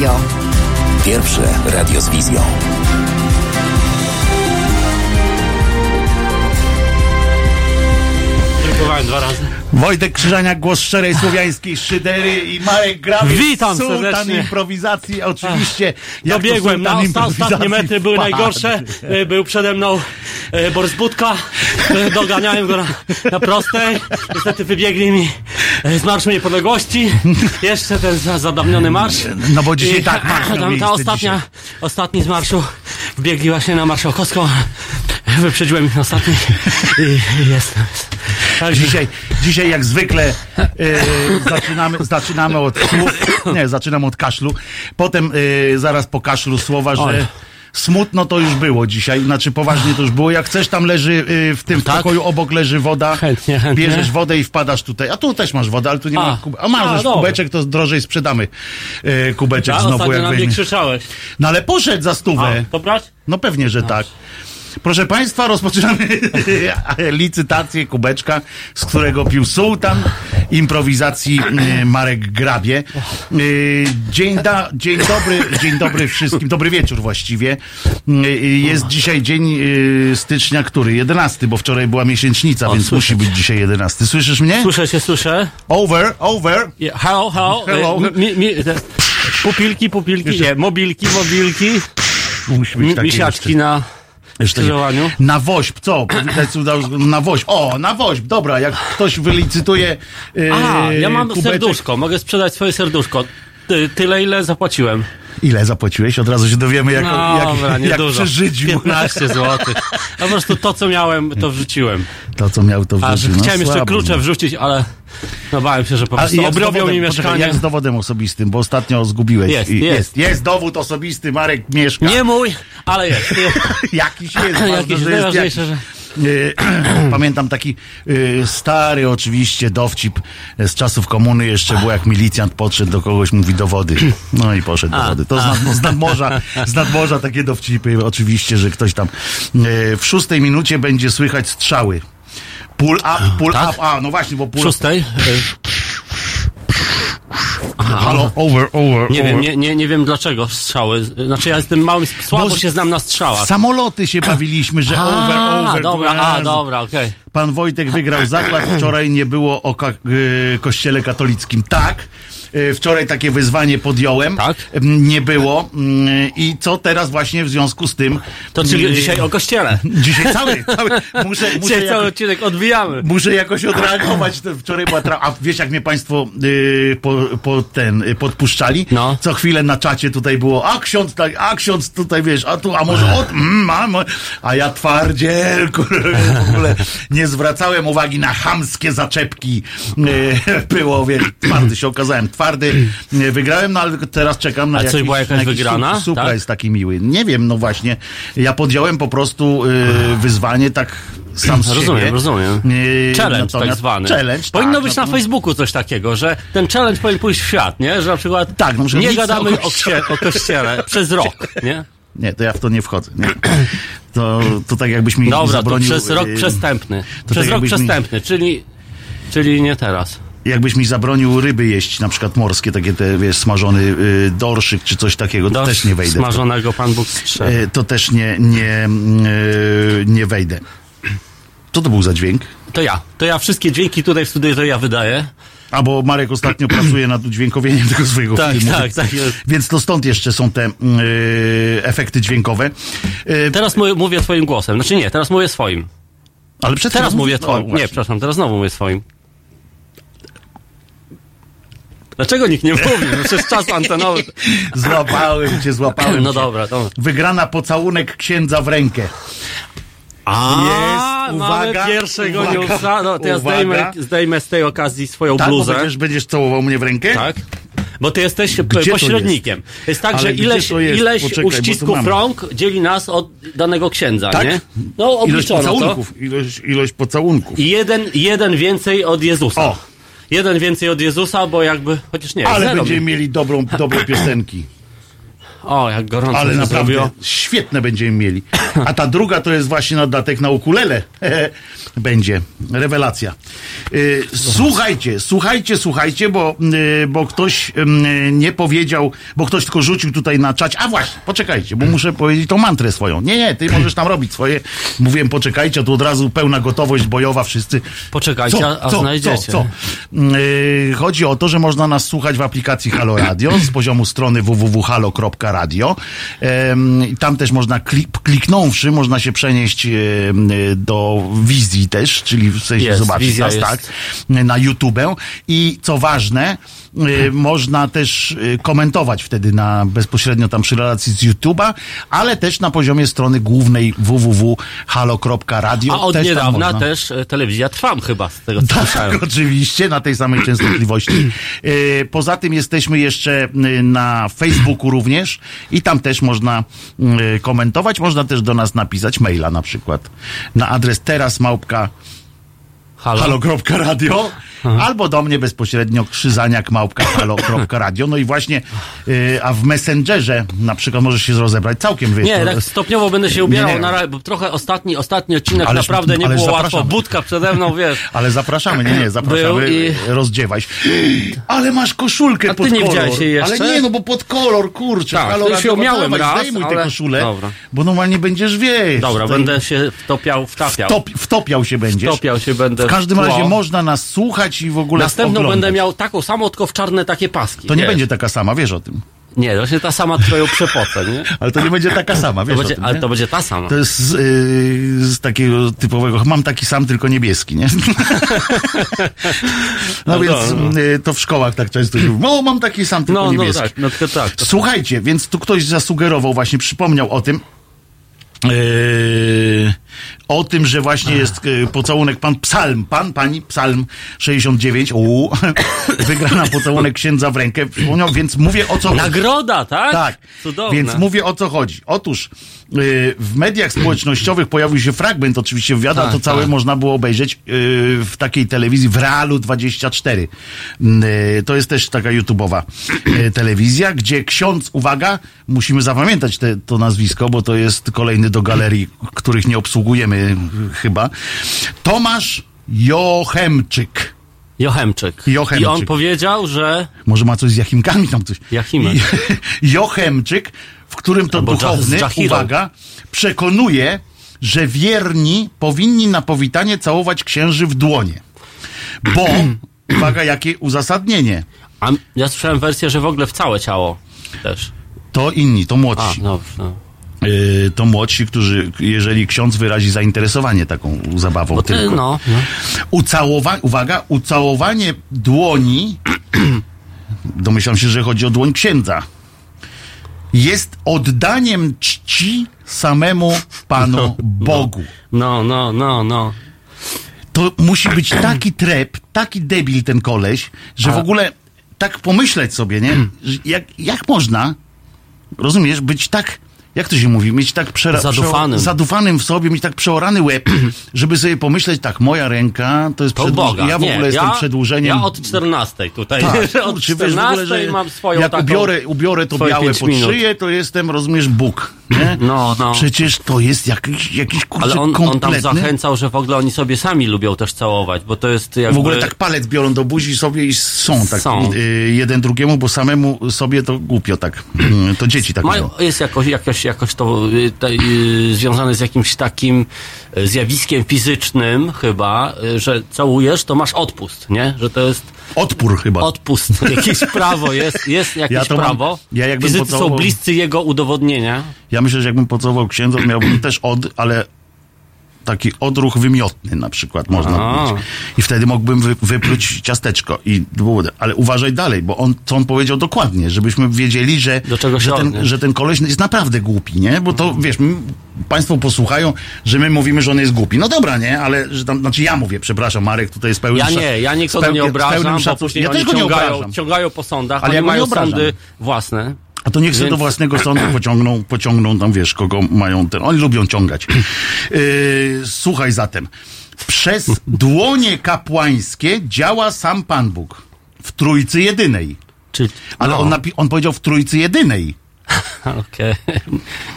Radio. Pierwsze radio z wizją. Dziękowałem dwa razy. Wojtek Krzyżaniak, głos szczerej słowiańskiej szydery i Marek Grabiec, Witam sultan serdecznie. improwizacji, oczywiście. jak Dobiegłem, na osta- ostatnie metry były wpadł. najgorsze. Był przede mną e, Borys Budka. E, Doganiałem go na, na prostej. Niestety wybiegli mi e, z Marszu Niepodległości. Jeszcze ten za- zadawniony marsz. No bo dzisiaj tak marsz ta, ostatnia, dzisiaj. ostatni z marszu wbiegli właśnie na Marszałkowską. Wyprzedziłem ich ostatni i, i jestem. Także- Dzisiaj, dzisiaj jak zwykle e, zaczynamy, zaczynamy od słów, nie, zaczynam od kaszlu, potem e, zaraz po kaszlu słowa, że Oj. smutno to już było dzisiaj, znaczy poważnie to już było, jak chcesz tam leży e, w tym Tak? pokoju obok leży woda, Chętnie, chętnie. bierzesz wodę i wpadasz tutaj, a tu też masz wodę, ale tu nie A. ma kube- a masz A, kubeczek, to drożej sprzedamy e, kubeczek A znowu, jak na mnie krzyczałeś. No ale poszedł za A, stówę. to brać? No pewnie, że tak. Proszę Państwa, rozpoczynamy licytację kubeczka, z którego pił sułtan improwizacji e, Marek Grabie. E, Dzień, da, dzień dobry, dzień dobry wszystkim, dobry wieczór właściwie. E, Jest dzisiaj dzień stycznia, który? 11, bo wczoraj była miesięcznica, O, więc słyszę musi być dzisiaj 11. Słyszysz mnie? Słyszę się, słyszę. Over, over. Yeah, hello, hello. Hello. Mi, mi, pupilki, pupilki, Jeszcze- nie, mobilki, mobilki, Musi być misiaczki na skrzyżowaniu. Na woźb, co? Na woźb. O, na woźb, dobra, jak ktoś wylicytuje yy, A, ja mam kubeczek. serduszko, mogę sprzedać swoje serduszko. Ty, tyle, ile zapłaciłem. Ile zapłaciłeś? Od razu się dowiemy, jak, No, jak, dobra, jak dużo. przeżyć 15 zł. A po prostu to, co miałem, to wrzuciłem. to, co miał to w A życiu. że No, chciałem jeszcze klucze no. wrzucić, ale no bałem się, że po prostu jak z obrobią dowodem- mi poczekaj, mieszkanie. Jak z dowodem osobistym, bo ostatnio zgubiłeś. Jest, jest. jest. Jest dowód osobisty, Marek mieszka. Nie mój, ale jest. Jakiś jest. Jakiś, że jest jakiś. że... Pamiętam taki y, stary oczywiście dowcip z czasów komuny jeszcze było, jak milicjant podszedł do kogoś, mówi do wody. No i poszedł do wody. To z, nad, z nadmorza, z nadmorza takie dowcipy, oczywiście, że ktoś tam y, w szóstej minucie będzie słychać strzały. Pull up, pull tak? up, a no właśnie, bo pull Szóstej? Halo, over, over, Nie over. wiem, nie, nie, nie wiem dlaczego strzały. Znaczy ja jestem małym, słabo Bo się znam na strzałach. samoloty się bawiliśmy, że over, A, over. dobra, tu a, razy. dobra, okej. pan Wojtek wygrał zakład, wczoraj nie było o ka- y, kościele katolickim. Tak. Y, Wczoraj takie wyzwanie podjąłem. Tak? Nie było. Ym, I co teraz właśnie w związku z tym? To czyli y, dzisiaj o kościele. Dzisiaj cały, cały muszę, muszę, Dzisiaj cały jako, odcinek odbijamy. muszę jakoś odreagować. Wczoraj była tra- A wiesz, jak mnie państwo y, po, po ten, y, podpuszczali? No. Co chwilę na czacie tutaj było, a ksiądz, tak, a ksiądz tutaj, wiesz, a tu, a może od, mm, mam, a ja twardziel, kurde, w ogóle nie zwracałem uwagi na chamskie zaczepki. Y, było, wiesz, twardy się okazałem, twardy. Wygrałem, no ale teraz czekam na A coś jakiś, była jakaś na wygrana? Sup, supra Tak? jest taki miły. Nie wiem, no właśnie. Ja podjąłem po prostu y, wyzwanie tak sam z Rozumiem, siebie. rozumiem. Y, Challenge tak zwany. Challenge, Powinno tak, być na natomiast- Facebooku coś takiego, że ten challenge powinien pójść w świat, nie? Że na przykład Tak, no, nie gadamy o kie- o kościele przez rok, nie? Nie, to ja w to nie wchodzę. Nie. To, to tak jakbyś mi Dobra, to zabronił... przez rok y, przestępny. tak Przez rok jakbyś mi- przestępny, czyli, czyli nie teraz. Jakbyś mi zabronił ryby jeść, na przykład morskie, takie te, wiesz, smażony y, dorszyk czy coś takiego, to Do też nie wejdę. to. smażonego Pan Bóg strze. Y, to też nie, nie, y, nie wejdę. Co to był za dźwięk? To ja. To ja wszystkie dźwięki tutaj w studiu to ja wydaję. A bo Marek ostatnio pracuje nad udźwiękowieniem tego swojego Tak, filmu. tak, tak. Więc to stąd jeszcze są te y, efekty dźwiękowe. Y, Teraz mówię, swoim głosem. Znaczy nie, teraz mówię swoim. ale przed Teraz mówię twoim. Nie, przepraszam, teraz znowu mówię swoim. Dlaczego nikt nie mówi? No przecież czas antenowy. Złapałem cię, złapałem No cię. dobra, dobra. Wygrana pocałunek księdza w rękę. A, Jest, mamy uwaga, pierwszego uwaga, newsa. No, to ja uwaga. zdejmę, zdejmę z tej okazji swoją Tak, bluzę. będziesz, będziesz całował mnie w rękę? Tak? Bo ty jesteś Gdzie to pośrednikiem. Jest, tak, Ale że ileś, to jest? ileś Poczekaj, uścisków rąk dzieli nas od danego księdza, Tak? nie? No, Ilość obliczono to. pocałunków. Ilość, ilość pocałunków. I jeden, jeden więcej od Jezusa. O. Jeden więcej od Jezusa, bo jakby, chociaż nie, Ale będziemy mieli dobrą, dobre piosenki. O, jak gorąco Ale naprawdę zrobiło. świetne będziemy mieli. A ta druga to jest właśnie nadatek na ukulele. Będzie. Rewelacja. Y, Słuchajcie, słuchajcie, słuchajcie, bo, y, bo ktoś nie powiedział, bo ktoś tylko rzucił tutaj na czacie. A właśnie, poczekajcie, bo muszę powiedzieć tą mantrę swoją. Nie, nie, ty możesz tam robić swoje. Mówiłem, poczekajcie, a tu od razu pełna gotowość bojowa, wszyscy. Poczekajcie, a- a znajdziecie. Co, co? Yy, chodzi o to, że można nas słuchać w aplikacji Halo Radio z poziomu strony www.halo.radio. I tam też można, klik, kliknąwszy, można się przenieść do wizji też, czyli w sensie Jest, zobaczyć nas, jest. tak, na YouTubę. I co ważne, można też yy, komentować wtedy na bezpośrednio tam przy relacji z YouTube'a, ale też na poziomie strony głównej www.halo.radio. A od też niedawna można. też e, telewizja Trwam chyba, z tego co słyszałem. Tak, oczywiście, na tej samej częstotliwości. E, Poza tym jesteśmy jeszcze e, na Facebooku również i tam też można e, komentować. Można też do nas napisać maila na przykład na adres teraz małpka Halo? halo.radio albo do mnie bezpośrednio krzyzaniak małpka halo.radio. No i właśnie, e, a w Messengerze na przykład możesz się rozebrać całkiem, wiesz. Nie, tak stopniowo będę się ubierał, Nie, nie. Na, bo trochę ostatni, ostatni odcinek Ależ- naprawdę nie było zapraszamy. łatwo. Budka przede mną, wiesz. Ale zapraszamy, nie, nie, zapraszamy, i- rozdziewaj się. Ale masz koszulkę A ty pod nie kolor. Ale nie, no bo pod kolor, kurczę. Tak, halo, to już ją radio, miałem dawaj, raz, Zdejmuj tę ale- koszulę, Dobra. bo normalnie będziesz, wiesz. Dobra, będę się wtopiał, wtapiał. Wtop, wtopiał się będziesz. Wtopiał się będę. W każdym tło. razie można nas słuchać i w ogóle Następną oglądać. będę miał taką samą, tylko w czarne takie paski. To nie wiesz. będzie taka sama, wiesz o tym. Nie, to się ta sama twoją przepocę, nie? Ale to nie będzie taka sama, To wiesz o będzie, tym, ale nie? to będzie ta sama. To jest z, yy, z takiego typowego, mam taki sam, tylko niebieski, nie? no, No więc yy, to w szkołach tak często się mówi, o, mam taki sam, tylko No, no niebieski. tak, no tylko tak. Słuchajcie, więc tu ktoś zasugerował, właśnie przypomniał o tym, Yy, o tym, że właśnie jest yy, pocałunek pan Psalm, pan, pani Psalm 69, u, wygrana pocałunek księdza w rękę, przypomniał, więc mówię o co chodzi. Nagroda, tak? Tak, Cudowne. więc mówię o co chodzi. Otóż yy, w mediach społecznościowych pojawił się fragment oczywiście wywiadu, Tak, to całe tak. można było obejrzeć yy, w takiej telewizji w Realu 24. Yy, to jest też taka YouTube'owa telewizja, gdzie ksiądz, uwaga, musimy zapamiętać te, to nazwisko, bo to jest kolejny do galerii, których nie obsługujemy chyba. Tomasz Jochemczyk. Jochemczyk. Jochemczyk. I on powiedział, że... Może ma coś z Jachimkami tam coś. Jachimek. Jochemczyk, w którym to Albo duchowny, uwaga, przekonuje, że wierni powinni na powitanie całować księży w dłonie. Bo, uwaga, jakie uzasadnienie. A ja słyszałem wersję, że w ogóle w całe ciało też. To inni, to A, młodsi. no, no. Yy, to młodsi, którzy, jeżeli ksiądz wyrazi zainteresowanie taką zabawą Bo ty, tylko. no, no. Ucałowa- uwaga, ucałowanie dłoni, domyślam się, że chodzi o dłoń księdza, jest oddaniem czci samemu Panu Bogu. No, no, no, no. To musi być taki trep, taki debil ten koleś, że w ogóle tak pomyśleć sobie, nie? Jak, jak można, rozumiesz, być tak, jak to się mówi, mieć tak przera- Zadufanym. przeo- zadufanym w sobie, mieć tak przeorany łeb, żeby sobie pomyśleć, tak, moja ręka to jest To przedłuż- Boga. ja w nie, ogóle jestem ja, przedłużeniem. Ja od 14 tutaj. Tak, od kurczę, wiesz, w ogóle, 14 że mam swoją jak taką... ubiorę, ubiorę to białe pod minut. szyję, to jestem, rozumiesz, Bóg, nie? No, no. Przecież to jest jakiś, jakiś kurczę, Ale on, on kompletny... tam zachęcał, że w ogóle oni sobie sami lubią też całować, bo to jest jakby... W ogóle tak palec biorą do buzi sobie i są tak Są. y, jeden drugiemu, bo samemu sobie to głupio tak. To dzieci tak Mają, jest jakoś, jakoś, jakoś to y, te, y, związane z jakimś takim y, zjawiskiem fizycznym chyba, że całujesz, to masz odpust, nie? Że to jest Odpór chyba. odpust, jakieś prawo jest, jest jakieś Ja to mam- prawo. ja jakbym Fizycy są pocałował- bliscy jego udowodnienia. Ja myślę, że jakbym pocałował księdza, miałbym też od, ale taki odruch wymiotny na przykład można powiedzieć. I wtedy mógłbym wy, wypluć ciasteczko. I, ale uważaj dalej, bo on, co on powiedział dokładnie, żebyśmy wiedzieli, że, że, ten, że ten koleś jest naprawdę głupi, nie? Bo to, wiesz, państwo posłuchają, że my mówimy, że on jest głupi. No dobra, nie? Ale, że tam, znaczy ja mówię, przepraszam, Marek tutaj jest pełny Ja nie, ja nikogo nie obrażam, bo później Ja oni też go nie ciągają, obrażam. ciągają po sądach, Ale ja nie mają obrażam. sądy własne. A to niech sobie Więc- do własnego sądu pociągną, pociągną tam, wiesz, kogo mają ten. Oni lubią ciągać. Yy, słuchaj zatem. Przez dłonie kapłańskie działa sam Pan Bóg. W Trójcy Jedynej. Czyli, Ale no, on, napi- on powiedział w Trójcy Jedynej. Okej.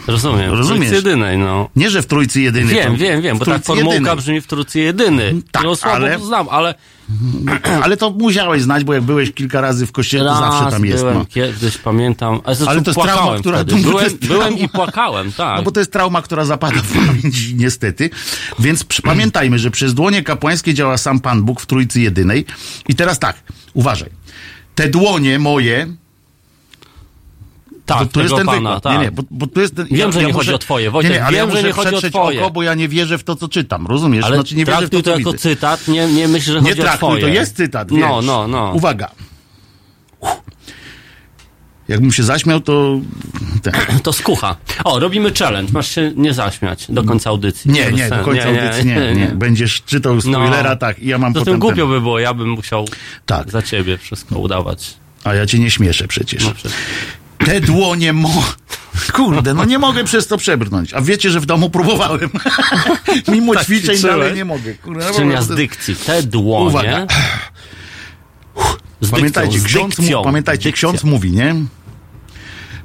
Rozumiem. Rozumiesz? W Trójcy jedynej, no. Nie, że w Trójcy Jedynej. Wiem, wiem, wiem, bo ta formułka Jedynej. brzmi w Trójcy jedyny. Tak, no słabo ale- znam, ale Ale to musiałeś znać, bo jak byłeś kilka razy w kościele, to zawsze tam jest. byłem No. kiedyś, pamiętam. Ale, Ale to jest trauma, która- wtedy. to jest Byłem, trauma. byłem i płakałem, tak. No bo to jest trauma, która zapada w pamięć niestety. Więc pamiętajmy, że przez dłonie kapłańskie działa sam Pan Bóg w Trójcy Jedynej. I teraz tak, uważaj. Te dłonie moje, tak, to, to jest ten pana, tak. Nie, nie, bo, bo to jest ten, Wiem, że nie chodzi o twoje, Wojtek, nie, nie, ale wiem, ja że muszę nie chodzi o twoje. oko, bo ja nie wierzę w to, co czytam. Rozumiesz? Ale znaczy nie wierzę w to, to co jako widzę. cytat, nie, nie myśl, że Nie chodzi o traktuj, twoje. to jest cytat, No, wiesz. no, no. Uwaga. Jakbym się zaśmiał, to... Ten. To skucha. O, robimy challenge. Masz się nie zaśmiać do końca audycji. Nie, nie, do końca audycji nie, nie. Będziesz czytał spoilera, tak, i ja mam To potem tym ten- głupio by było, ja bym musiał Tak. za ciebie wszystko udawać. A ja cię nie śmieszę przecież. No, przecież. Te dłonie mo... Kurde, no nie mogę przez to przebrnąć. A wiecie, że w domu próbowałem. Mimo Tak ćwiczeń ćwiczyłeś? dalej nie mogę. Kurde, no Ćwiczenia z prostu- dykcji. Te dłonie. Uwaga. Z Pamiętajcie, dykcją, z ksiądz, dykcją, mu, pamiętajcie dykcja. ksiądz mówi, nie?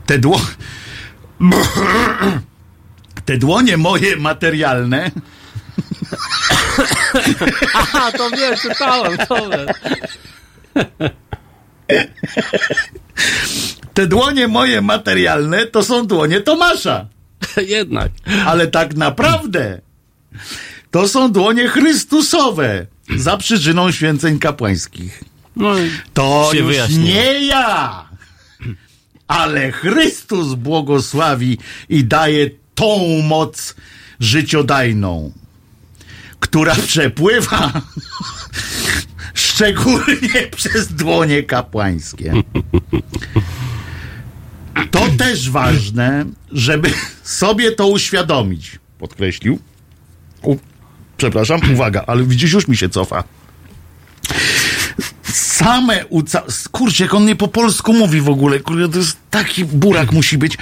Te dło... Te dłonie moje materialne Aha, to wiem, czytałem, to wiem. te dłonie moje materialne to są dłonie Tomasza. Jednak. Ale tak naprawdę to są dłonie Chrystusowe za przyczyną święceń kapłańskich. No, To już wyjaśniło. nie ja, ale Chrystus błogosławi i daje tą moc życiodajną, która przepływa szczególnie przez dłonie kapłańskie. To też ważne, żeby sobie to uświadomić. Podkreślił. U, przepraszam, uwaga, ale widzisz, już mi się cofa same uca... Kurczę, jak on nie po polsku mówi w ogóle. Kurde, to jest taki burak musi być.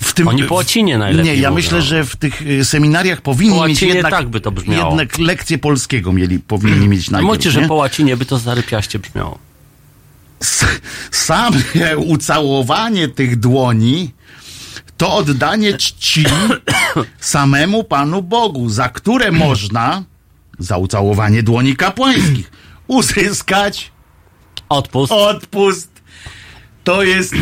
W tym, Oni po łacinie najlepiej Nie, ja mówią. myślę, że w tych y, seminariach powinni Po mieć jednak... tak by to brzmiało. Jednak lekcje polskiego mieli, powinni mieć A najpierw, mówicie, że po łacinie by to zarypiaście brzmiało. Same ucałowanie tych dłoni to oddanie czci samemu Panu Bogu, za które można, za ucałowanie dłoni kapłańskich, uzyskać Odpust. odpust. To jest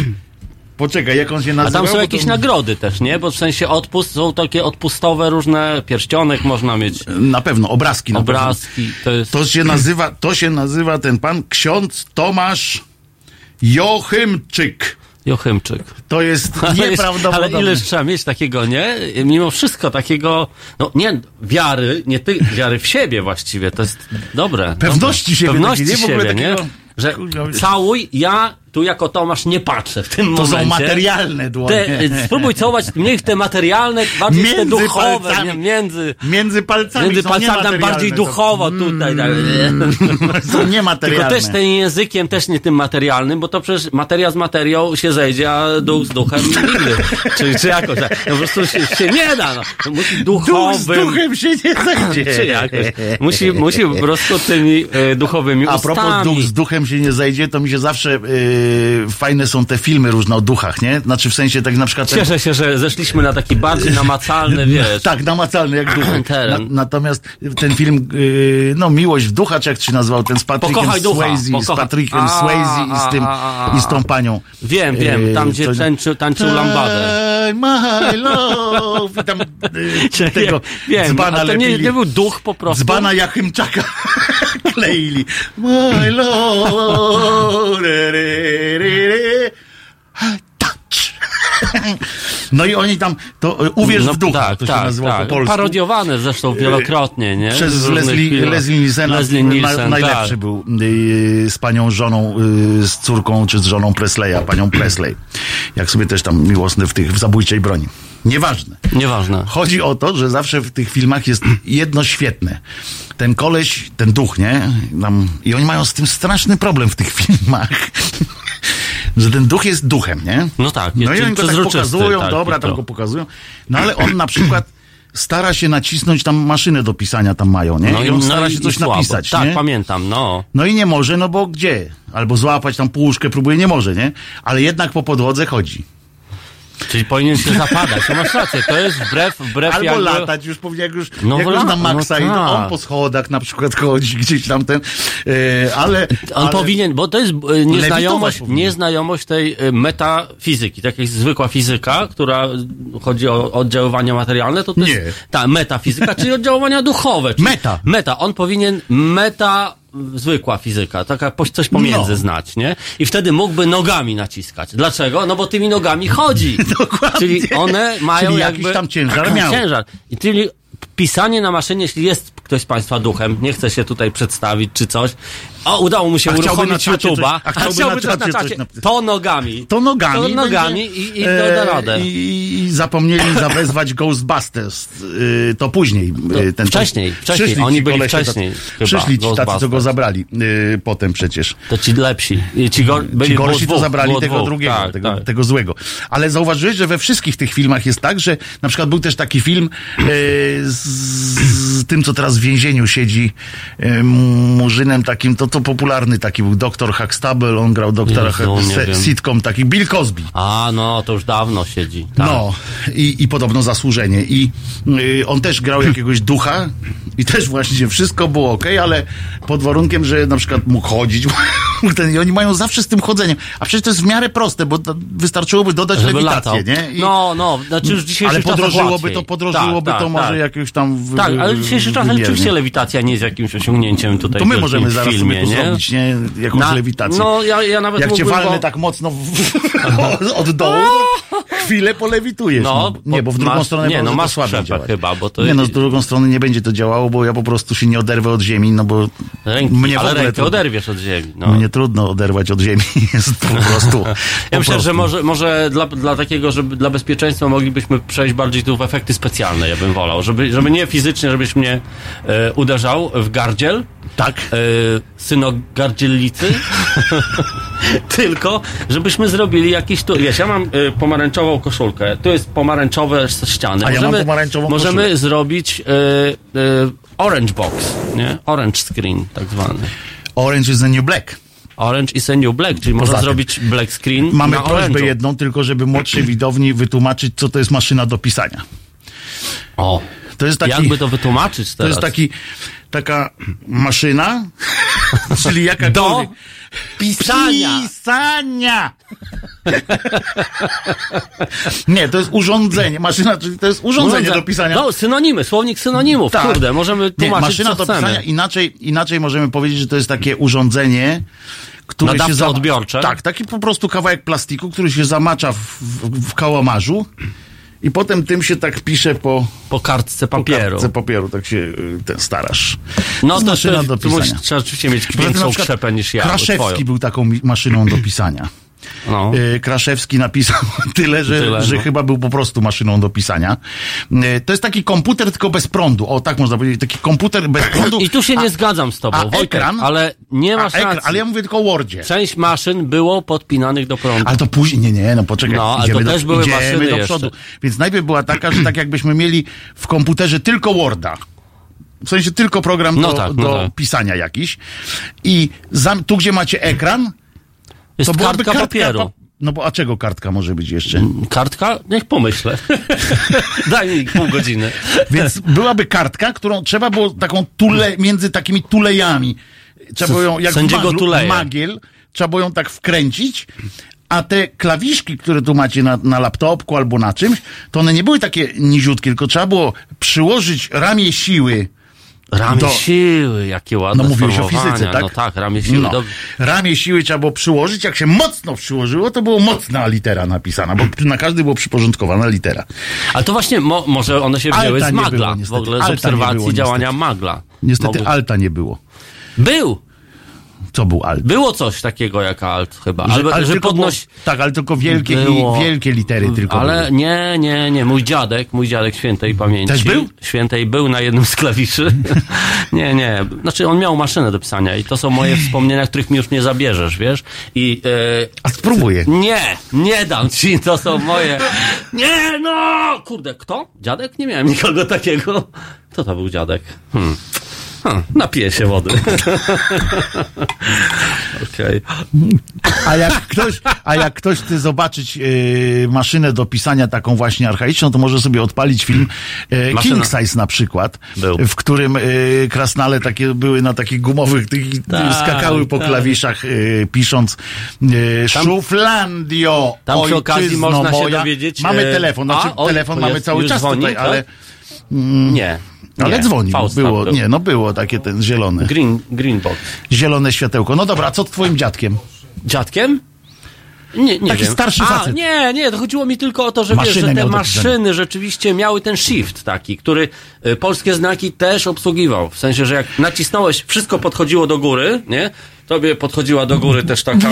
Poczekaj, jak on się A nazywa? tam są jakieś to- nagrody też, nie? Bo w sensie odpust są takie odpustowe różne, pierścionek można mieć, Na pewno, obrazki. Na pewno. obrazki, to jest... To się nazywa, to się nazywa ten pan ksiądz Tomasz Jochymczyk. Jochymczyk. To jest nieprawdopodobne. ale ileż trzeba mieć takiego, nie? Mimo wszystko takiego, no nie, wiary, nie ty, wiary w siebie właściwie, to jest dobre. Pewności dobre. siebie Pewności siebie, nie? takiego- Że całuj, ja tu jako Tomasz nie patrzę w tym To momencie. są materialne dłonie. Te, spróbuj całować mniej w te materialne, bardziej w te Między duchowe, palcami. nie, między, Między palcami między palcami tam niematerialne bardziej to- duchowo tutaj. tak. Są Tylko niematerialne. też tym językiem, też nie tym materialnym, bo to przecież materia z materią się zejdzie, a duch z duchem nigdy. Czy, czy jakoś tak. No po prostu się, się nie da. No. To musi Duch z duchowym. duchem się nie zajdzie. Czy jakoś. Musi, musi po prostu tymi e, duchowymi A propos ustami. duch z duchem się nie zajdzie, to mi się zawsze yy, fajne są te filmy różne o duchach, nie? Znaczy w sensie tak na przykład... Cieszę się, że zeszliśmy na taki bardziej namacalny, wiesz. Tak, namacalny jak duchy. Na, natomiast ten film, yy, no Miłość w ducha, czy jak się nazywał, ten z Patrickiem Pokochaj Swayze, z Patrickiem A, Swayze i z tym, a, a, i z tą panią. Wiem, wiem, tam gdzie to- tańczył, tańczył lambadę. My love. I tam tego wiem, dzbana to nie, nie był duch po prostu. Dzbana Jachymczaka kleili. My love. No i oni tam, to Uwierz w ducha, tak, to się tak, nazywa tak. po polsku. Parodiowane zresztą wielokrotnie, nie? Przez Leslie. Leslie Nielsen, Leslie Nielsen, najlepszy tak. był y, z panią żoną, y, z córką czy z żoną Presleya, panią Presley. Jak sobie też tam miłosny w tych, w zabójczej broni. Nieważne. Nieważne. Chodzi o to, że zawsze w tych filmach jest jedno świetne. Ten koleś, ten duch, nie? Tam, I oni mają z tym straszny problem w tych filmach. Że ten duch jest duchem, nie? No tak, No i jest oni go tak pokazują, tak, dobra, i tam go pokazują. No ale on na przykład stara się nacisnąć tam maszynę do pisania tam mają, nie? I on stara się i coś słabo. napisać, Tak, nie? pamiętam, no. No i nie może, no bo gdzie? Albo złapać tam półszkę, próbuje, nie może, nie? Ale jednak po podłodze chodzi. Czyli powinien się zapadać. No masz rację, to jest wbrew, wbrew Albo jakby... latać, już jak już, No jak już na lata, maksa no i no, on po schodach na przykład chodzi gdzieś tam ten, e, ale... On ale, powinien, bo to jest e, nieznajomość, nieznajomość tej e, metafizyki, tak jak zwykła fizyka, która chodzi o oddziaływania materialne, to to Nie. jest ta metafizyka, czyli oddziaływania duchowe. Czyli Meta. Meta. On powinien meta zwykła fizyka, taka coś pomiędzy No. znać, nie? I wtedy mógłby nogami naciskać. Dlaczego? No bo tymi nogami chodzi. Dokładnie. Czyli one mają Czyli jakby... jakiś tam ciężar miał. Ciężar. I czyli pisanie na maszynie, jeśli jest ktoś z Państwa duchem, nie chce się tutaj przedstawić czy coś, o, udało mu się A chciałby uruchomić na czacie YouTube'a, coś- a chciałby na czacie coś napisać. to nogami. To nogami. To nogami będzie, i, i da radę. E, I, I zapomnieli zawezwać Ghostbusters. Y, to później. y, ten wcześniej, czas- wcześniej. Przyszli Oni byli wcześniej tacy- Przyszli ci tacy, co go zabrali y, potem przecież. To ci lepsi. I ci, byli Ci gorsi było to dwóch, zabrali tego dwóch. drugiego, tak, tego, tak. tego złego. Ale zauważyłeś, że we wszystkich tych filmach jest tak, że na przykład był też taki film e, z, z tym, co teraz w więzieniu siedzi, murzynem takim, to, to popularny taki był, doktor Huxtable, on grał doktora, nie se- sitcom taki, Bill Cosby. A, no, to już dawno siedzi. Tak. No, i, i podobno zasłużenie. I y, on też grał jakiegoś ducha i też właśnie wszystko było ok, ale pod warunkiem, że na przykład mógł chodzić. ten, I oni mają zawsze z tym chodzeniem. A przecież to jest w miarę proste, bo wystarczyłoby dodać Żeby lewitację, nie? I, No, no, znaczy już w dzisiejszych ale podrożyłoby to, podrożyłoby Tak, to tak, może tak. jakieś tam w, Tak, ale w dzisiejszych czasach wymiernie. oczywiście lewitacja nie jest jakimś osiągnięciem tutaj To my możemy zaraz filmie, nie? zrobić, nie? Jakąś Na- lewitację. No, ja, ja nawet Jak cię walnę bo... tak mocno w, od dołu, chwilę polewitujesz. No, No, nie, bo w drugą masz- stronę nie, no, masz słabiej działać. chyba, bo to- Nie, no z drugą strony nie będzie to działało, bo ja po prostu się nie oderwę od ziemi, no bo Ręki, mnie ale rękę trudno. oderwiesz od ziemi. No. Mnie trudno oderwać od ziemi, jest po prostu. Ja po myślę, prostu. że może, może dla, dla takiego, żeby dla bezpieczeństwa moglibyśmy przejść bardziej tu w efekty specjalne, ja bym wolał. Żeby, żeby nie fizycznie, żebyś mnie e, uderzał w gardziel, Tak. e, synogardziellicy, tylko żebyśmy zrobili jakiś tu. Wiesz, ja mam e, pomarańczową koszulkę, tu jest pomarańczowe ściany. A ja mam możemy pomarańczową możemy koszulę. zrobić e, e, orange box, nie? Orange screen, tak zwany. Orange is the new black. Orange is a new black, czyli można tym zrobić black screen Mamy prośbę orange'u. jedną, tylko żeby młodszej widowni wytłumaczyć, co to jest maszyna do pisania. O, To jest taki... jakby to wytłumaczyć To teraz? jest taki, taka maszyna, Czyli jakakolwiek. Do pisania. Pisania! Nie, to jest urządzenie. Maszyna, czyli to jest urządzenie do pisania. No, synonimy, słownik synonimów. Tak. Kurde, możemy Nie, tłumaczyć, maszyna co do chcemy. pisania, inaczej, inaczej możemy powiedzieć, że to jest takie urządzenie, które się Nadawcze zama- odbiorcze? Tak, taki po prostu kawałek plastiku, który się zamacza w, w, w kałamarzu i potem tym się tak pisze po, Po kartce po papieru. kartce papieru, tak się y, ten starasz. No to, maszyna to, do pisania. musisz, trzeba oczywiście mieć większą krzepę niż ja. Kraszewski był taką maszyną do pisania. No. Y, Kraszewski napisał tyle, że, Tyle, że no. chyba był po prostu maszyną do pisania. Y, To jest taki komputer, tylko bez prądu. O, tak można powiedzieć. Taki komputer bez prądu. I tu się a- nie zgadzam z tobą, Wojtek, ekran? ale nie masz ekran, racji. ale ja mówię tylko o Wordzie. Część maszyn było podpinanych do prądu. Ale to później, nie, nie, no poczekaj, No, ale to do, też były idziemy maszyny do jeszcze. przodu. Więc najpierw była taka, że tak jakbyśmy mieli w komputerze tylko Worda. W sensie tylko program No do, tak, no do tak. pisania jakiś. I zam, tu, gdzie macie ekran, Jest to kartka kartka papieru. pa- No bo a czego kartka może być jeszcze? Kartka? Niech pomyślę. Daj mi pół godziny. Więc byłaby kartka, którą trzeba było taką tule, między takimi tulejami. Trzeba było ją, jak w Sędziego maglu, magiel, trzeba było ją tak wkręcić, a te klawiszki, które tu macie na, na laptopku albo na czymś, to one nie były takie niziutkie, tylko trzeba było przyłożyć ramię siły. Ramię Do- siły, jakie ładne No mówiłeś o fizyce, tak? No tak, ramię siły. No. Dobrze. Ramię siły trzeba było przyłożyć. Jak się mocno przyłożyło, to było mocna litera napisana, bo na każdy było przyporządkowana litera. Ale to właśnie, mo, może one się wzięły Alta z magla. było, w ogóle z Alta obserwacji było, działania magla. Niestety Mogły- alta nie było. Był! Co był alt? Było coś takiego jak alt chyba. Że- Albo, ale że podnoś... było, tak, ale tylko wielkie, Było. i, wielkie litery tylko Ale były. nie, nie, nie. Mój dziadek, mój dziadek świętej pamięci. Też był? Świętej był na jednym z klawiszy. nie, nie. Znaczy on miał maszynę do pisania i to są moje wspomnienia, których mi już nie zabierzesz, wiesz? I e, A spróbuję. nie, nie dam ci, to są moje. Nie, no! Kurde, kto? Dziadek? Nie miałem nikogo takiego. Kto to był dziadek? Hmm. Hmm, napiję się wody. Okej. A jak ktoś, a jak ktoś chce zobaczyć e, maszynę do pisania taką właśnie archaiczną, to może sobie odpalić film Maszyna. King Size na przykład, Był. w którym e, krasnale takie były na takich gumowych, tych, Tak, skakały po tak. klawiszach e, pisząc e, Szuflandio, Tam przy ojczyzno okazji można się moja. dowiedzieć, Mamy e, telefon, a, znaczy oj, telefon to mamy jest- cały już czas dzwoni, tutaj, tak? ale, Nie. Ale nie. dzwonił, było, był. nie, no było takie ten zielone, Green, green box. zielone światełko. No dobra, co z twoim dziadkiem? Dziadkiem? Nie, nie Taki wiem. starszy A, facet. nie, nie, to chodziło mi tylko o to, że wiesz, że te maszyny rzeczywiście miały ten shift taki, który y, polskie znaki też obsługiwał. W sensie, że jak nacisnąłeś, wszystko podchodziło do góry, nie? Tobie podchodziła do góry też taka,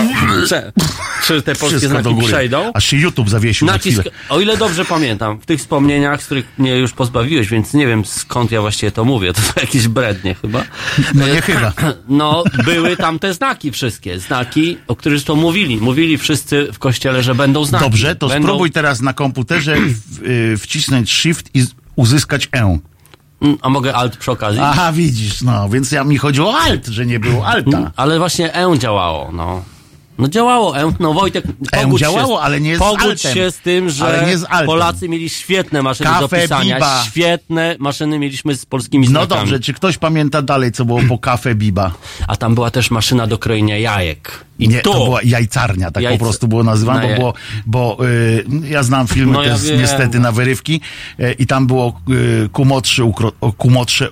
czy, te polskie Wszystko znaki przejdą. Aż się YouTube zawiesił na Nacisk, o ile dobrze pamiętam, w tych wspomnieniach, z których mnie już pozbawiłeś, więc nie wiem skąd ja właściwie to mówię, to jakieś brednie chyba. No nie chyba. No, były tam te znaki wszystkie, znaki, o których to mówili. Mówili wszyscy w kościele, że będą znaki. Dobrze, to będą... spróbuj teraz na komputerze w, y, wcisnąć Shift i uzyskać E. Mm, A mogę alt przy okazji? Aha, widzisz, no, więc ja mi chodzi o Alt, że nie było Alta. Ale właśnie E działało, no. No działało E, no Wojtek, pogódź działało, się, ale nie z Pogódź altem. się z tym, że Ale nie z. Polacy mieli świetne maszyny do Kafe pisania, Biba. świetne maszyny mieliśmy z polskimi No znakami. dobrze, czy ktoś pamięta dalej, co było po kafe Biba? A tam była też maszyna do krojenia jajek. I Nie, tu, to była jajcarnia, tak Jajc- po prostu było nazywane, Na bo, było, bo y, ja znam filmy No ja też wiem. niestety na wyrywki y, i tam było y, ku młodszy, ukro,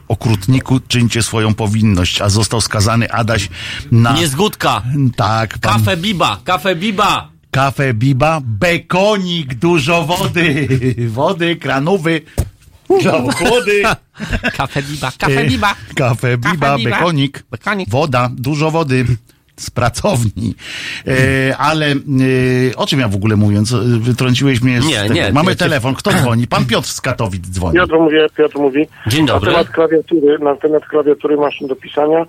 okrutniku czyńcie swoją powinność, a został skazany Adaś na... Niezgódka. Tak, pan, Kafe Biba, kafe Biba. Kafe Biba, bekonik, dużo wody, wody, kranowy, wody. Kafe Biba, kafe Biba. Kafe Biba, Kafe Biba. bekonik, Bekonik. woda, dużo wody z pracowni. E, ale e, o czym ja w ogóle mówię? Co, Wytrąciłeś mnie z Nie, tego. nie, Mamy telefon. Kto dzwoni? Pan Piotr z Katowic dzwoni. Piotr mówi, Piotr mówi. Dzień dobry. Na temat klawiatury, na temat klawiatury maszyn do pisania,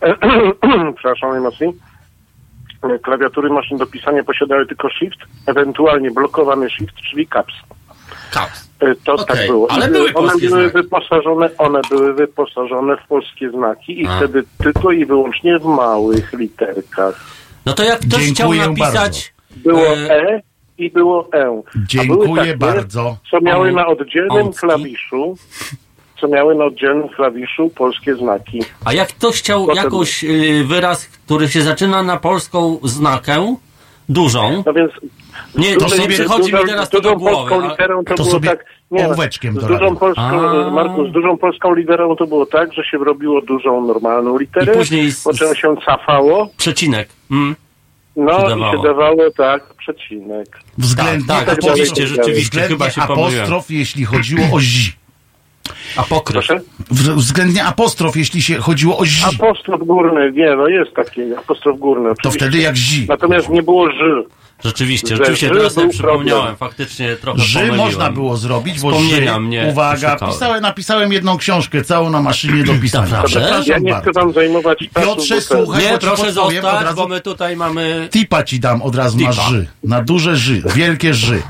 przepraszam najmocniej, E, klawiatury maszyn do pisania posiadały tylko shift, ewentualnie blokowany shift, czyli caps. E, To Okej, tak było. ale były one były znaki. wyposażone, one były wyposażone w polskie znaki i A. wtedy tylko i wyłącznie w małych literkach. No to jak ktoś chciał napisać... Było e, E i było E. Dziękuję takie, bardzo. Co miały na oddzielnym Ącki. klawiszu co miały na oddzielnym klawiszu polskie znaki. A jak ktoś chciał Potem- jakoś y, wyraz, który się zaczyna na polską znakę, dużą, No więc Nie, z to z przychodzi mi dużą- teraz to do dużą głowy, polską literą to, To było sobie tak. Nie, ołóweczkiem z dużą polską, A. Marku, z dużą polską literą to było tak, że się robiło dużą normalną literę, I później z- po czym się cafało, przecinek. Mm. no Się i się dawało tak, przecinek. Względnie, Tak, tak, apostrofie, rzeczywiście, rzeczywiście, względnie chyba się pomyliłem. apostrof, jeśli chodziło o zi. Apokryf. Proszę? Względnie apostrof, jeśli się chodziło o zi. Apostrof górny, nie, no jest taki apostrof górny. To oczywiście. wtedy jak zi. Natomiast nie było ży. Rzeczywiście, Że rzeczywiście, teraz sobie przypomniałem, problem. faktycznie trochę Ży pomyliłem. można było zrobić, bo ży, mnie uwaga, pisałem, napisałem jedną książkę całą na maszynie do pisania. Przepraszam Ja nie chcę wam zajmować czasu. Piotrze, słuchaj, Nie, proszę zostać, od razu. bo my tutaj mamy... Tipa ci dam od razu na Tipa. ży. Na duże ży. Wielkie ży.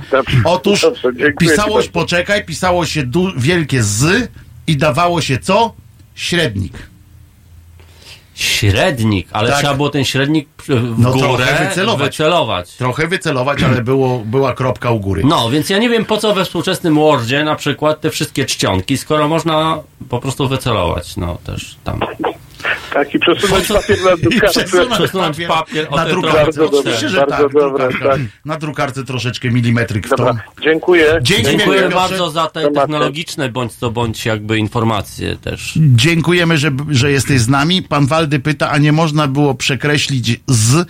Otóż Dobrze, pisało poczekaj, pisało się du- wielkie z i dawało się co? Średnik. Średnik, ale Tak. trzeba było ten średnik w No górę trochę wycelować. wycelować. Trochę wycelować, ale było, była kropka u góry. No, więc ja nie wiem po co we współczesnym Wordzie na przykład te wszystkie czcionki, skoro można po prostu wycelować, no też tam. Tak, i przesunąć co- papier na drukarce. przesunąć papier, na drukarce. Bardzo dobre, Oczywiście, że bardzo tak, dobre, drukarka. tak. Na drukarce troszeczkę milimetryk w. Dobra, dziękuję. Dzięki Dziękuję bardzo za te Tematy. technologiczne bądź to bądź jakby informacje też. Dziękujemy, że, że jesteś z nami. Pan Waldy pyta, a nie można było przekreślić z.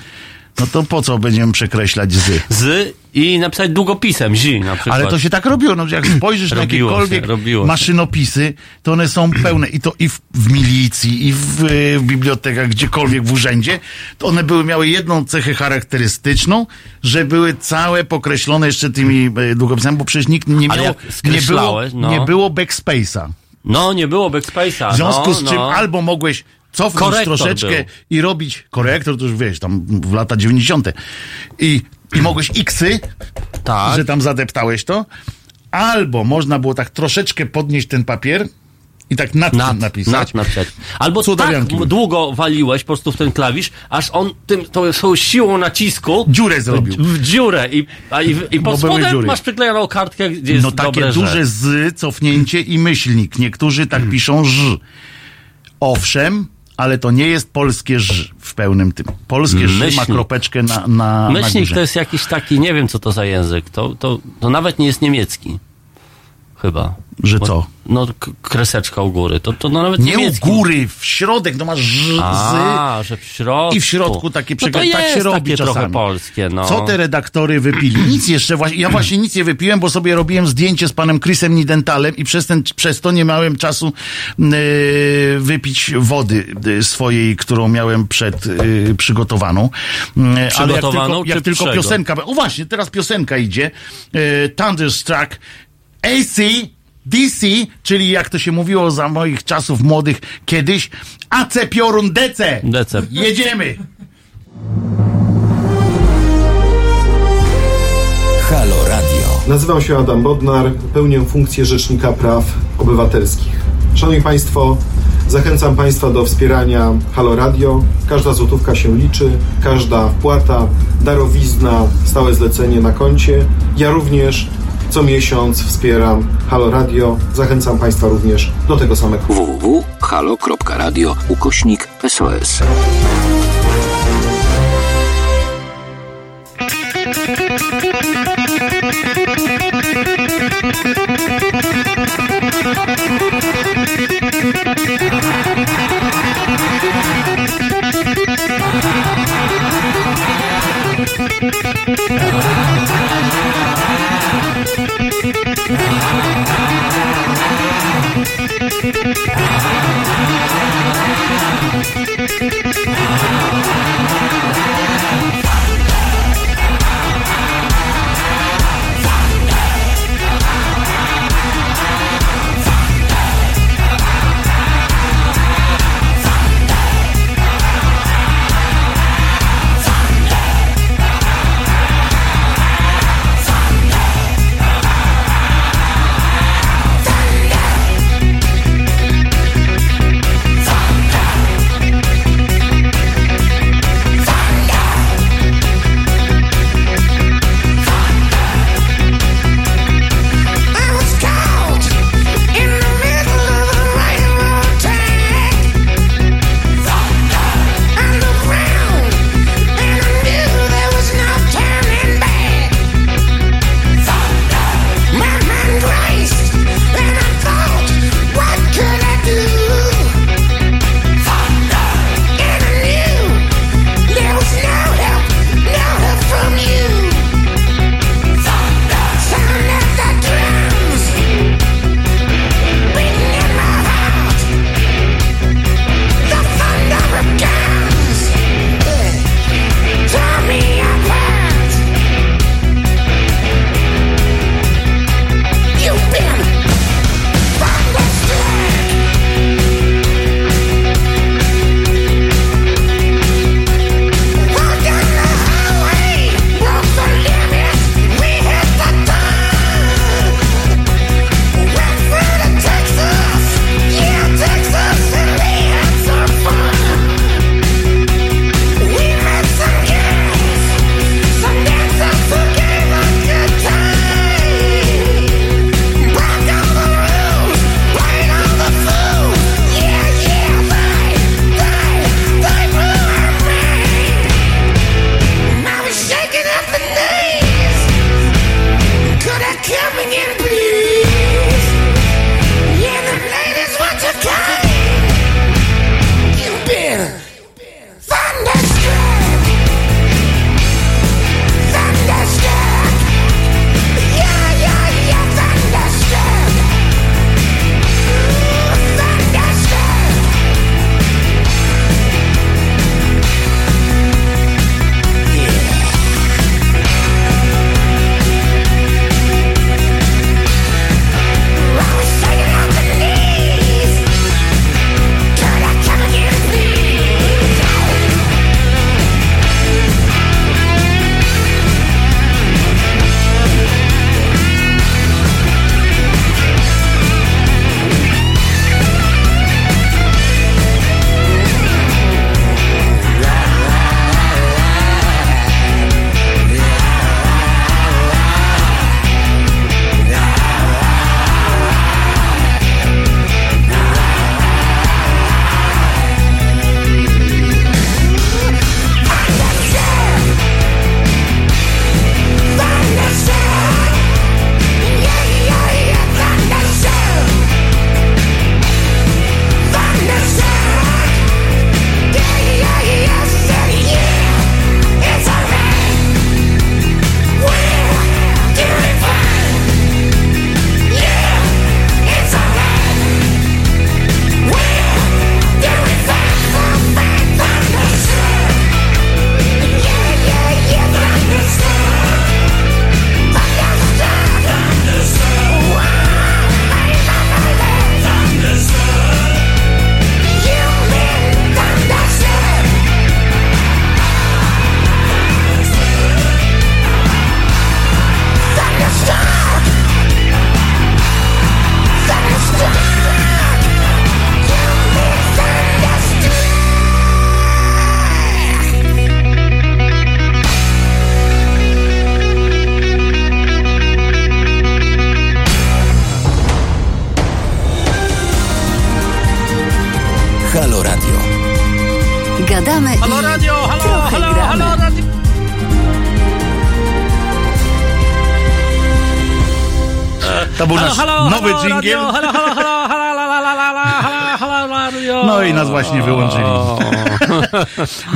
No to po co będziemy przekreślać z? Z i napisać długopisem, zi na przykład. Ale to się tak robiło, no jak spojrzysz na jakiekolwiek się, maszynopisy, to one są pełne i to i w, w milicji, i w, y, w bibliotekach, gdziekolwiek w urzędzie, to one były, miały jedną cechę charakterystyczną, że były całe pokreślone jeszcze tymi y, długopisami, bo przecież nikt nie miał, nie było, no. nie było backspace'a. No, nie było backspace'a. W związku no, z czym no. albo mogłeś cofnąć Korektor troszeczkę był. i robić korektor, to już wiesz, tam w lata 90. I, i mogłeś xy, Tak. że tam zadeptałeś to, albo można było tak troszeczkę podnieść ten papier i tak nad, Nad, napisać. nad napisać. Albo tak długo waliłeś po prostu w ten klawisz, aż on tym, tą swoją siłą nacisku Dziurę zrobił. w, w dziurę i, a, i, i pod spodem masz przyklejoną kartkę, gdzie jest No takie dobre, że- duże z, cofnięcie i myślnik. Niektórzy tak piszą ż. Owszem, ale to nie jest polskie ż w pełnym tym. Polskie ż ma kropeczkę na, na, na Myślnik górze. to jest jakiś taki, nie wiem co to za język, to, to, to nawet nie jest niemiecki. Chyba. Że co? No, kreseczka u góry. To, to no nawet Nie u niemiecki. góry, w środek, no masz ż. A, że w środku. I w środku takie no to przega- tak się robi czasami. trochę polskie, no. Co te redaktory wypili? Nic jeszcze właśnie. Ja właśnie nic nie wypiłem, bo sobie robiłem zdjęcie z panem Chrisem Nidentalem i przez, ten, przez to nie miałem czasu yy, wypić wody yy, swojej, którą miałem przed yy, przygotowaną. Yy, ale jak Przygotowaną tylko, jak tylko piosenka. O właśnie, teraz piosenka idzie. Thunderstruck. AC. DC, czyli jak to się mówiło za moich czasów młodych kiedyś, AC Piorun DC. DC. Jedziemy. Halo Radio. Nazywam się Adam Bodnar, pełnię funkcję Rzecznika Praw Obywatelskich. Szanowni Państwo, zachęcam Państwa do wspierania Halo Radio. Każda złotówka się liczy, każda wpłata, darowizna, stałe zlecenie na koncie. Ja również co miesiąc wspieram Halo Radio. Zachęcam Państwa również do tego samego. www.halo.radio ukośnik SOS. Thank you.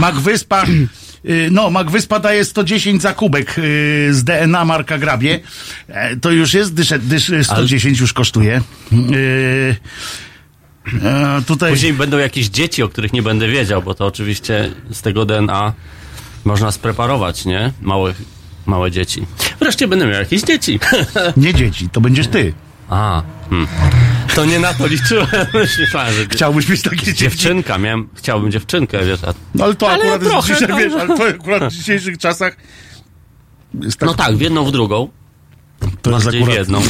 Magwyspa, y, no Magwyspa daje 110 za kubek y, z DNA Marka Grabie. E, To już jest, dysz, dysz 110 już kosztuje. Y, e, Tutaj Później będą jakieś dzieci, o których nie będę wiedział, bo to oczywiście z tego DNA można spreparować, nie? Małe, małe dzieci. Wreszcie będę miał jakieś dzieci. nie dzieci, to będziesz ty. A, hmm. to nie na to liczyłem. Myślałem, że Chciałbyś mieć takie dzieci. dziewczynka, miałem, chciałbym dziewczynkę, wiesz, a No ale to Ale akurat jest trochę dzisiaj, tam- wiesz, ale to akurat w dzisiejszych czasach jest tak, No tak, w jedną, w drugą. to jest akurat, w jedną.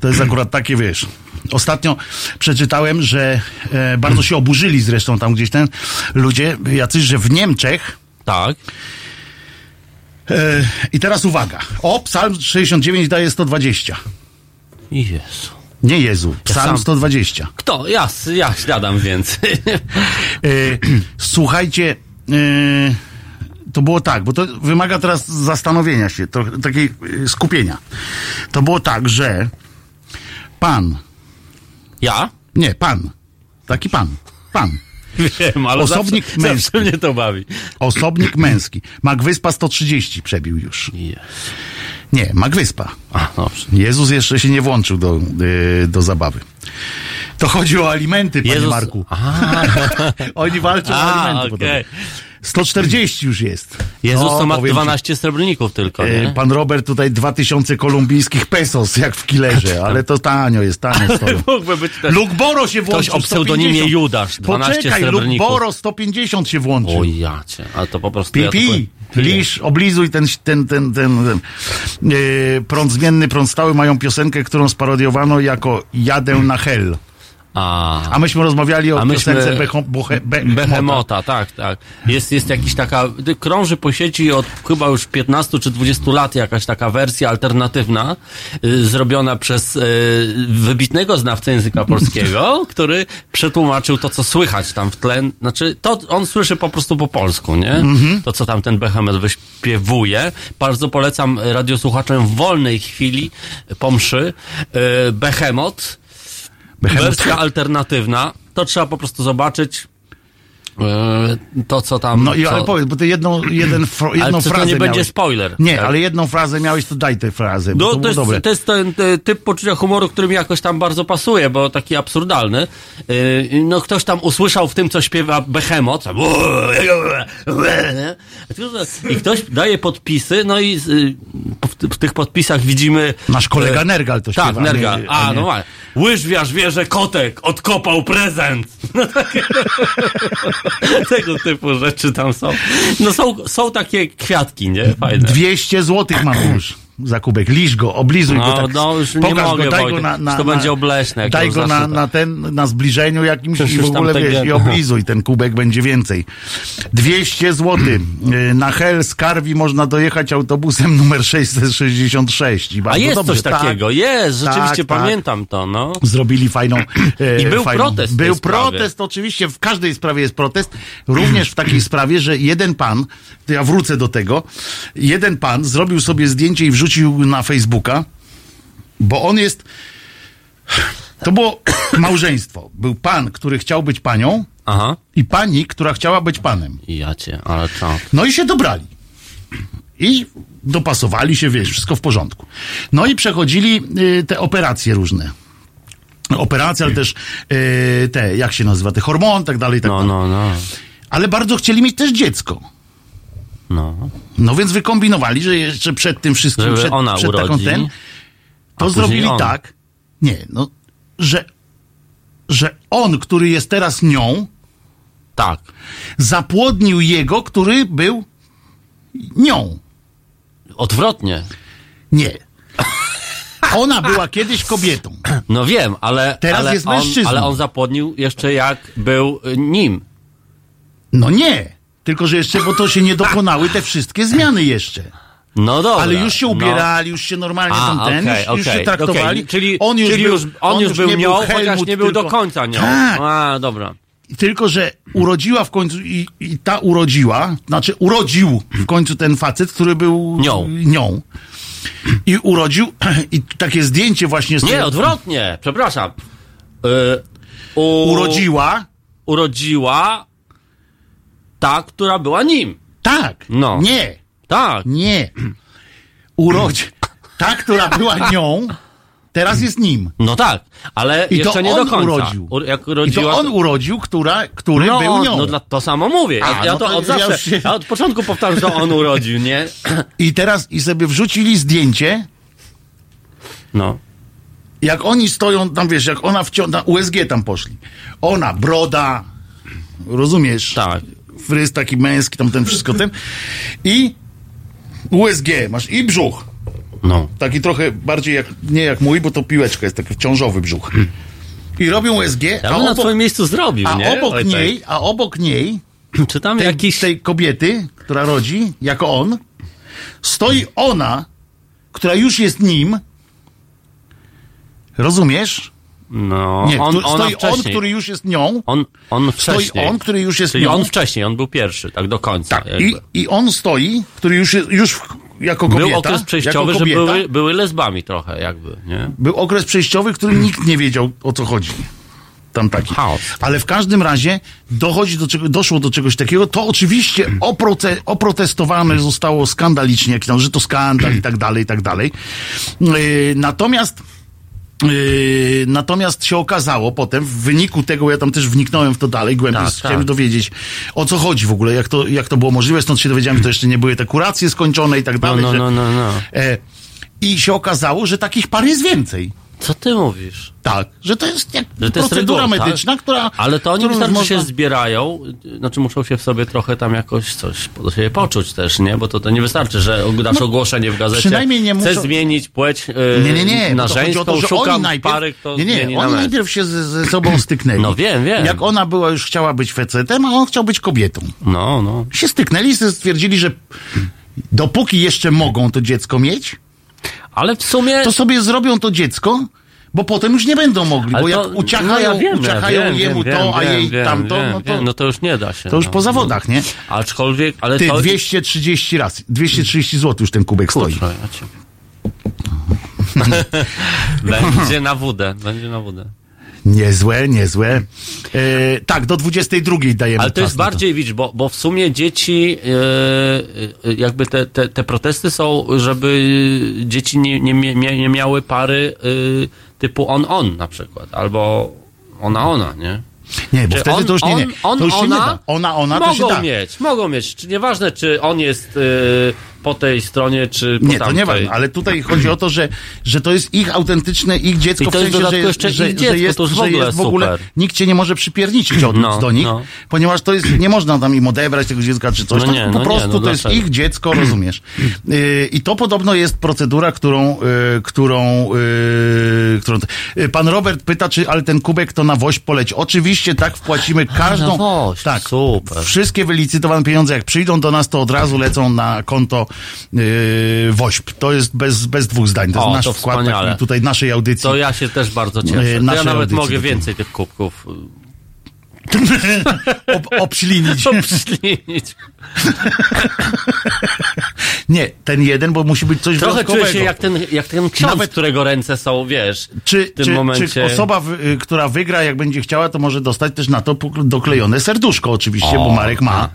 To jest akurat takie, wiesz. Ostatnio przeczytałem, że e, bardzo się oburzyli zresztą tam gdzieś ten ludzie, jacyś, że w Niemczech Tak. e, i teraz uwaga. O, psalm 69 daje 120. Jezu. Nie Jezu, psalm sam- 120. Kto? Ja, ja śladam więcej. E, słuchajcie, e, to było tak, bo to wymaga teraz zastanowienia się, trochę takiej e, skupienia. To było tak, że pan, Ja? nie, pan, taki pan, pan, Wiem, ale Osobnik zawsze, męski. zawsze mnie to bawi. osobnik męski, Magwyspa 130 przebił już. Jezu. Nie, Magwyspa. A, dobrze. Jezus jeszcze się nie włączył do, e, do zabawy. To chodzi o alimenty, panie Jezus- Marku. Oni walczą o A, alimenty. okej. Podobno. 140 już jest. Jezus No, to ma powiem ci, 12 srebrników tylko, e, nie? Pan Robert tutaj 2000 kolumbijskich pesos, jak w killerze, ale to tanio jest, tanio stoją. Mógłby być też... Luke Boro się włączył, o pseudonimie 150. Judasz, 12 Poczekaj, Luke srebrników. Boro 150 się włączył. O jacie, ale to po prostu... Pipi, tylko- lisz, oblizuj ten, ten, ten, ten, ten. Yy, prąd zmienny, prąd stały mają piosenkę, którą sparodiowano jako Jadę na hell. A, A myśmy rozmawiali o A myśmy- piosence Becho, bohe, be, Behemota, tak, tak. Jest, jest jakiś taka, krąży po sieci od chyba już 15 czy 20 lat jakaś taka wersja alternatywna, y, zrobiona przez y, wybitnego znawcę języka polskiego, który przetłumaczył to, co słychać tam w tle. Znaczy, to on słyszy po prostu po polsku, nie? To, co tam ten Behemet wyśpiewuje. Bardzo polecam radiosłuchaczom w wolnej chwili po mszy y, Behemot, Wersja alternatywna, to trzeba po prostu zobaczyć to, co tam... No i co... ale powiedz, bo ty jedną, jeden, jedną Ale czy to frazę nie będzie miałeś. spoiler? Nie, Tak. ale jedną frazę miałeś, to daj tę frazę, bo No, to to, jest, dobre. to jest ten e, typ poczucia humoru, który mi jakoś tam bardzo pasuje, bo taki absurdalny. E, No ktoś tam usłyszał w tym, co śpiewa Behemoth. I ktoś daje podpisy, no i w, tych podpisach widzimy... Nasz kolega e, Nergal to Tak, śpiewa. a Nergal. nie- A, nie- no właśnie. Łyżwiarz wie, że kotek odkopał prezent. No takie, tego typu rzeczy tam są. No są, są takie kwiatki, nie? Fajne. 200 złotych mam już za kubek. Lisz go, oblizuj No, go tak. no, już nie pokaż mogę, go, daj go na, na, To na, będzie obleśne, Daj go na, zacznę na ten, na zbliżeniu jakimś i w ogóle wiesz, i oblizuj. Ten kubek będzie więcej. 200 złotych. Y, Na Hel z Karwi można dojechać autobusem numer 666. I A jest dobrze. coś Tak. takiego, jest, rzeczywiście tak. pamiętam to, no. Zrobili fajną. e, I był fajną. protest Był sprawie. protest, oczywiście, w każdej sprawie jest protest. Również w takiej sprawie, że jeden pan, to ja wrócę do tego, jeden pan zrobił sobie zdjęcie i wrzucił na Facebooka, bo on jest. To było małżeństwo. Był pan, który chciał być panią Aha. i pani, która chciała być panem. Ja cię, ale co? No i się dobrali. I dopasowali się, wiesz, wszystko w porządku. No i przechodzili y, te operacje różne. Operacje, ale też y, te, jak się nazywa, te hormony, tak dalej, tak No, dalej. no, no. Ale bardzo chcieli mieć też dziecko. No. No więc wykombinowali, że jeszcze przed tym wszystkim, Żeby przed, ona przed taką urodzi, ten, a to zrobili on. tak, nie, no, że, że on, który jest teraz nią, Tak. zapłodnił jego, który był nią. Odwrotnie. Nie. Ona była kiedyś kobietą. No wiem, ale. Teraz ale jest on, mężczyzną. Ale on zapłodnił jeszcze jak był y, nim. No nie. Tylko, że jeszcze, bo to się nie dokonały te wszystkie zmiany jeszcze. No dobra. Ale już się no. ubierali, już się normalnie A, tam ten, okej, już, już się traktowali. okej. Czyli, on już czyli był, już, on już był nie nią, Helmut, chociaż nie był tylko- do końca nią. Tak. A, dobra. tylko, że urodziła w końcu i, i ta urodziła, znaczy urodził w końcu ten facet, który był Nią. nią. I urodził, i takie zdjęcie właśnie z Nie, tej- odwrotnie, przepraszam. Y, u, urodziła. urodziła ta, która była nim. Tak. No. Nie. Tak. Nie. Urodzi. Ta, która była nią, teraz jest nim. No tak, ale I to jeszcze nie on do końca. urodził. U, jak I urodziła, to on urodził, która, który no, był nią. no to samo mówię. Ja, A, ja no to to od ja zawsze, się- ja od początku powtarzam, że on urodził, nie? I teraz i sobie wrzucili zdjęcie, No. jak oni stoją tam, wiesz, jak ona wciąż, na USG tam poszli. Ona, broda, rozumiesz? Tak. Fryz taki męski, tam ten wszystko ten. I USG masz i brzuch. No. Taki trochę bardziej jak, nie jak mój, bo to piłeczka jest taki ciążowy brzuch. I robią USG, Ja a bym na twoim miejscu zrobił, a nie? obok Wojtek? niej, a obok niej Czy tam tej, jakiś... tej kobiety, która rodzi, jako on, stoi ona, która już jest nim. Rozumiesz? No, Nie, on, stoi on, który już jest nią. On, on Stoi wcześniej. on, który już jest Czyli nią. on wcześniej, on był pierwszy, tak do końca. jakby. I, I on stoi, który już jest, już jako kobieta. Był okres przejściowy, że były, były lesbami trochę jakby, nie? Był okres przejściowy, w którym nikt nie wiedział, o co chodzi. Tam taki. Chaos. Ale w każdym razie dochodzi do czego, doszło do czegoś takiego. To oczywiście oproce, oprotestowane zostało skandalicznie, jak tam, że to skandal i tak dalej, i tak dalej. Yy, natomiast Yy, natomiast się okazało potem, w wyniku tego, ja tam też wniknąłem w to dalej, głębiej, Tak, chciałem tak. dowiedzieć, o co chodzi w ogóle, jak to, jak to było możliwe, stąd się dowiedziałem, że to jeszcze nie były te kuracje skończone i tak No, dalej. no, że, no, no, no. E, I się okazało, że takich par jest więcej. Co ty mówisz? Tak, że to jest jak Że to jest procedura reguła, medyczna, tak? która... Ale to oni wystarczy można- się zbierają, znaczy muszą się w sobie trochę tam jakoś coś do siebie poczuć też, nie? Bo to, to nie wystarczy, że dasz ogłoszenie w gazecie, No, przynajmniej nie chcesz muszą- zmienić płeć yy, Nie, nie, nie. na to żeńską, to, szukam najpierw, pary, kto nie, nie, oni najpierw się z, ze sobą styknęli. No wiem, wiem. Jak ona była już chciała być fecetem, a on chciał być kobietą. No, no. Się styknęli i stwierdzili, że dopóki jeszcze mogą to dziecko mieć, Ale w sumie... to sobie zrobią to dziecko, bo potem już nie będą mogli, ale bo to- jak uciachają, no ja wiem, uciachają wiem, jemu wiem, to, a jej tamto, no to, no to już nie da się. to już no. po zawodach, nie? Aczkolwiek, ale Ty, to... 230 razy, 230 zł już ten kubek stoi. Kurczę, ja cię... Będzie na wódę, będzie na wódę. Niezłe, niezłe. E, tak, do 22 dajemy Ale to jest bardziej, widzisz, bo, bo w sumie dzieci, e, e, jakby te, te, te protesty są, żeby dzieci nie, nie, nie miały pary e, typu on-on na przykład, albo ona-ona, nie? Nie, bo Czy wtedy on, to już nie, nie. On, on, to już się ona, nie da. Ona, ona to się mogą da. mieć, mogą mieć. Czy nieważne, czy on jest e, po tej stronie, czy po Nie, to tamtej. nie ważne, ale tutaj chodzi o to, że, że to jest ich autentyczne, ich dziecko I to w jest sensie, w że jest, jeszcze że, że dziecko, jest, to już w że ogóle jest w ogóle, super. nikt cię nie może przypierniczyć od, No, do nich, no. ponieważ to jest, nie można tam im odebrać tego dziecka czy coś, No tam, nie, po no nie, prostu no to jest dlaczego? ich dziecko, rozumiesz. Yy, I to podobno jest procedura, którą, yy, którą, yy, którą, yy, pan Robert pyta, czy, ale ten kubek to na woź poleci. Oczywiście tak, wpłacimy każdą, woź, tak, super. wszystkie wylicytowane pieniądze, jak przyjdą do nas, to od razu lecą na konto yy, WOŚP. To jest bez, bez dwóch zdań. To jest O, nasz to wkład wspaniale. tutaj naszej audycji. To ja się też bardzo cieszę. To ja nawet audycji mogę więcej tych kubków Ob, obślinić. obślinić. Nie, ten jeden, bo musi być coś Trochę wyjątkowego. czuję się jak ten, jak ten ksiądz, Nawet- którego ręce są, wiesz, Czy, w tym czy, momencie. czy osoba, w, y, która wygra, jak będzie chciała, to może dostać też na to doklejone serduszko oczywiście, O, bo Marek ma.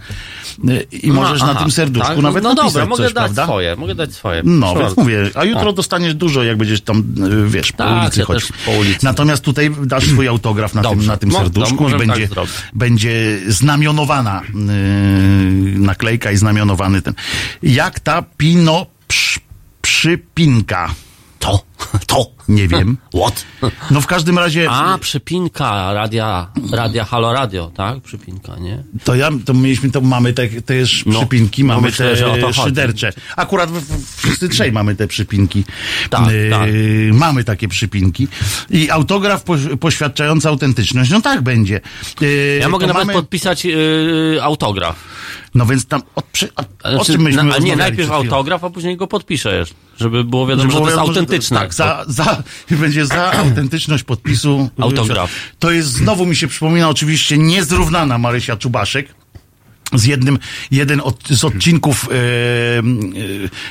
Y, I możesz No, na aha, tym serduszku tak? nawet No napisać dobra, mogę coś, dać prawda? swoje, mogę dać swoje. No, więc mówię, a jutro O. dostaniesz dużo, jak będziesz tam, y, wiesz, po Tak, ulicy ja chodzić. po ulicy. Natomiast tutaj dasz swój autograf na tym, Dobrze. na tym Mo- serduszku no, i będzie, tak będzie znamionowana naklejka i znamionowany ten. Jak ta pino przypinka? To, to. Nie wiem. What? No w każdym razie, A, przypinka radia, radia Halo Radio, tak? Przypinka, nie? to ja, to mieliśmy, to mamy te, też No, przypinki, no mamy myślę, te szydercze. Akurat wszyscy trzej mamy te przypinki. Tak, Yy, tak. Mamy takie przypinki. I autograf poś, poświadczający autentyczność. No tak będzie. Yy, Ja mogę nawet mamy- podpisać yy, autograf. No więc tam, o, przy, o, o Znaczy, czym myśmy na, a nie, najpierw autograf, a później go podpiszesz, żeby było wiadomo, że to Żeby jest autentyczne. Tak, za, za, będzie za autentyczność podpisu. Autograf. To jest, znowu mi się przypomina oczywiście niezrównana Marysia Czubaszek. Z jednym, jeden od, z odcinków e, e,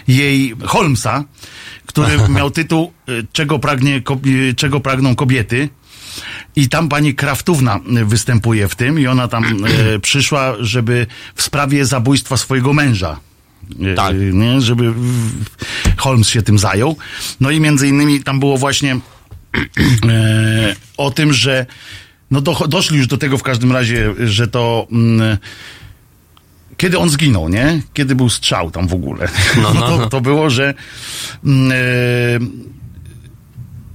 jej Holmesa, który miał tytuł e, czego, pragnie, czego pragną kobiety. I tam pani Kraftówna występuje w tym i ona tam przyszła, żeby w sprawie zabójstwa swojego męża. E, Tak. Nie, żeby Holmes się tym zajął. No i między innymi tam było właśnie e, o tym, że no do, doszli już do tego w każdym razie, że to mm, kiedy on zginął, nie? Kiedy był strzał tam w ogóle. No, no, to, no. to było, że mm, e,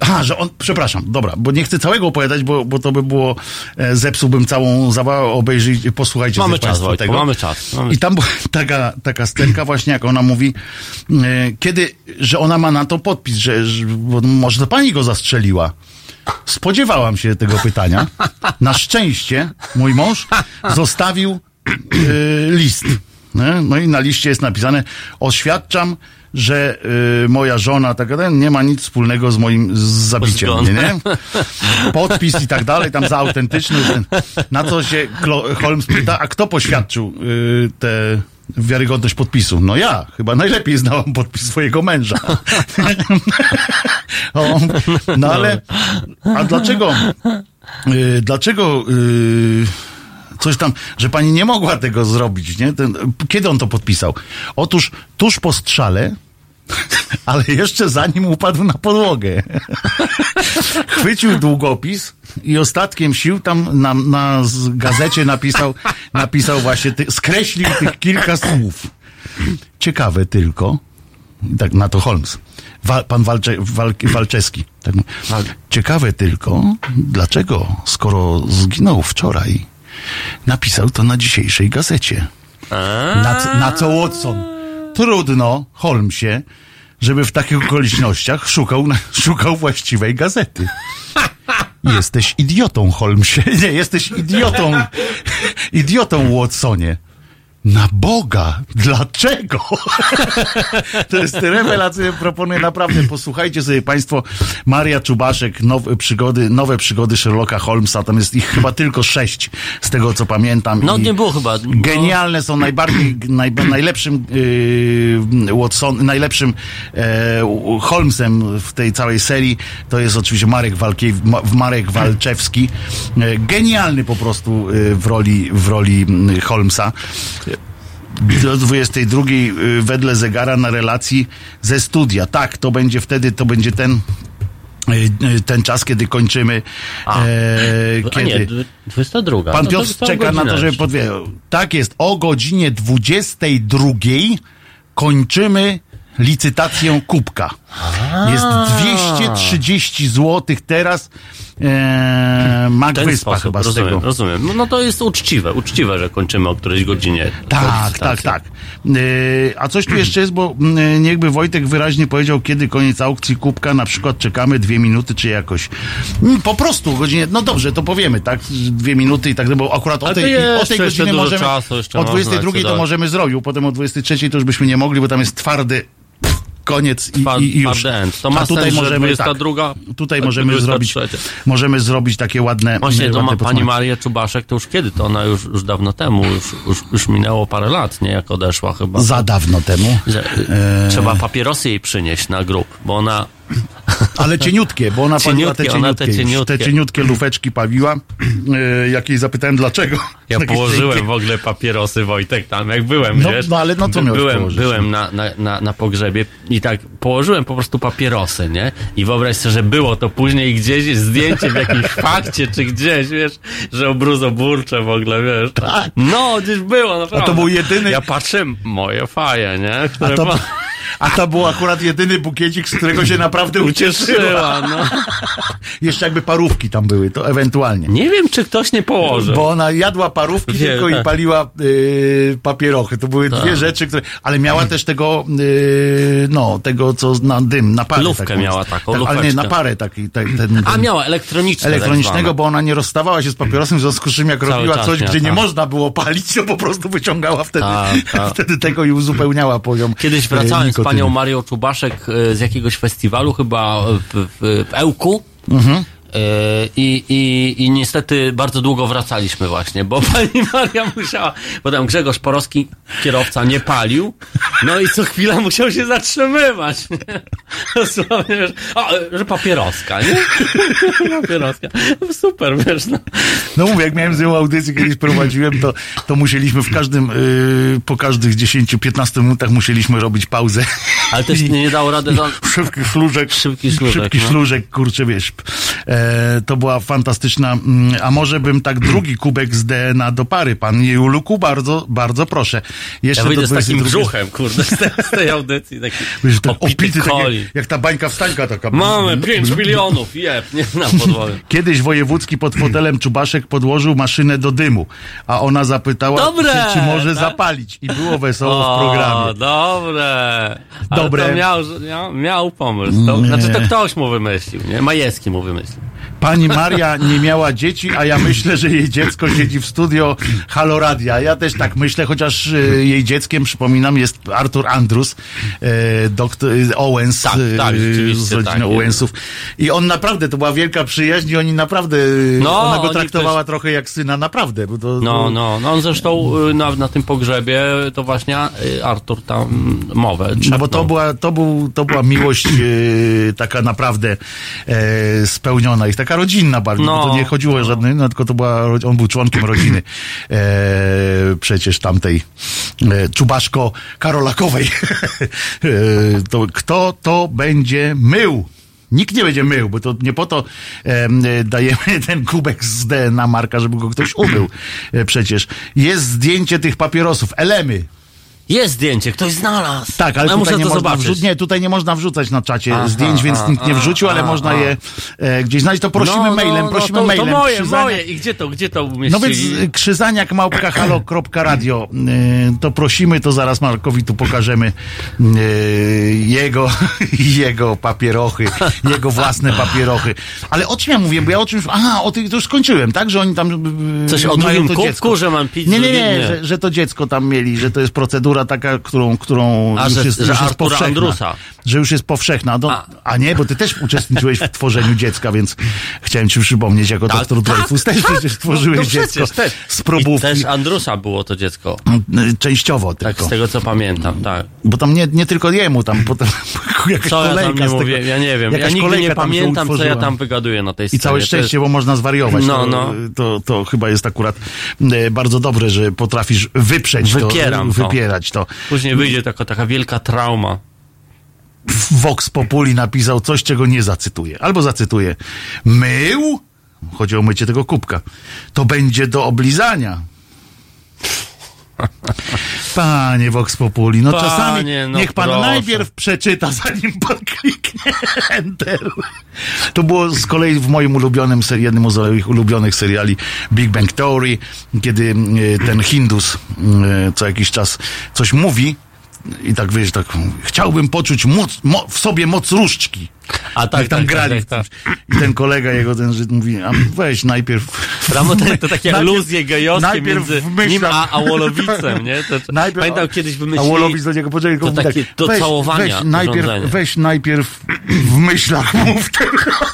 Aha, że on, przepraszam, dobra, bo nie chcę całego opowiadać, bo, bo to by było, e, zepsułbym całą zabawę, obejrzyj, posłuchajcie Mamy czas, Wojtku, tego. mamy czas. Mamy I tam była taka, taka scenka właśnie, jak ona mówi, e, kiedy, że ona ma na to podpis, że, że może to pani go zastrzeliła. Spodziewałam się tego pytania. Na szczęście mój mąż zostawił e, list. No i na liście jest napisane, oświadczam, że y, moja żona tak, dalej, nie ma nic wspólnego z moim z zabiciem mnie, nie? Podpis i tak dalej, tam za autentyczny. Ten, na co się Holmes pyta, a kto poświadczył y, tę wiarygodność podpisu? No ja, chyba najlepiej znałam podpis swojego męża. no ale, a dlaczego, y, dlaczego y, coś tam, że pani nie mogła tego zrobić, nie? Ten, kiedy on to podpisał? Otóż tuż po strzale, ale jeszcze zanim upadł na podłogę. Chwycił długopis i ostatkiem sił tam na, na gazecie napisał, napisał właśnie, ty, skreślił tych kilka słów. Ciekawe tylko, tak na to Holmes, Wa, pan Walcze, Wal, Walczewski. Tak, mówi, ciekawe tylko, dlaczego, skoro zginął wczoraj, napisał to na dzisiejszej gazecie. Na, na co Watson? Trudno, Holmesie, żeby w takich okolicznościach szukał, szukał właściwej gazety. Jesteś idiotą, Holmesie. Nie, jesteś idiotą. Idiotą, Watsonie. Na Boga! Dlaczego? To jest rewelacyjne. Proponuję naprawdę, posłuchajcie sobie Państwo Maria Czubaszek, nowe przygody, nowe przygody Sherlocka Holmesa. Tam jest ich chyba tylko sześć, z tego co pamiętam. No I nie było chyba. No, Genialne są najbardziej, naj, najlepszym yy, Watson, najlepszym e, Holmesem w tej całej serii to jest oczywiście Marek, Walkie, Marek Walczewski. E, genialny po prostu e, w roli, w roli mm, Holmesa do 22 y, wedle zegara na relacji ze studia. Tak, to będzie wtedy, to będzie ten y, y, ten czas, kiedy kończymy. A. E, a kiedy nie, dwu- 22. Pan No Piotr czeka na to, żeby podwiedział. Tak jest, o godzinie 22 kończymy licytację kubka. Jest 230 zł teraz. E, W Mag ten Wyspa sposób, chyba z rozumiem, tego. rozumiem. No, no to jest uczciwe, uczciwe, że kończymy o którejś godzinie. Tak, tak, tak. Yy, a coś tu jeszcze jest, bo yy, niechby Wojtek wyraźnie powiedział, kiedy koniec aukcji kubka, na przykład czekamy dwie minuty, czy jakoś. Mm, Po prostu o godzinie, no dobrze, to powiemy, tak? Dwie minuty i tak, bo akurat o tej, jeszcze- o tej godzinie możemy. czasu o można 22 to możemy zrobić, potem o 23 to już byśmy nie mogli, bo tam jest twardy koniec i, i, i już. To A ma tutaj sens, że możemy, 22, tak, tutaj tak, możemy 23. zrobić, możemy zrobić takie ładne, Właśnie, to ładne ma pani. Marię Czubaszek, to już kiedy? To ona już, już dawno temu, już, już, już minęło parę lat, nie? Jak odeszła chyba. Za dawno temu. Że, y, E, Trzeba papierosy jej przynieść na grób, bo ona... Ale cieniutkie, bo ona paliła te Cieniutkie, ona te cieniutkie, cieniutkie. te cieniutkie lufeczki pawiła. E, jak jej zapytałem dlaczego. Ja położyłem cienkie. w ogóle papierosy, Wojtek, tam jak byłem, No, wiesz? no, ale no miałeś Byłem, położyć, byłem na, na, na, na pogrzebie i tak położyłem po prostu papierosy, nie? I wyobraź sobie, że było to później gdzieś zdjęcie w jakimś fakcie, czy gdzieś, wiesz, że obruzoburcze w ogóle, wiesz? Tak. No, gdzieś było, naprawdę. A to był jedyny- Ja patrzę, moje faje, nie? Które A to- pa- A to był akurat jedyny bukiecik, z którego się naprawdę ucieszyła. Cieszyła, no. Jeszcze jakby parówki tam były, to ewentualnie. Nie wiem, czy ktoś nie położy. Bo ona jadła parówki Wie, tylko i tak. paliła y, papierochy. To były dwie rzeczy, które. Ale miała też tego, y, no, tego, co na dym, na parę. Lufkę taką. miała taką, tak, Ale nie, na parę taki. Ten, ten, A miała elektroniczne. tak elektronicznego, zwane. bo ona nie rozstawała się z papierosem, w związku z czym jak Cały robiła coś, miała, gdzie nie tak. można było palić, to po prostu wyciągała wtedy, Tak, tak. wtedy tego i uzupełniała poziom. Kiedyś wracałem z nikotyny. panią Marią Czubaszek e, z jakiegoś festiwalu, chyba w, w, w Ełku. Mhm. E, I, i, I niestety bardzo długo wracaliśmy właśnie, bo pani Maria musiała, bo tam Grzegorz Porowski, kierowca, nie palił, no i co chwila musiał się zatrzymywać. nie? Dosłownie, wiesz, o, że papieroska, nie? papieroska. No Super, wiesz, no. No mówię, jak miałem z nią audycję kiedyś prowadziłem, to, to musieliśmy w każdym, yy, po każdych 10-15 minutach musieliśmy robić pauzę. Ale też nie, nie dało rady, no, Szybki szlużek. Szybki szlużek, Szybki no. szlużek, kurczę, wiesz. E, to była fantastyczna, mm, a może bym tak drugi kubek z DNA do pary, pan Juluku, bardzo, bardzo proszę. Jeszcze ja wyjdę z takim 22 brzuchem, kurde, z tej, z tej audycji, taki tak opity, opity, jak ta bańka wstańka taka. Mamy 5 milionów, jeb, nie na podłogę. Kiedyś wojewódzki pod fotelem Czubaszek podłożył maszynę do dymu, a ona zapytała, Dobre, czy, czy może tak? zapalić. I było wesoło w O, programie. dobre. Dobre. To miał, miał, miał pomysł. To, znaczy to ktoś mu wymyślił, nie? Majewski mu wymyślił. Pani Maria nie miała dzieci, a ja myślę, że jej dziecko siedzi w studio Halo Radia. Ja też tak myślę, chociaż e, jej dzieckiem, przypominam, jest Artur Andrus, e, doktor e, Owens Tak, tak, z rodziny tak. Owensów. I on naprawdę, to była wielka przyjaźń i oni naprawdę, No, ona go traktowała też- trochę jak syna, naprawdę. Bo to, No, no, no on zresztą na, na tym pogrzebie to właśnie Artur tam mowę No bo to była, to, był, to była miłość taka naprawdę e, spełniona i taka rodzinna bardziej, No. bo to nie chodziło o żadny, no tylko to była, on był członkiem rodziny e, przecież tamtej e, Czubaszko Karolakowej. e, to kto to będzie mył? Nikt nie będzie mył, bo to nie po to e, dajemy ten kubek z DNA Marka, żeby go ktoś umył. E, przecież jest zdjęcie tych papierosów, elemy. Jest zdjęcie, ktoś znalazł. Tak, ale ja tutaj muszę nie to można zobaczyć. Nie, tutaj nie można wrzucać na czacie Aha, zdjęć, więc a, nikt nie wrzucił, ale a, można je e, gdzieś znaleźć. To prosimy mailem, prosimy to, mailem. To moje, Krzyzania- moje. I gdzie to, gdzie to No umieścili? więc y, krzyzaniak małpka halo.radio y, to prosimy, to zaraz Markowi tu pokażemy y, jego, jego papierochy, jego własne papierochy. Ale o czym ja mówię? Bo ja o czymś, aha, o tym to już skończyłem, tak? Że oni tam y, Coś o to kubku, dziecko. że mam pić Nie, nie, nie, nie. Że, że to dziecko tam mieli, że to jest procedura taka, którą, którą A, już że- jest, że już jest powszechna. Andrusa. Że już jest powszechna. No, A. a. nie, bo ty też uczestniczyłeś w tworzeniu dziecka, więc chciałem ci przypomnieć, jako Tak, doktor tak, Dreyfus też tak. przecież tworzyłeś No dziecko też. z I probówki. też Andrusa było to dziecko. Y, Częściowo Tak, tylko. z tego co pamiętam, tak. Bo tam nie, nie tylko jemu, tam potem jakaś Co ja kolejka tam nie tego, mówię, ja nie wiem. Ja nigdy nie pamiętam, co ja tam wygaduję na tej scenie. I całe szczęście, bo można zwariować. No, to, no. To, to chyba jest akurat e, bardzo dobre, że potrafisz wyprzeć Wypieram to, to. wypierać to. Później wyjdzie taka, taka wielka trauma. Vox Populi napisał coś, czego nie zacytuję. Albo zacytuję. Mył? Chodzi o mycie tego kubka. To będzie do oblizania. Panie Vox Populi, no Panie, czasami no niech pan proszę. najpierw przeczyta, zanim pan kliknie Enter. To było z kolei w moim ulubionym, ser- jednym z moich ulubionych seriali Big Bang Theory, kiedy e, ten Hindus e, co jakiś czas coś mówi i tak wiesz, tak chciałbym poczuć moc, mo, w sobie moc różdżki. A tak, Jak tam tak, grali. tak, tak, I ten kolega jego, ten Żyd mówi, a weź najpierw... Ramo, to, to takie Najpierw- aluzje gejowskie najpierw między nim a, a Wolowicem, nie? To, Najpierw, pamiętam kiedyś A wymyślili... Wolowic do niego poczekaj, to mówi takie tak, do weź, całowania weź najpierw, weź najpierw w myślach mów teraz.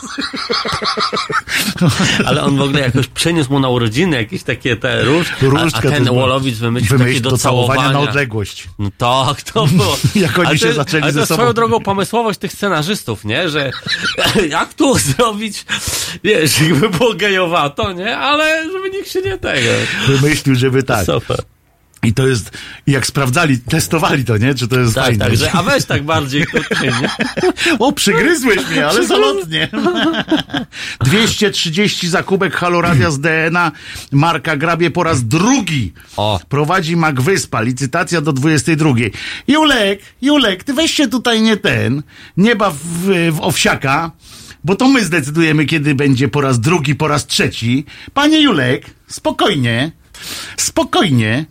Ale on w ogóle jakoś przeniósł mu na urodziny jakieś takie te róż, a, a ten to- Wolowic wymyślił takie do, do całowania całowania. na odległość. No tak, to było. Jak oni się to- zaczęli ale ze to sobą- swoją drogą pomysłowość tych scenarzystów, nie? Że jak tu zrobić, wiesz, jakby było gejowato, nie? Ale żeby nikt się nie tego. Wymyślił, żeby tak. Super. I to jest, jak sprawdzali, testowali to, nie? Czy to jest Tak, fajne. tak, że, a weź tak bardziej tutaj, nie? O, przygryzłeś mnie, ale zalotnie. 230 za kubek Haloradia z DNA. Marka Grabie po raz drugi. O. Prowadzi Magwyspa. Licytacja do 22. Julek, Julek, ty weź się tutaj nie ten, nie baw w, w owsiaka, bo to my zdecydujemy, kiedy będzie po raz drugi, po raz trzeci. Panie Julek, spokojnie, spokojnie.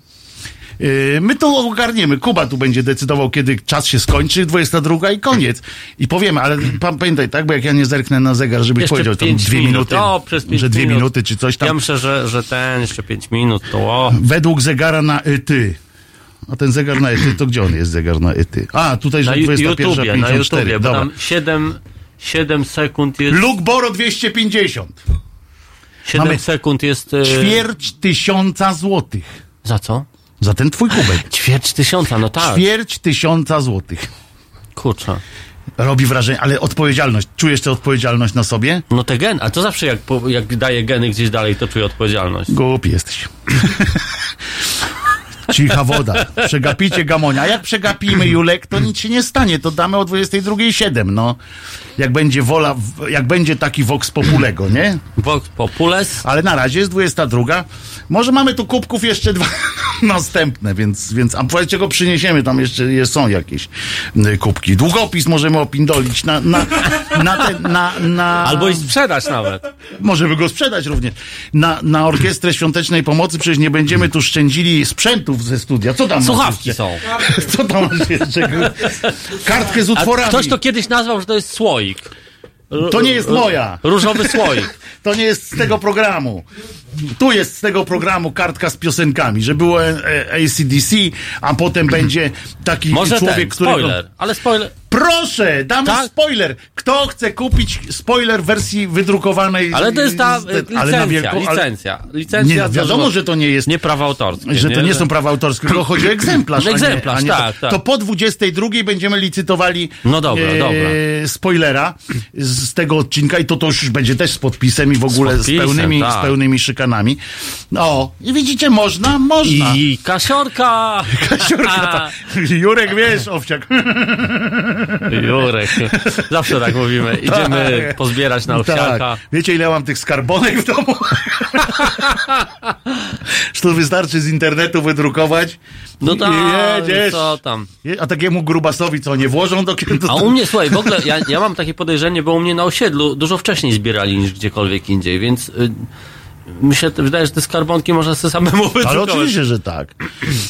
Yy, My to ogarniemy. Kuba tu będzie decydował, kiedy czas się skończy, 22 i koniec. I powiemy, ale pan pamiętaj, tak? Bo jak ja nie zerknę na zegar, żebyś Jeszcze powiedział tam pięć dwie minut. minuty, O, przez pięć że dwie minut. minuty czy coś tam. Ja myślę, że, że ten, jeszcze 5 minut, to o. Według zegara na ety. A ten zegar na ety, to gdzie on jest zegar na ety? A, tutaj, że Na Ju- YouTubie, na 21.54. YouTubie, bo tam 7, 7 sekund jest... Luke Boro 250. 7 mamy sekund jest... e, Ćwierć tysiąca złotych. Za co? Za ten twój kubek. Ćwierć tysiąca, no tak. Ćwierć tysiąca złotych. Kurczę. Robi wrażenie, ale odpowiedzialność. Czujesz tę odpowiedzialność na sobie? No te gen, a to zawsze jak, jak daje geny gdzieś dalej, to czuję odpowiedzialność. Głupi jesteś. Cicha woda. Przegapicie gamonia. A jak przegapimy Julek, to nic się nie stanie. To damy o 22.07, no. Jak będzie wola, jak będzie taki vox populego, nie? Vox Popules. Ale na razie jest 22. Może mamy tu kubków jeszcze dwa następne, więc, więc a powiedzcie go przyniesiemy, tam jeszcze są jakieś y, kubki. Długopis możemy opindolić na, na, na, te, na, na... Albo i sprzedać nawet. Możemy go sprzedać również. Na, na Orkiestrę Świątecznej Pomocy przecież nie będziemy tu szczędzili sprzętów ze studia. Co tam Słuchawki są. Co tam masz jeszcze? Kartkę z A utworami. ktoś to kiedyś nazwał, że to jest słoik. To nie jest moja. Różowy słoik. To nie jest z tego programu. Tu jest z tego programu kartka z piosenkami, że było e, e, ACDC, a potem będzie taki Może człowiek, ten, którego... spoiler. Ale spoiler. Proszę, damy Tak? spoiler. Kto chce kupić spoiler w wersji wydrukowanej? Ale to jest ta z- e, ale na licencja, wielko- ale- licencja. Licencja Nie, no, wiadomo, że to nie jest- Nie prawa autorskie. Że to nie są prawa autorskie, tylko chodzi o egzemplarz. nie- Egzemplarz, nie, tak, to, tak. To po 22 będziemy licytowali No dobra, dobra. spoilera z tego odcinka i to, to już będzie też z podpisem i w ogóle z, podpisem, pełnymi, tak. z pełnymi szykanami. No i widzicie, można, można. I kasiorka! Kasiorka, Jurek, wiesz, owsiak. Jurek. Zawsze tak mówimy. Idziemy Tak. pozbierać na owsiaka. Tak. Wiecie, ile mam tych skarbonek w domu? To wystarczy z internetu wydrukować. No tak, jedziesz. co tam. A takiemu grubasowi co, nie włożą do kiedy A u mnie, słuchaj, w ogóle ja, ja mam takie podejrzenie, bo u mnie na osiedlu dużo wcześniej zbierali niż gdziekolwiek indziej, więc y, myślę, wydaje, że te skarbonki można sobie samemu Ale wydrukować. oczywiście, że tak.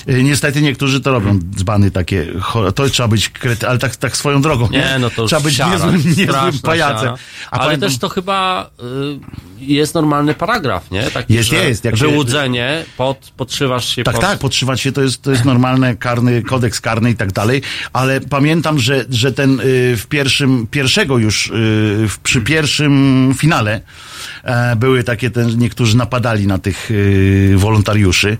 Y, Niestety niektórzy to robią, dzbany takie, to trzeba być krety, ale tak, tak swoją drogą. Nie, no to już Trzeba być siara, niezłym, niezłym pajacem. Ale pamiętam- też to chyba y, jest normalny paragraf, nie? Taki, Jest, jest, jak się- Wyłudzenie, pod, podszywasz się Tak, pod... tak, podszywać się to jest, to jest normalny karny, kodeks karny i tak dalej, ale pamiętam, że, że ten y, w pierwszym, pierwszego już, y, w, przy pierwszym finale były takie, ten, niektórzy napadali na tych y, wolontariuszy.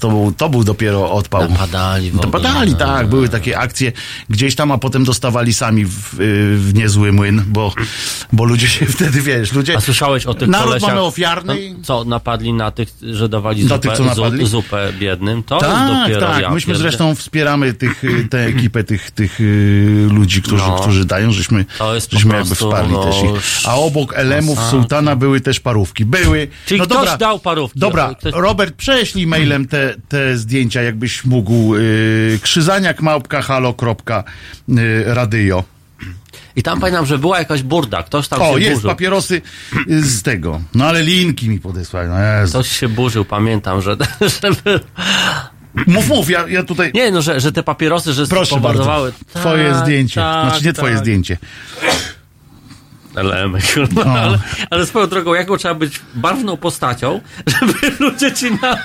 To, był, to był dopiero odpał. Napadali w ogóle. Napadali, tak, były takie akcje gdzieś tam, a potem dostawali sami w, y, w niezły młyn, bo, bo ludzie się wtedy, wiesz, ludzie... A słyszałeś o tych Naród kolesiach? mamy ofiarny No, co, napadli na tych, że dawali Na zupę, tych, co napadli? zu- zupę biednym? To Tak, dopiero tak. ja Myśmy zresztą wspieramy tych, y, tę ekipę tych, tych ludzi, którzy, No. którzy dają, żeśmy, To jest żeśmy jakby prostu, wsparli no, też ich. A obok Elemów masakra. Były też parówki. Były. Czyli no ktoś dobra, dał parówki. Dobra, Ktoś... Robert, prześlij mailem te, te zdjęcia, jakbyś mógł. Y, krzyzaniak małpka halo kropka, y, radio. I tam pamiętam, że była jakaś burda, ktoś tam O, się jest burzył. papierosy y, z tego. No ale linki mi podesłali. No, Jezu. Ktoś się burzył, pamiętam, że. Mów, mów, ja, ja tutaj... Nie, no, że, że te papierosy, że Proszę bardzo. Twoje Tak, zdjęcie. tak, znaczy nie twoje tak. Zdjęcie. Elemek, no, ale, ale swoją drogą, jaką trzeba być barwną postacią, żeby ludzie ci na,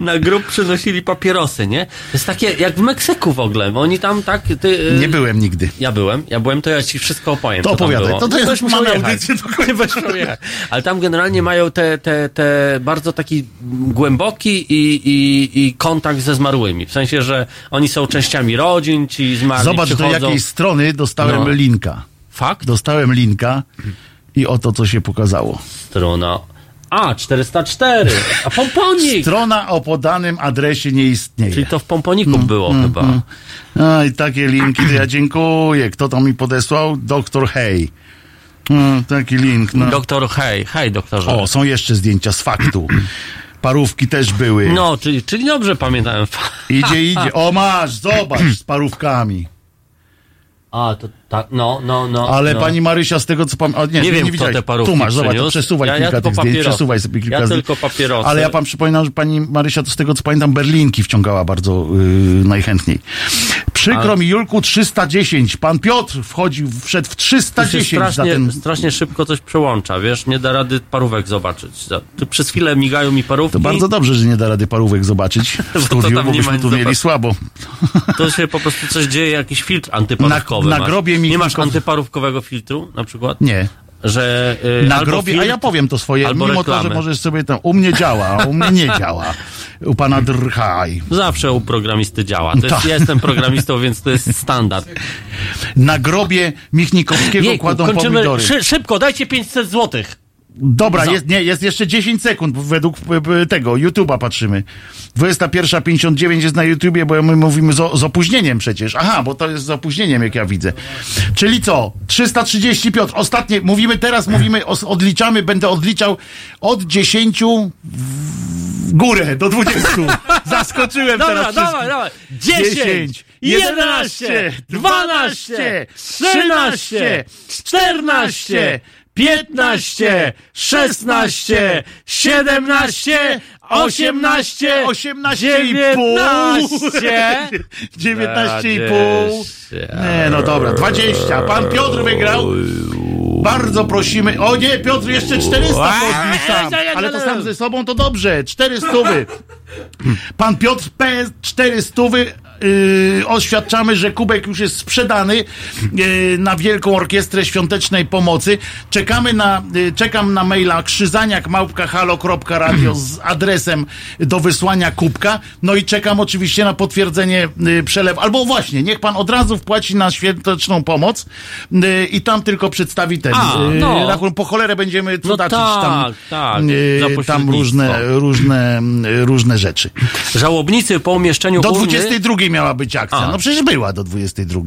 na grób przynosili papierosy, nie? To jest takie, jak w Meksyku w ogóle, bo oni tam tak... Ty, y, Nie byłem nigdy. Ja byłem, ja byłem, to ja ci wszystko opowiem. To opowiadaj. To to No jest- mamy audycję do jechać. Ale tam generalnie mają te, te, te bardzo taki głęboki i, i, i kontakt ze zmarłymi. W sensie, że oni są częściami rodzin, ci zmarli Zobacz, do przychodzą. jakiej strony dostałem No. linka. Fakt? Dostałem linka i oto, co się pokazało. Strona A, 404. A pomponik. Strona o podanym adresie nie istnieje. Czyli to w pomponiku Mm, było chyba. A, i takie linki, to ja dziękuję. Kto to mi podesłał? Doktor Hej. No, taki link. No. Doktor, hej, hej doktorze. O, są jeszcze zdjęcia z faktu. Parówki też były. No, czyli, czyli dobrze pamiętałem. Idzie, idzie. O, masz, zobacz, z parówkami. A, to tak, no, no, no. Ale no. pani Marysia, z tego co pamiętam. Nie, Nie nie, wiem, nie kto widziałeś. te parówki Tu masz, zobacz, to przesuwaj Ja- ja kilka tylko tych zdjęć, przesuwaj sobie kilka Ja zdjęć. tylko papierosy. Ale ja pan przypominam, że pani Marysia to z tego co pamiętam Berlinki wciągała bardzo yy, najchętniej. Przykro mi, Julku, 310. Pan Piotr wchodził, wszedł w Tu się 310 za strasznie, ten... strasznie szybko coś przełącza, wiesz, nie da rady parówek zobaczyć. Za- Tu przez chwilę migają mi parówki. To bardzo dobrze, że nie da rady parówek zobaczyć w studiu, bo byśmy tu mieli słabo. To się po prostu coś dzieje, jakiś filtr antyparówkowy Na- na masz. Nie masz antyparówkowego filtru na przykład? Nie. Że y, Na grobie, a ja powiem to swoje, albo mimo to, że reklamy. możesz sobie tam, u mnie działa, a u mnie nie działa. U pana Drchaj. Zawsze u programisty działa. To jest, Tak. ja jestem programistą, więc to jest standard. Na grobie Michnikowskiego Jejku, kładą kończymy. pomidory. Szy, szybko, dajcie 500 złotych. Dobra, Za- jest, nie, jest jeszcze 10 sekund według p- p- tego, YouTube'a patrzymy. 21.59 jest na YouTubie, bo my mówimy z, z opóźnieniem przecież. Aha, bo to jest z opóźnieniem, jak ja widzę. Czyli co? 330 Piotr. Ostatnie, mówimy teraz, mówimy, odliczamy, będę odliczał od 10 w górę do 20. Zaskoczyłem Dobra, teraz dawaj, wszystkich. dawaj. 10, 11, 12, 13, 14, 15, 16, 17, 18, 18 i pół. 19. 19,5. Nie, no dobra, 20. Pan Piotr wygrał. Bardzo prosimy. O nie, Piotr jeszcze 400 podniósł sam. Ale to sam ze sobą to dobrze. 400. Pan Piotr P. 400. Yy, oświadczamy, że kubek już jest sprzedany yy, na Wielką Orkiestrę Świątecznej Pomocy. Czekamy na, yy, czekam na maila krzyzaniak małpka.halo.radio z adresem do wysłania kubka. No i czekam oczywiście na potwierdzenie yy, przelewu. Albo właśnie, niech pan od razu wpłaci na Świąteczną Pomoc yy, i tam tylko przedstawi ten A, yy, no. rachunek. Po cholerę będziemy cudaczyć tak, tam, tak, za tam różne, różne, różne rzeczy. Żałobnicy po umieszczeniu Do urny, 22 miała być akcja. A. No przecież była do 22.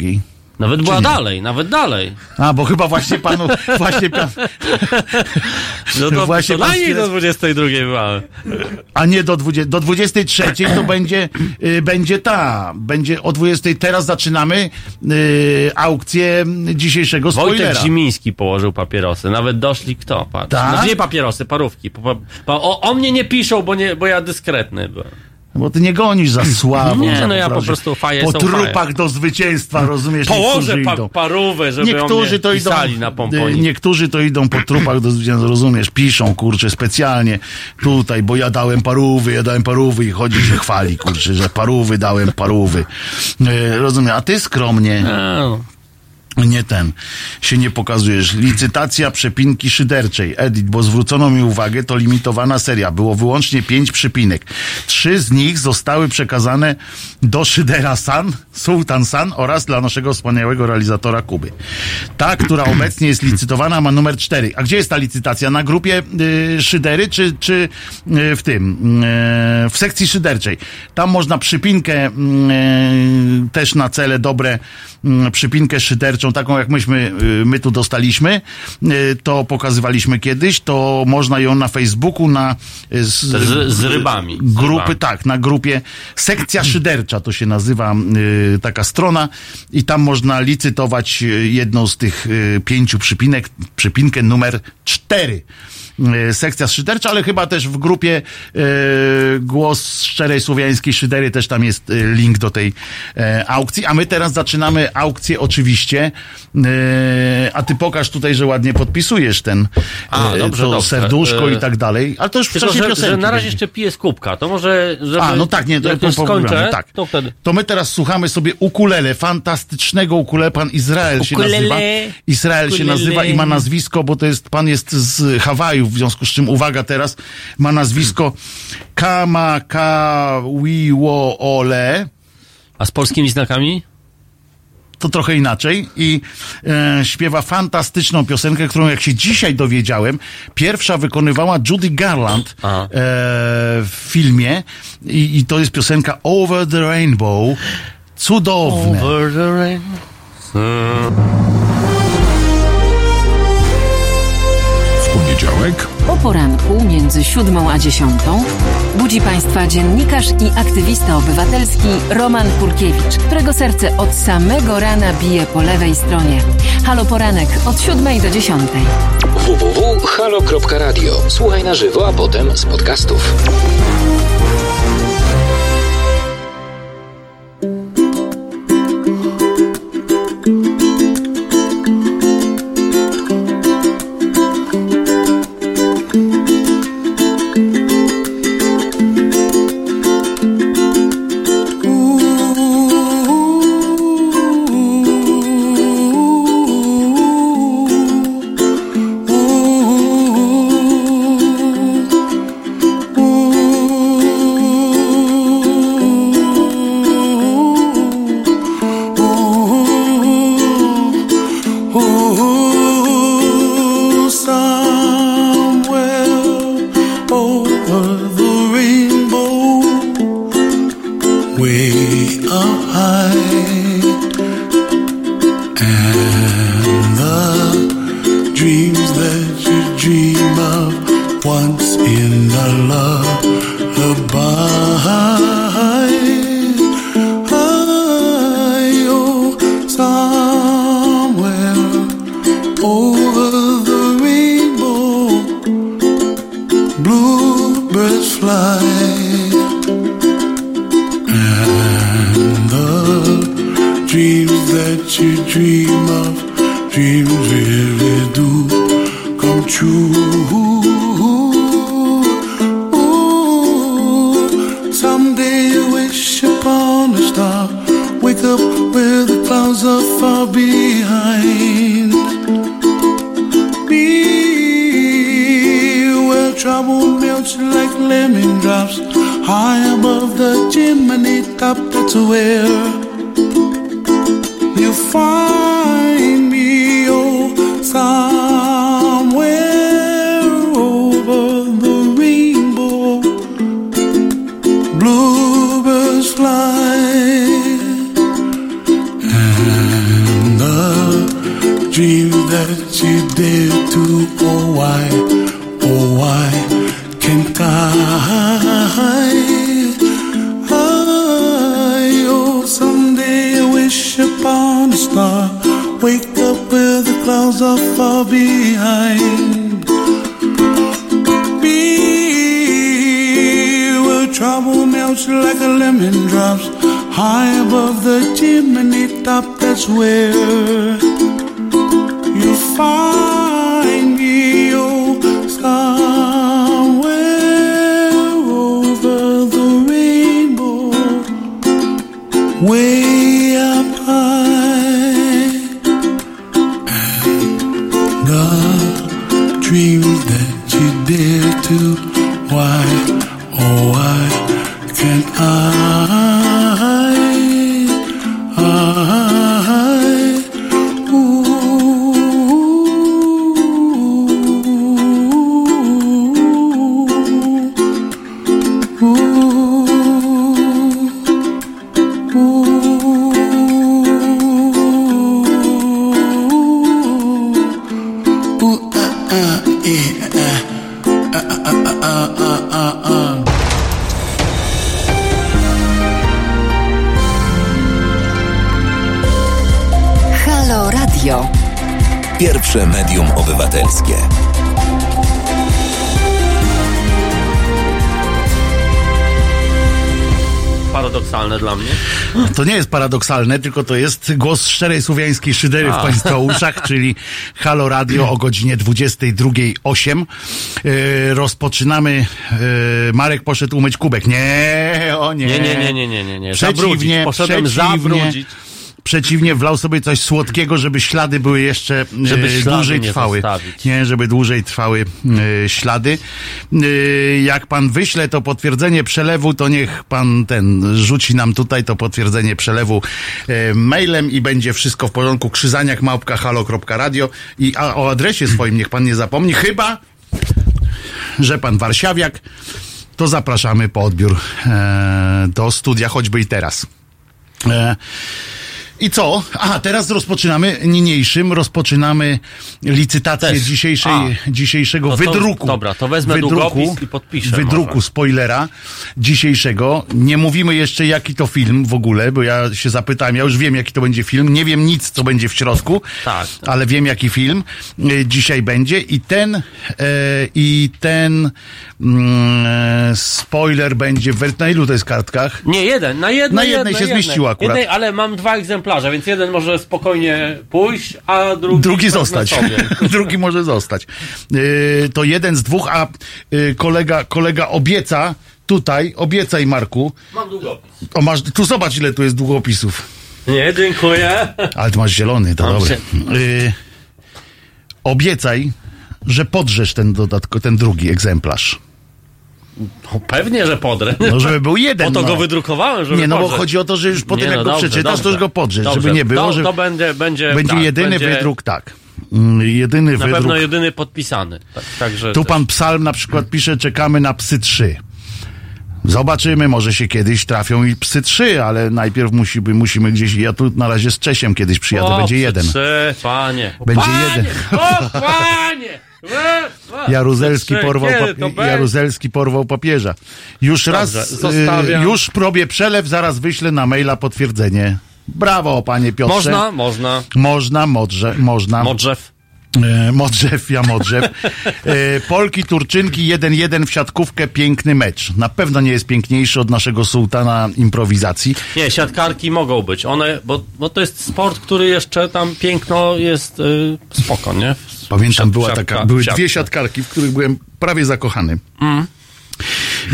nawet była nie? dalej, nawet dalej. A, bo chyba właśnie panu, właśnie pan, No to, Właśnie to pan do 22 była. a nie do 20, do 23 to będzie, y, będzie ta, będzie o 20 teraz zaczynamy y, aukcję dzisiejszego Wojtek spoilera. Zimiński położył papierosy. Nawet doszli kto, patrz. Tak? Znaczy nie papierosy, parówki. Po, po, o, o mnie nie piszą, bo, nie, bo ja dyskretny byłem. Bo ty nie gonisz za sławą. Nie, za no ja po prostu faję Po trupach faje. do zwycięstwa, rozumiesz? Położę niektórzy pa, parówę, żeby Niektórzy to idą, na y, pomponie. niektórzy to idą po trupach do zwycięstwa, rozumiesz, piszą, kurczę, specjalnie tutaj, bo ja dałem parówy, ja dałem parówy i chodzi się chwali, kurczę, że parówy dałem, parówy. Y, rozumiem, a ty skromnie, No. Nie ten, się nie pokazujesz. Licytacja przepinki szyderczej. Edit, bo zwrócono mi uwagę, to limitowana seria. Było wyłącznie pięć przypinek. Trzy z nich zostały przekazane do Szydera San, Sultan San oraz dla naszego wspaniałego realizatora Kuby. Ta, która obecnie jest licytowana, ma numer cztery. A gdzie jest ta licytacja? Na grupie y, Szydery, czy, czy y, w tym, y, w sekcji szyderczej? Tam można przypinkę y, też na cele dobre, y, przypinkę szyderczą, taką jak myśmy, y, my tu dostaliśmy, y, to pokazywaliśmy kiedyś, to można ją na Facebooku, na y, z, Z, z rybami. Z grupy, rybami. tak, na grupie Sekcja Szydercza to się nazywa taka strona i tam można licytować jedną z tych pięciu przypinek, przypinkę numer cztery. Y, Sekcja szydercza, ale chyba też w grupie y, Głos Szczerej Słowiańskiej Szydery też tam jest y, link do tej e, aukcji, a my teraz zaczynamy aukcję oczywiście, a ty pokaż tutaj, że ładnie podpisujesz ten A, e, dobrze, to dobrze. serduszko E, i tak dalej, ale to już w Tylko, czasie że, piosenki że na razie jeszcze piję z kubka. To może, żeby... A, no tak, nie, to to skończę, tak. to wtedy... To my teraz słuchamy sobie ukulele, fantastycznego ukulele, pan Izrael się Ukulele. nazywa. Izrael się Ukulele. nazywa i ma nazwisko, bo to jest, pan jest z Hawajów, w związku z czym, uwaga teraz, ma nazwisko Kamakawiwo Ole. A z polskimi znakami? to trochę inaczej i e, śpiewa fantastyczną piosenkę, którą jak się dzisiaj dowiedziałem, pierwsza wykonywała Judy Garland e, w filmie i, i to jest piosenka Over the Rainbow. Cudowne. Over the rain. Poniedziałek O poranku między siódmą a dziesiątą budzi Państwa dziennikarz i aktywista obywatelski Roman Kurkiewicz, którego serce od samego rana bije po lewej stronie. Halo Poranek od siódmej do dziesiątej. www.halo.radio. Słuchaj na żywo, a potem z podcastów. To nie jest paradoksalne, tylko to jest głos szczerej słowiańskiej szydery w A. Państwa uszach, czyli Halo Radio o godzinie 22.08. Yy, rozpoczynamy. Yy, Marek poszedł umyć kubek. Nie, o nie. Nie, nie, nie, nie, nie, nie, nie. Przeciwnie, Zabrudzić. Poszedłem przeciwnie. zabrudzić. Przeciwnie, wlał sobie coś słodkiego, żeby ślady były jeszcze e, Żeby ślady dłużej trwały. zostawić. Nie, żeby dłużej trwały e, ślady. E, jak pan wyśle to potwierdzenie przelewu, to niech pan ten rzuci nam tutaj to potwierdzenie przelewu e, mailem i będzie wszystko w porządku. Krzyzaniak małpka halo.radio i a, o adresie swoim niech pan nie zapomni, chyba że pan Warszawiak, to zapraszamy po odbiór e, do studia, choćby i teraz. E, I co? A, teraz rozpoczynamy niniejszym, rozpoczynamy licytację Też. dzisiejszej, A. dzisiejszego To- to- wydruku. dobra, to wezmę długopis i podpiszę Wydruku może. spoilera dzisiejszego. Nie mówimy jeszcze jaki to film w ogóle, bo ja się zapytałem, ja już wiem jaki to będzie film, nie wiem nic co będzie w środku, Tak. ale wiem jaki film e, dzisiaj będzie i ten e, i ten mm, spoiler będzie w, na ilu to jest kartkach? Nie, jeden, na jednej, Na jednej się zmieściło akurat. Jednej, ale mam dwa egzemplarze, więc jeden może spokojnie pójść, a drugi... Drugi zostać. Drugi może zostać. Yy, to jeden z dwóch, a yy, kolega, kolega obieca tutaj, obiecaj Marku. Mam długopis. O, masz, tu zobacz ile tu jest długopisów. Nie, dziękuję. Ale ty masz zielony, to się- Yy, obiecaj, że podrzesz ten dodatko, ten drugi egzemplarz. No, pewnie, że podrę. No, żeby był jeden. Po to no. go wydrukowałem, żeby Nie, no bo chodzi o to, że już potem Nie, jak no go dobrze, przeczytasz, to dobrze. już go podrzesz, Dobrze. żeby nie było, to, że to będzie, będzie, będzie tak, jedyny będzie wydruk, tak. Mm, Jedyny Na wydruk. pewno jedyny podpisany. Tak, także Tu też- pan Psalm na przykład pisze, czekamy na psy 3. Zobaczymy, może się kiedyś trafią i psy 3, ale najpierw musimy, musimy gdzieś, ja tu na razie z Czesiem kiedyś przyjadę, O, będzie jeden. Trzy, panie. O, Będzie panie, jeden. O, panie! Jaruzelski porwał, kiedy to papi- będzie? Jaruzelski porwał papieża. Już raz, zostawiam. y, już robię przelew, zaraz wyślę na maila potwierdzenie. Brawo, panie Piotrze. Można, można. Można, modrze, można. Modrzew. E, Modrzew, ja Modrzew. E, Polki, Turczynki, 1-1 w siatkówkę, piękny mecz. Na pewno nie jest piękniejszy od naszego sułtana improwizacji. Nie, siatkarki mogą być. One, bo, bo to jest sport, który jeszcze tam piękno jest y, spoko, nie? Pamiętam, Siat- była siatka- taka, były siatka. dwie siatkarki, w których byłem prawie zakochany. Mm.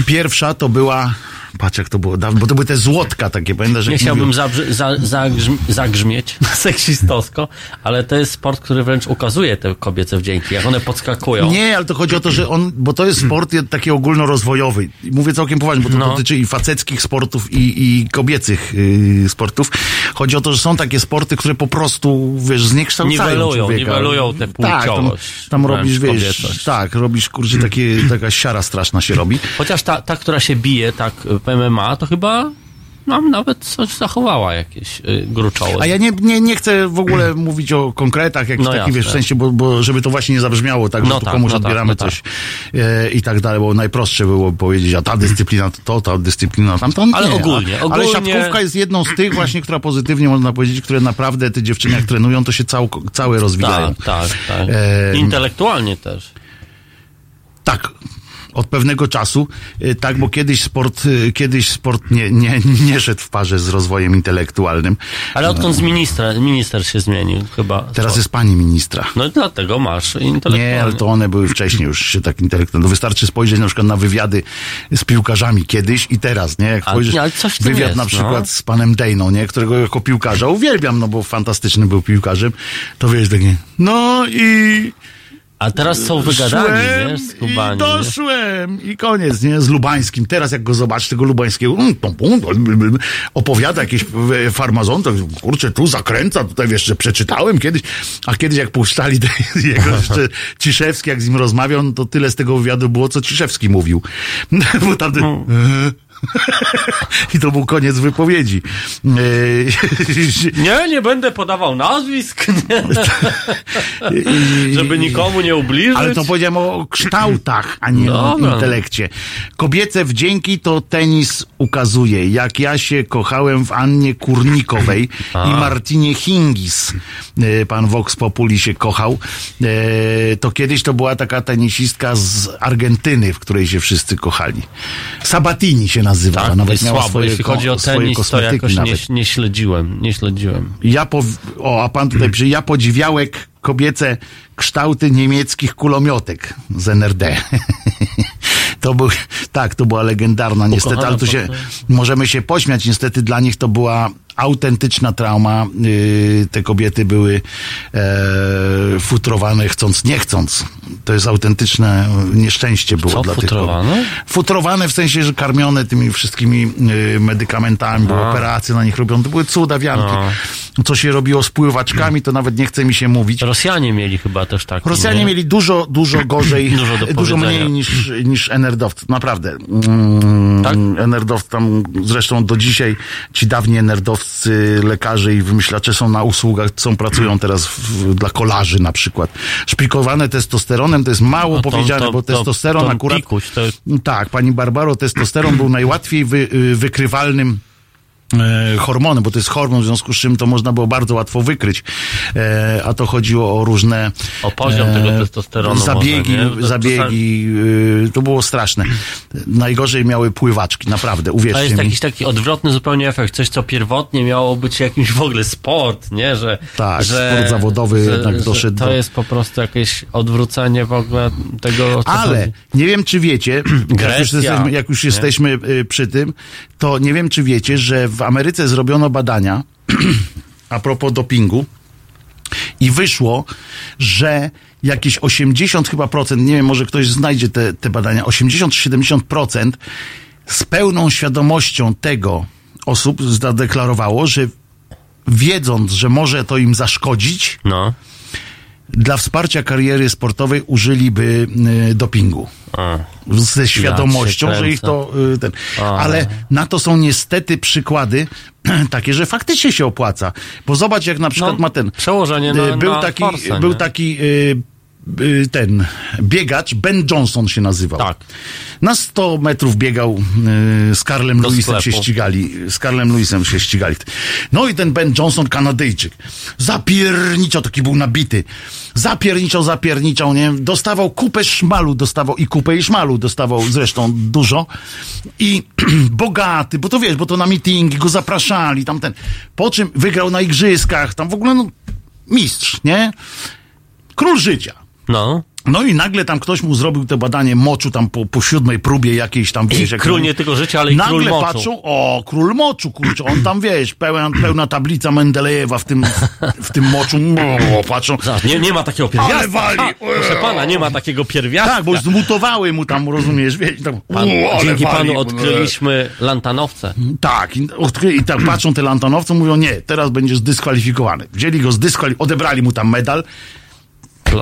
Pierwsza to była, patrz jak to było dawno, bo to były te złotka takie, pamiętasz? Nie chciałbym zabrzy- za, zagrzm- zagrzmieć seksistowsko, ale to jest sport, który wręcz ukazuje te kobiece wdzięki, jak one podskakują. Nie, ale to chodzi o to, że on, bo to jest sport taki ogólnorozwojowy. Mówię całkiem poważnie, bo to No. dotyczy i faceckich sportów, i, i kobiecych y, sportów. Chodzi o to, że są takie sporty, które po prostu, wiesz, zniekształcają Niwelują, człowieka. niwelują tę Tak, tam, płciowość, tam robisz, wiesz, kobiecość. tak, robisz, kurczę, takie, taka siara straszna się robi. Chociaż ta, ta, która się bije tak w MMA, to chyba nam nawet coś zachowała jakieś y, gruczoło. A ja nie, nie, nie chcę w ogóle mówić o konkretach, jakichś No takich, wiesz, w sensie, bo, bo żeby to właśnie nie zabrzmiało tak, że No tu tak, komuś no tak, odbieramy no tak. coś e, i tak dalej, bo najprostsze było powiedzieć, a ta dyscyplina to ta dyscyplina tamta. Nie, Ale ogólnie, ogólnie- Ale siatkówka jest jedną z tych właśnie, która pozytywnie można powiedzieć, które naprawdę te dziewczyny jak trenują, to się cał, całe rozwijają. tak, tak, tak. E, Intelektualnie też. Tak. Od pewnego czasu, y, tak, bo kiedyś sport, y, kiedyś sport nie, nie, nie szedł w parze z rozwojem intelektualnym. Ale odkąd z ministra, minister się zmienił chyba. Teraz to- jest pani ministra. No i dlatego masz intelektualnie. Nie, ale to one były wcześniej już się tak intelektualne. No wystarczy spojrzeć na przykład na wywiady z piłkarzami kiedyś i teraz, nie? Jak A- spojrzysz, nie, ale coś wywiad jest, na przykład no. z panem Dejną, nie? Którego jako piłkarza uwielbiam, no bo fantastyczny był piłkarzem, to wiesz, takie, no i A teraz są wygadani, szłem wiesz, skubani. i nie? doszłem i koniec, nie? Z Lubańskim. Teraz jak go zobaczysz, tego Lubańskiego, mm, opowiada jakieś e, farmazon, to kurczę, tu zakręca, tutaj wiesz, że przeczytałem kiedyś, a kiedyś jak puszczali te, jego jeszcze Ciszewski, jak z nim rozmawiał, no to tyle z tego wywiadu było, co Ciszewski mówił. Bo tamten... I to był koniec wypowiedzi. Nie, nie będę podawał nazwisk, żeby nikomu nie ubliżyć. Ale to powiedziałem o kształtach, a nie o Dobra. intelekcie. Kobiece wdzięki to tenis ukazuje. Jak ja się kochałem w Annie Kurnikowej i Martinie Hingis. E, Pan Vox Populi się kochał. E, To kiedyś to była taka tenisistka z Argentyny, w której się wszyscy kochali. Sabatini się nazywała. tak, nawet miała słabo. swoje, Jeśli chodzi o tenis, to jakoś nie, nie śledziłem, nie śledziłem. Ja po, o, a pan tutaj pisze, ja podziwiałek kobiece kształty niemieckich kulomiotek z NRD. To był, tak, to była legendarna niestety, Ukochana ale tu się, możemy się pośmiać, niestety dla nich to była autentyczna trauma. Yy, te kobiety były e, futrowane chcąc, nie chcąc. To jest autentyczne nieszczęście było Co, dla futrowane? tych kobiet. Futrowane w sensie, że karmione tymi wszystkimi y, medykamentami, A. operacje na nich robią. To były cuda wianki. Co się robiło z pływaczkami, to nawet nie chce mi się mówić. Rosjanie mieli chyba też tak. Rosjanie mieli dużo, dużo gorzej, Dużo dużo mniej niż, niż NRD-owcy, naprawdę. Mm, Tak? NRD-owcy tam, zresztą do dzisiaj ci dawni NRD-owcy, lekarze i wymyślacze są na usługach, są, pracują teraz w, dla kolarzy na przykład. Szpikowane testosteronem to jest mało No to- powiedziane, to- bo to- testosteron to akurat... Tak, pani Barbaro, testosteron był najłatwiej wy, y, wykrywalnym e, hormonem, bo to jest hormon, w związku z czym to można było bardzo łatwo wykryć. E, a to chodziło o różne O poziom tego testosteronu zabiegi, może? To zabiegi, y, to było straszne. Najgorzej miały pływaczki, naprawdę, To uwierzcie jest mi. jakiś taki odwrotny zupełnie efekt. Coś, co pierwotnie miało być jakimś w ogóle sport, nie? Że, Tak, że, sport zawodowy jednak doszedł To do- jest po prostu jakieś odwrócenie w ogóle tego, Ale chodzi. nie wiem, czy wiecie, jak już Grecja, jesteśmy, jak już jesteśmy y, przy tym, to nie wiem, czy wiecie, że w Ameryce zrobiono badania a propos dopingu i wyszło, że jakieś 80 chyba procent, nie wiem, może ktoś znajdzie te, te badania, 80-70% z pełną świadomością tego osób zadeklarowało, że wiedząc, że może to im zaszkodzić, No. Dla wsparcia kariery sportowej użyliby y, dopingu. A. Ze świadomością, że ich to y, ten. A. Ale na to są niestety przykłady takie, że faktycznie się opłaca. Bo zobacz, jak na przykład No, ma ten. przełożenie y, na- był na taki, forsę, był nie? taki ten biegacz, Ben Johnson się nazywał. Tak. Na 100 metrów biegał y, z Karlem Do Lewisem się ścigali. Z Karlem Lewisem się ścigali. No i ten Ben Johnson, Kanadyjczyk, zapierniczał, taki był nabity. Zapierniczał, zapierniczał, nie? Dostawał kupę szmalu, dostawał i kupę i szmalu, dostawał zresztą dużo. I bogaty, bo to wiesz, bo to na meetingi go zapraszali, tamten. Po czym wygrał na igrzyskach, tam w ogóle no, mistrz, nie? Król życia. No. No i nagle tam ktoś mu zrobił te badanie moczu tam po, po siódmej próbie jakiejś tam, wiesz, jak król nie tylko życia, ale i nagle król moczu. patrzą, o, król moczu, kurczę, on tam, wiesz, pełna, pełna tablica Mendelejewa w tym, w tym moczu, o, patrzą. Zaraz, Nie, nie ma takiego pierwiastka. Ale wali. Ha, proszę pana, nie ma takiego pierwiastka. Tak, bo zmutowały mu tam, rozumiesz, wiesz, tam, Pan, o, dzięki wali, panu bo- odkryliśmy lantanowce. Tak, i, odkry- i tak patrzą te lantanowcy, mówią, nie, teraz będziesz zdyskwalifikowany. Wzięli go, zdyskwalifikowali, odebrali mu tam medal.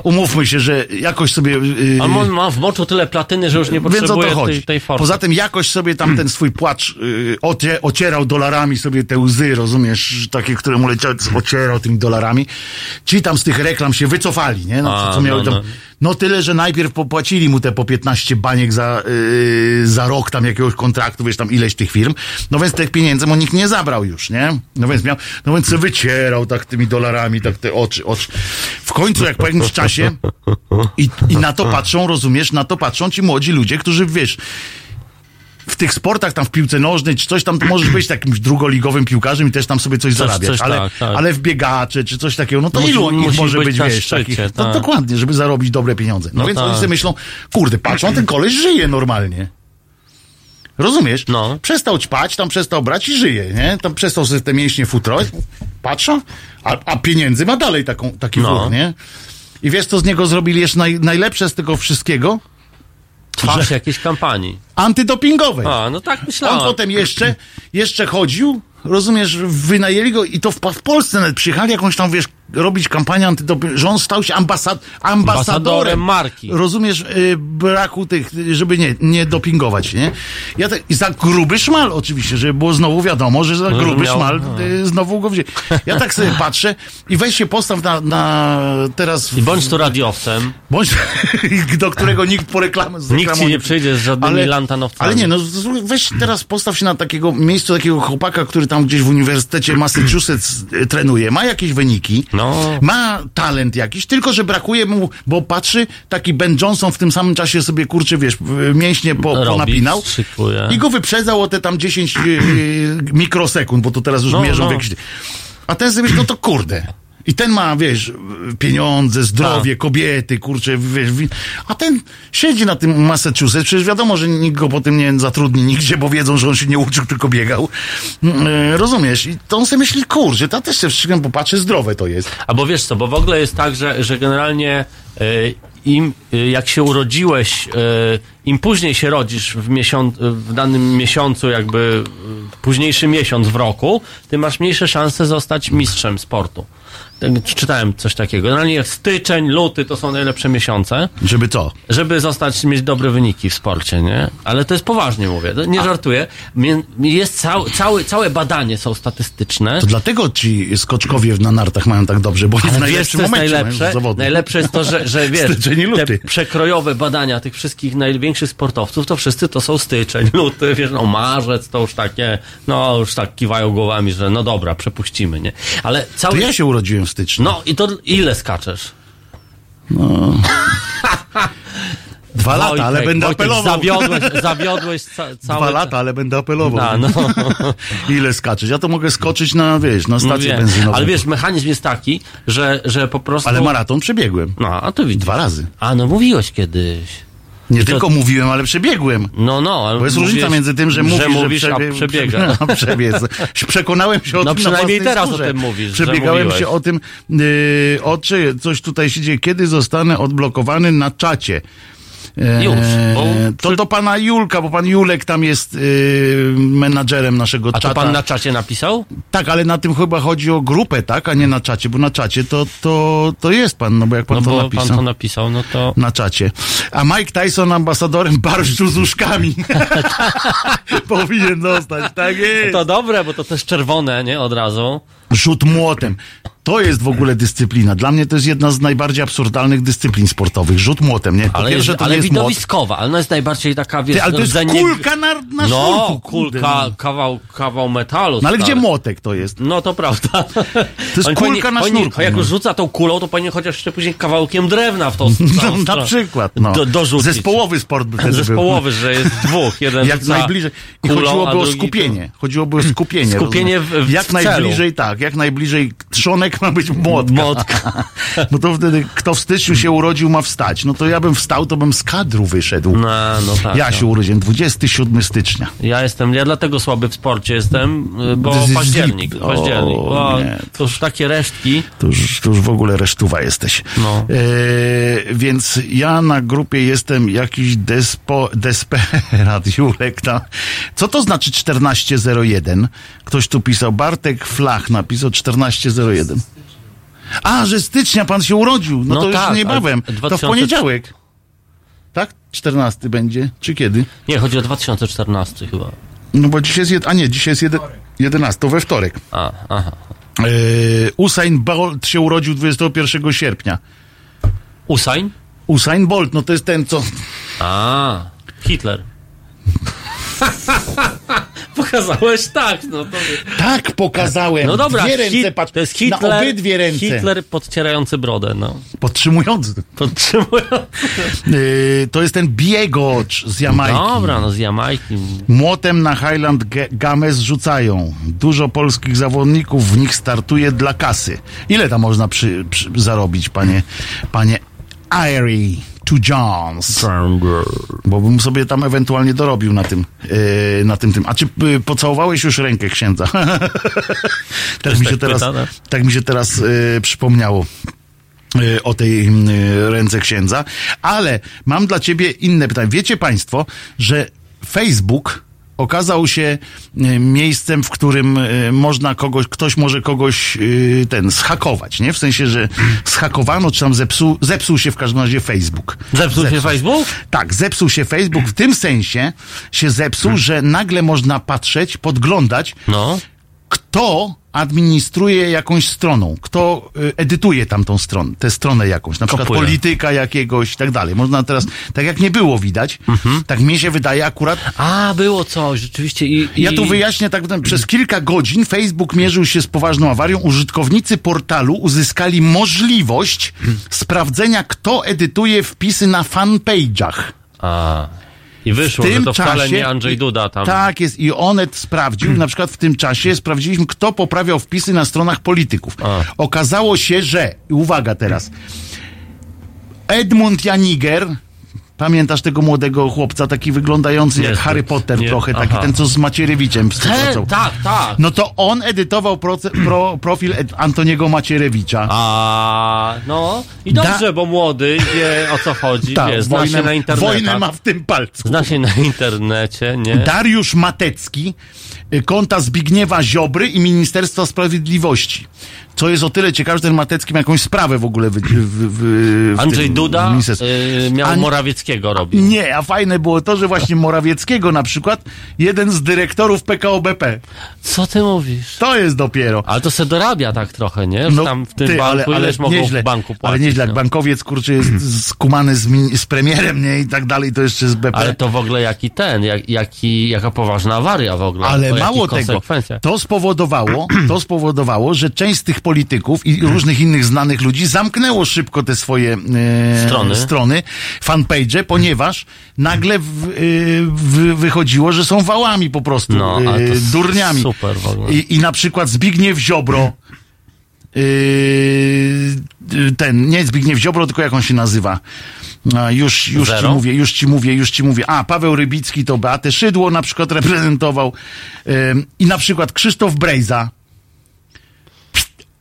Umówmy się, że jakoś sobie... Yy, A on ma w moczu tyle platyny, że już nie Więc o potrzebuje to chodzi. tej, tej formy. Poza tym jakoś sobie tam ten swój płacz yy, ocie, ocierał dolarami sobie te łzy, rozumiesz, takie, które mu leciały, ocierał tymi dolarami. Ci tam z tych reklam się wycofali, nie? No, co, co miały no, tam, no. tyle, że najpierw popłacili mu te po 15 baniek za, yy, za rok tam jakiegoś kontraktu, wiesz, tam ileś tych firm. No więc tych pieniędzy mu nikt nie zabrał już, nie? No więc miał, no więc wycierał tak tymi dolarami, tak te oczy, oczy. W końcu, jak po jakimś czasie i, i na to patrzą, rozumiesz, na to patrzą ci młodzi ludzie, którzy, wiesz, w tych sportach, tam w piłce nożnej, czy coś tam, to możesz być takimś drugoligowym piłkarzem i też tam sobie coś, Coś- zarabiać, coś ale, tak, tak. ale w biegacze, czy coś takiego, no to Musi- ilu ich może być być, wiesz, szczycie, takich, tak. no, dokładnie, żeby zarobić dobre pieniądze. No, No więc tak. oni sobie myślą, kurde, patrzą, ten koleś żyje normalnie. Rozumiesz? No. Przestał ćpać, tam przestał brać i żyje, nie? Tam przestał sobie te mięśnie futrować, patrzą, a, a pieniędzy ma dalej taką, taki No. wór, nie? I wiesz, co z niego zrobili jeszcze naj, najlepsze z tego wszystkiego? Twarz jakiejś kampanii. Antydopingowej. A, no tak On myślałem. potem jeszcze, jeszcze chodził, rozumiesz, wynajęli go i to w, w Polsce nawet przyjechali jakąś tam, wiesz, robić kampanię antydoping, że on stał się ambasad, ambasadorem Ambasadorem marki. Rozumiesz, y, braku tych, żeby nie, nie dopingować, nie? Ja I za gruby szmal oczywiście, żeby było znowu wiadomo, że za No, gruby miał- szmal y, znowu go wzięli. Ja tak sobie patrzę i weź się postaw na, na teraz... I bądź tu radiowcem. Bądź, do którego nikt po reklamę z Nikt ci nie przyjdzie z żadnymi lantanowcami. Ale nie, no weź teraz postaw się na takiego miejscu takiego chłopaka, który tam gdzieś w Uniwersytecie Massachusetts trenuje, ma jakieś wyniki, No. ma talent jakiś, tylko że brakuje mu, bo patrzy, taki Ben Johnson w tym samym czasie sobie, kurczy, wiesz, mięśnie po, Robi, ponapinał szykuje. i go wyprzedzał o te tam 10 e, mikrosekund, bo to teraz już No, mierzą no. w jakiś... A ten sobie, no to kurde. I ten ma, wiesz, pieniądze, zdrowie, Tak. kobiety, kurczę, wiesz, wi- a ten siedzi na tym Massachusetts, przecież wiadomo, że nikt go potem nie zatrudni nigdzie, bo wiedzą, że on się nie uczył, tylko biegał. Mm, e, Rozumiesz? I to on sobie myśli, kurczę, to też się wstrzymam, popatrzę, zdrowe to jest. Albo wiesz co, bo w ogóle jest tak, że, że generalnie y, im, y, jak się urodziłeś, im później się rodzisz w, miesiąc, w danym miesiącu, jakby późniejszy miesiąc w roku, tym masz mniejsze szanse zostać mistrzem sportu. Tak, Czytałem coś takiego. Generalnie styczeń, luty to są najlepsze miesiące, Żeby co? żeby zostać, mieć dobre wyniki w sporcie, nie? Ale to jest poważnie mówię, to nie żartuję. Mię- Jest cał, cały, całe badanie są statystyczne. To dlatego ci skoczkowie na nartach mają tak dobrze, bo w wiesz, najlepszym jest momencie najlepsze? Najlepsze jest to, że, że wiesz, Styczeń i te luty. przekrojowe badania tych wszystkich największych sportowców, to wszyscy to są styczeń, luty, wiesz, no marzec, to już takie, no już tak kiwają głowami, że no dobra, przepuścimy, nie? Ale To cały... ja się urodziłem No i to ile skaczesz? Dwa lata, ale będę Wojtek, apelował. Zawiodłeś, zawiodłeś ca, całe... Dwa lata, ale będę apelował. A, no. Ile skaczeć? Ja to mogę skoczyć na, wiesz, na No stację wiem. benzynową. Ale wiesz, mechanizm jest taki, że, że po prostu... Ale maraton przebiegłem. No, a to widzisz. Dwa razy. A, no mówiłeś kiedyś. Nie to- tylko mówiłem, ale przebiegłem. No, no. ale Bo jest mówiłeś, różnica między tym, że mówisz, że, mówisz, a przebie- przebiega. A przebiec. Przekonałem się o No tym na przynajmniej własnej teraz o skórze. tym mówisz, że Przebiegałem się o tym, yy, o czy coś tutaj się dzieje, kiedy zostanę odblokowany na czacie. Eee, Już, bo to do pana Julka, bo pan Julek tam jest yy, menadżerem naszego A to czata. pan na czacie napisał? Tak, ale na tym chyba chodzi o grupę, tak, a nie na czacie, bo na czacie to, to, to jest pan, no bo jak pan No to bo napisał. pan to napisał, no to... na czacie. A Mike Tyson ambasadorem barszczu z uszkami. Powinien dostać, tak jest. To dobre, bo to też czerwone, nie? Od razu. Rzut młotem. To jest w ogóle dyscyplina. Dla mnie to jest jedna z najbardziej absurdalnych dyscyplin sportowych. Rzut młotem, nie? Po Ale, pierwsze, jest, to ale jest młot. widowiskowa, ale ona jest najbardziej taka, wiesz... Ty, ale to jest rdzenie- kulka na, na No, sznurku, kurde, kulka, no. kawał, kawał metalu. No ale stary. gdzie młotek to jest? No to prawda. To jest kulka na sznurku, Jak no. już rzuca tą kulą, to powinien chociaż jeszcze później kawałkiem drewna w tą No, całą na stronę przykład, no. Do, dorzucić. Zespołowy sport by wtedy był. Zespołowy, że jest dwóch. Jeden Jak najbliżej. I kulą, chodziłoby o skupienie. Chodziłoby o skupienie. Skupienie w- w Jak celu. najbliżej, tak. Jak najbliżej trzonek ma być młotka. Młotka. No to wtedy, kto w styczniu się urodził, ma wstać. No to ja bym wstał, to bym z kadru wyszedł. No, no tak. ja no. się urodziłem 27 stycznia. Ja jestem, ja dlatego słaby w sporcie jestem, y, bo jest październik, zip. październik. O, nie. to już takie resztki. To już, to już w ogóle resztuwa jesteś. No. E, więc ja na grupie jestem jakiś despo, desperat, Julek tam. Co to znaczy 1401? Ktoś tu pisał, Bartek Flach napisał 1401. A, że stycznia pan się urodził. No, No to tak, już niebawem. a To w 2000 poniedziałek. Tak? 14 będzie? Czy kiedy? Nie, chodzi o 2014 chyba. No bo dzisiaj jest, jed... a nie, dzisiaj jest jed... 11, to we wtorek. A, aha. E, Usain Bolt się urodził 21 sierpnia. Usain? Usain Bolt, no to jest ten, co... A, Hitler. Pokazałeś tak, no to... Tak pokazałem. No dobra, Dwie ręce, Hit- patrz. to jest Hitler, Na obydwie ręce. Hitler podcierający brodę, no. Podtrzymujący. Podtrzymujący. Yy, to jest ten biegocz z Jamajki. Dobra, no z Jamajki. Młotem na Highland Games rzucają. Dużo polskich zawodników w nich startuje dla kasy. Ile tam można przy, przy, zarobić, panie, panie Irie to Jones? Bo bym sobie tam ewentualnie dorobił na tym, yy, na tym, tym. A czy yy, pocałowałeś już rękę księdza? tak, mi się tak teraz, tak mi się teraz yy, przypomniało y, o tej ręce księdza, ale mam dla ciebie inne pytanie. Wiecie państwo, że Facebook okazał się y, miejscem, w którym y, można kogoś, ktoś może kogoś y, ten zhakować, nie? W sensie, że zhakowano, czy tam zepsuł, zepsuł się w każdym razie Facebook. Zepsuł się Facebook? Tak, zepsuł się Facebook w tym sensie się zepsuł, że nagle można patrzeć, podglądać, No. kto administruje jakąś stroną, kto y, edytuje tamtą stronę, tę stronę jakąś, na przykład Kopuje. polityka jakiegoś i tak dalej. Można teraz, tak jak nie było widać, Mhm. tak mi się wydaje akurat, A, było coś, rzeczywiście. I, i... ja tu wyjaśnię, tak przez kilka godzin Facebook mierzył się z poważną awarią. Użytkownicy portalu uzyskali możliwość sprawdzenia, kto edytuje wpisy na fanpage'ach. A, I wyszło, w tym że to wcale czasie, nie Andrzej Duda tam. Tak jest i Onet sprawdził, na przykład w tym czasie sprawdziliśmy, kto poprawiał wpisy na stronach polityków. A. Okazało się, że, i uwaga teraz, Edmund Janiger, pamiętasz tego młodego chłopca, taki wyglądający jak Niezbyt. Harry Potter Nie. trochę, taki Aha. ten, co z Macierewiczem współpracował. Tak, tak. No to on edytował proce, pro, profil Antoniego Macierewicza. A, no i dobrze, bo młody wie o co chodzi, Tak, wie, zna się na internecie. wojnę ma w tym palcu. Zna się na internecie, nie? Dariusz Matecki, y, konta Zbigniewa Ziobry i Ministerstwa Sprawiedliwości. Co jest o tyle ciekawe, że ten Matecki ma jakąś sprawę w ogóle. W, w, w, Andrzej tym Duda y, miał An- Morawieckiego robić. Nie, a fajne było to, że właśnie Morawieckiego na przykład, jeden z dyrektorów PKO BP. Co ty mówisz? To jest dopiero. Ale to se dorabia tak trochę, nie? Że tam w tym No, ty, banku ileś mogą nieźle, w banku płacić. Ale nieźle, jak no. bankowiec, kurczę, jest skumany z, z premierem, nie? I tak dalej, to jeszcze z BP. Ale to w ogóle jaki ten, jak, jaki, jaka poważna awaria w ogóle. Ale mało tego, to spowodowało, to spowodowało, że część z tych polityków i różnych innych znanych ludzi zamknęło szybko te swoje e, Strony. strony fanpage, ponieważ nagle w, e, w, wychodziło, że są wałami po prostu, No, e, durniami. super w ogóle. I, I na przykład Zbigniew Ziobro, Yy, ten, nie Zbigniew Ziobro, tylko jak on się nazywa. Już już ci mówię, już ci mówię, już ci mówię. A, Paweł Rybicki to Beatę Szydło na przykład reprezentował. Ym, I na przykład Krzysztof Brejza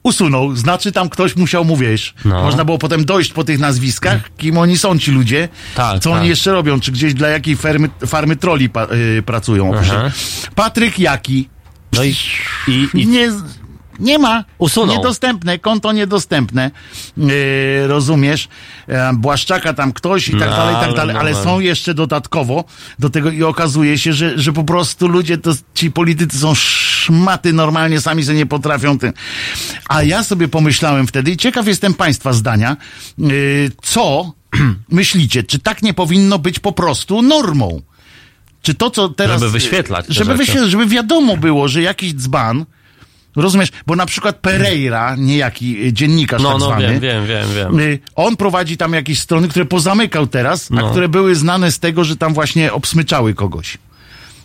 usunął. Znaczy tam ktoś musiał mu, wiesz, No. można było potem dojść po tych nazwiskach, kim oni są ci ludzie, Tak, co tak. oni jeszcze robią, czy gdzieś dla jakiej farmy, farmy troli pa, y, pracują. Patryk Jaki. No i, i, i Nie, nie ma. Usunął. Niedostępne, konto niedostępne. Yy, rozumiesz? E, Błaszczaka tam ktoś i tak No, dalej, i tak ale dalej. no, Ale no. są jeszcze dodatkowo do tego i okazuje się, że, że po prostu ludzie, to, ci politycy są szmaty normalnie, sami sobie nie potrafią tym. A ja sobie pomyślałem wtedy i ciekaw jestem państwa zdania, yy, co myślicie, czy tak nie powinno być po prostu normą? Czy to, co teraz... Żeby wyświetlać Żeby, wyświetlać, żeby wiadomo było, że jakiś dzban, rozumiesz, bo na przykład Pereira, niejaki y, dziennikarz no, tak no, zwany, wiem, wiem, wiem, wiem. y, on prowadzi tam jakieś strony, które pozamykał teraz, a No. które były znane z tego, że tam właśnie obsmyczały kogoś.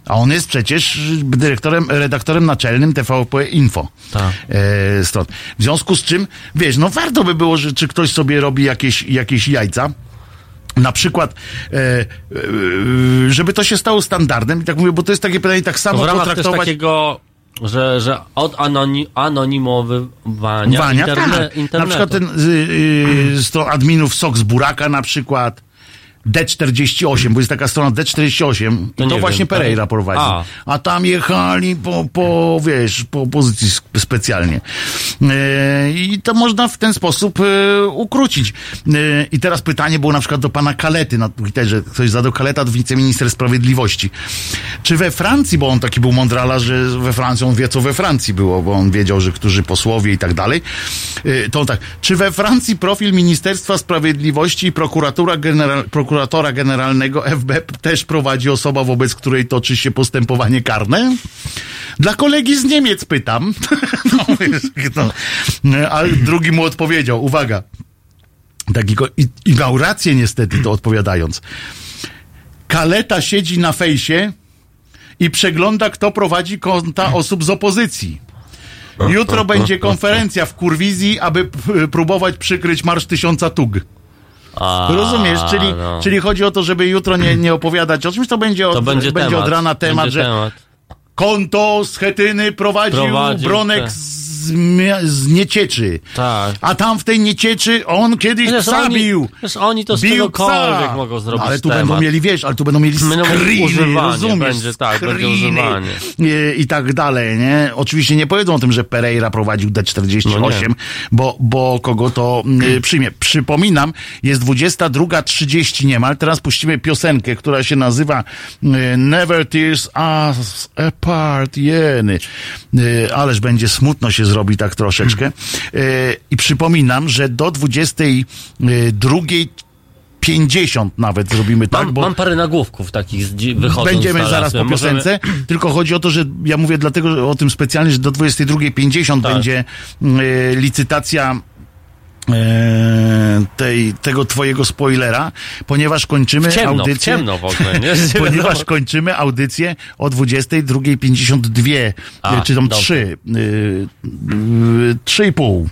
A on jest przecież dyrektorem, redaktorem naczelnym TVP Info. Tak. E, stron. W związku z czym, wiesz, no warto by było, że czy ktoś sobie robi jakieś, jakieś jajca, na przykład, e, e, żeby to się stało standardem, i tak mówię, bo to jest takie pytanie, tak samo w ramach też takiego, że, że od anoni, anonimowywania Wania, interne, tak. Na internetu. przykład ten y, y, stron adminów Sok z Buraka na przykład. D48, bo jest taka strona D48 To to nie właśnie wiem, Pereira tak? prowadzi. A. A. tam jechali po, po, wiesz, po pozycji sp- specjalnie. E, I to można w ten sposób e, ukrócić. E, I teraz pytanie było na przykład do pana Kalety na Twitterze. Ktoś zadał Kaleta, wiceminister sprawiedliwości. Czy we Francji, bo on taki był mądrala, że we Francji on wie, co we Francji było, bo on wiedział, że którzy posłowie i tak dalej. To on tak. Czy we Francji profil Ministerstwa Sprawiedliwości i prokuratura general, prokuratora generalnego FB też prowadzi osoba, wobec której toczy się postępowanie karne? Dla kolegi z Niemiec pytam. No, wiesz, no. A drugi mu odpowiedział, uwaga, takiego, i, i miał rację niestety to odpowiadając. Kaleta siedzi na fejsie i przegląda, kto prowadzi konta osób z opozycji. Jutro będzie konferencja w Kurwizji, aby próbować przykryć Marsz Tysiąca Tug. A, Rozumiesz? Czyli, no. czyli chodzi o to, żeby jutro nie, nie opowiadać o czymś, to będzie od, to będzie, będzie temat. od rana temat, będzie że temat. konto z Chetyny prowadził, Prowadził, Bronek tak. z, z Niecieczy. Tak. A tam w tej Niecieczy on kiedyś Przecież psa oni- bił. oni to z Bił czegokolwiek psa. mogą zrobić ale tu temat. będą mieli, wiesz, ale tu będą mieli screeny, rozumiesz? będzie tak, będzie screeny używanie. I, I tak dalej, nie? Oczywiście nie powiedzą o tym, że Pereira prowadził D48, No bo, bo kogo to y, przyjmie. Przypominam, jest 22.30 niemal, teraz puścimy piosenkę, która się nazywa y, Never Tears Us Apart, jeny. Y, ależ będzie smutno się zrobi tak troszeczkę. Y, I przypominam, że do 22.50 50 nawet zrobimy tak, Mam, bo mam parę nagłówków takich wychodząc będziemy zaraz po znalazłem. Możemy- piosence. Tylko chodzi o to, że ja mówię dlatego o tym specjalnie, że do 22.50 Tak. będzie e, licytacja e, tej, tego twojego spoilera, ponieważ kończymy W ciemno, w audycję. ciemno w ogóle, nie? Nie ponieważ kończymy audycję o 22.52, A, y, czy tam dobrze. 3, y, y, 3,5.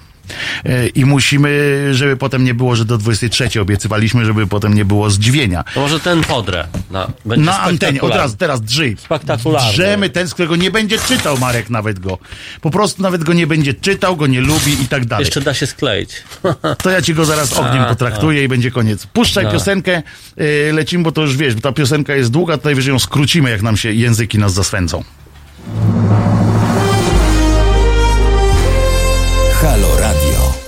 Y, I musimy, żeby potem nie było, że do 23 obiecywaliśmy, żeby potem nie było zdziwienia. To może ten podrę. Na, antenie, od razu, teraz drzyj. Spektakularny. Drzemy ten, z którego nie będzie czytał Marek nawet go. Po prostu nawet go nie będzie czytał, go nie lubi i tak dalej. Jeszcze da się skleić. To ja ci go zaraz ogniem A, potraktuję i będzie koniec. Puszczaj No. piosenkę, yy, lecimy, bo to już wiesz, bo ta piosenka jest długa, to najwyżej ją skrócimy, jak nam się języki nas zaswędzą.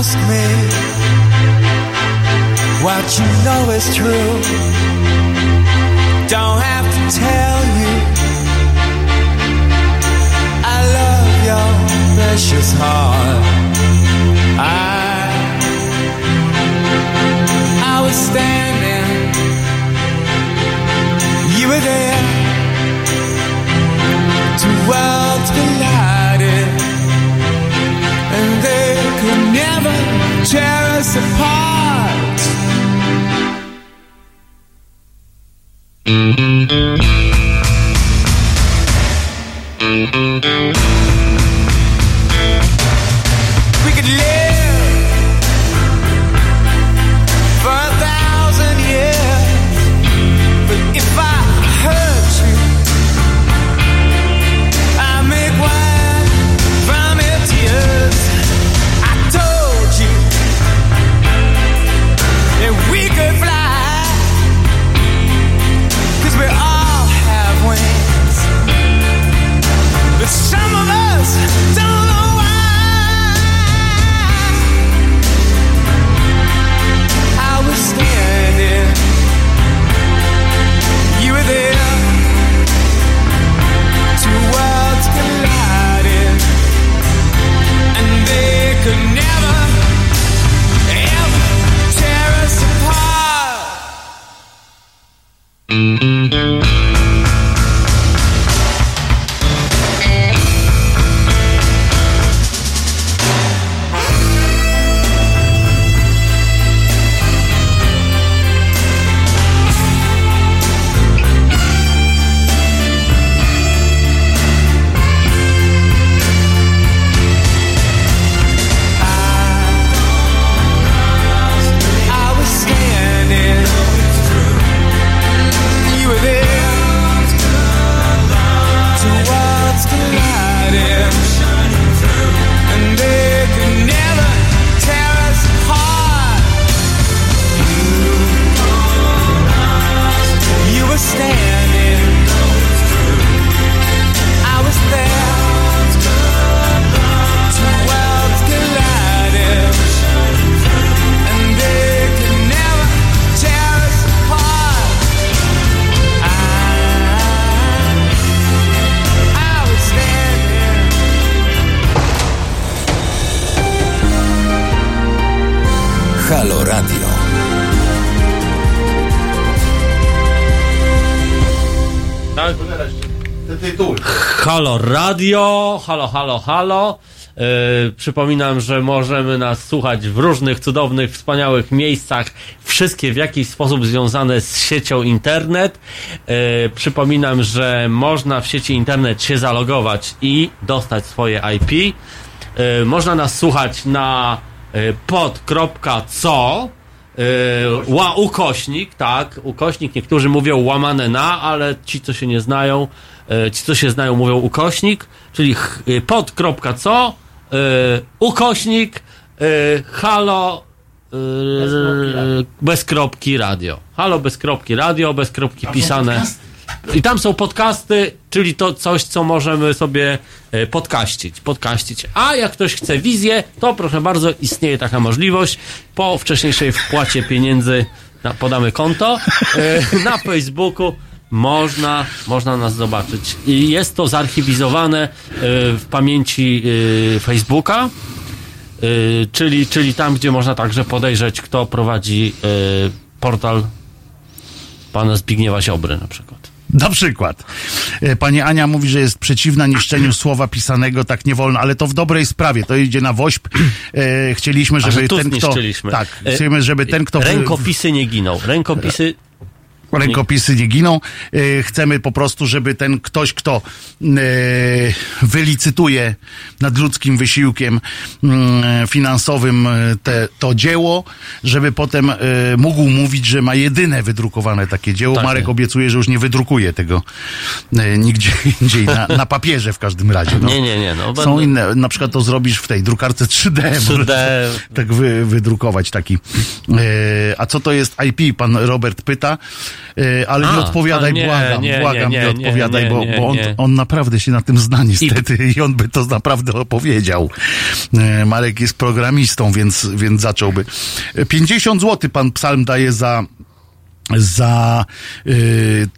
Ask me what you know is true. Don't have to tell you. I love your precious heart. I, I was standing, you were there. Two worlds collided could never tear us apart. We Halo Radio, halo, halo, halo. Yy, przypominam, że możemy nas słuchać w różnych cudownych, wspaniałych miejscach, wszystkie w jakiś sposób związane z siecią internet. Yy, przypominam, że można w sieci internet się zalogować i dostać swoje IP. Yy, można nas słuchać na pod.co ła, ukośnik, tak, ukośnik, niektórzy mówią łamane na, ale ci, co się nie znają, ci, co się znają, mówią ukośnik, czyli ch- yy, pod.co, yy, ukośnik, yy, halo, yy, bez kropki radio. Halo, bez kropki radio, bez kropki pisane. I tam są podcasty, czyli to coś, co możemy sobie e, podkaścić, podkaścić. A jak ktoś chce wizję, to proszę bardzo, istnieje taka możliwość. Po wcześniejszej wpłacie pieniędzy na, podamy konto e, na Facebooku. Można, można nas zobaczyć. I jest to zarchiwizowane e, w pamięci e, Facebooka. Y, czyli, czyli tam, gdzie można także podejrzeć, kto prowadzi portal pana Zbigniewa Ziobry na przykład. Na przykład. E, Pani Ania mówi, że jest przeciwna niszczeniu słowa pisanego, tak nie wolno, ale to w dobrej sprawie. To idzie na. E, chcieliśmy, żeby że ten, kto. Tak, E, chcemy, żeby ten, kto. Rękopisy nie giną. Rękopisy. Rękopisy nie giną. E, Chcemy po prostu, żeby ten ktoś, kto e, wylicytuje nad ludzkim wysiłkiem mm, finansowym e, te, to dzieło, żeby potem mógł mówić, że ma jedyne wydrukowane takie dzieło. Tak. Marek obiecuje, że już nie wydrukuje tego nigdzie indziej, na, na papierze w każdym razie. No. Nie, nie, nie. No, Są będę- inne, na przykład to zrobisz w tej drukarce 3D. 3D. Tak wy, wydrukować taki. A co to jest IP? Pan Robert pyta. E, ale A, nie odpowiadaj, nie, błagam, nie, błagam, nie, nie, nie, odpowiadaj, bo, bo on, on naprawdę się na tym zna niestety i on by to naprawdę opowiedział. E, Marek jest programistą, więc, więc zacząłby. E, 50 zł pan Psalm daje za za y,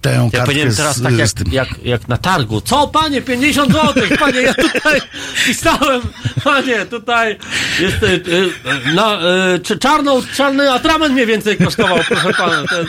tę Ja kartkę teraz z, tak jak, z jak, jak na targu. Co, panie, 50 zł, panie, ja tutaj pisałem, panie, tutaj jest y, y, na, y, czy czarną, czarny atrament mniej więcej kosztował, proszę pana. Ten,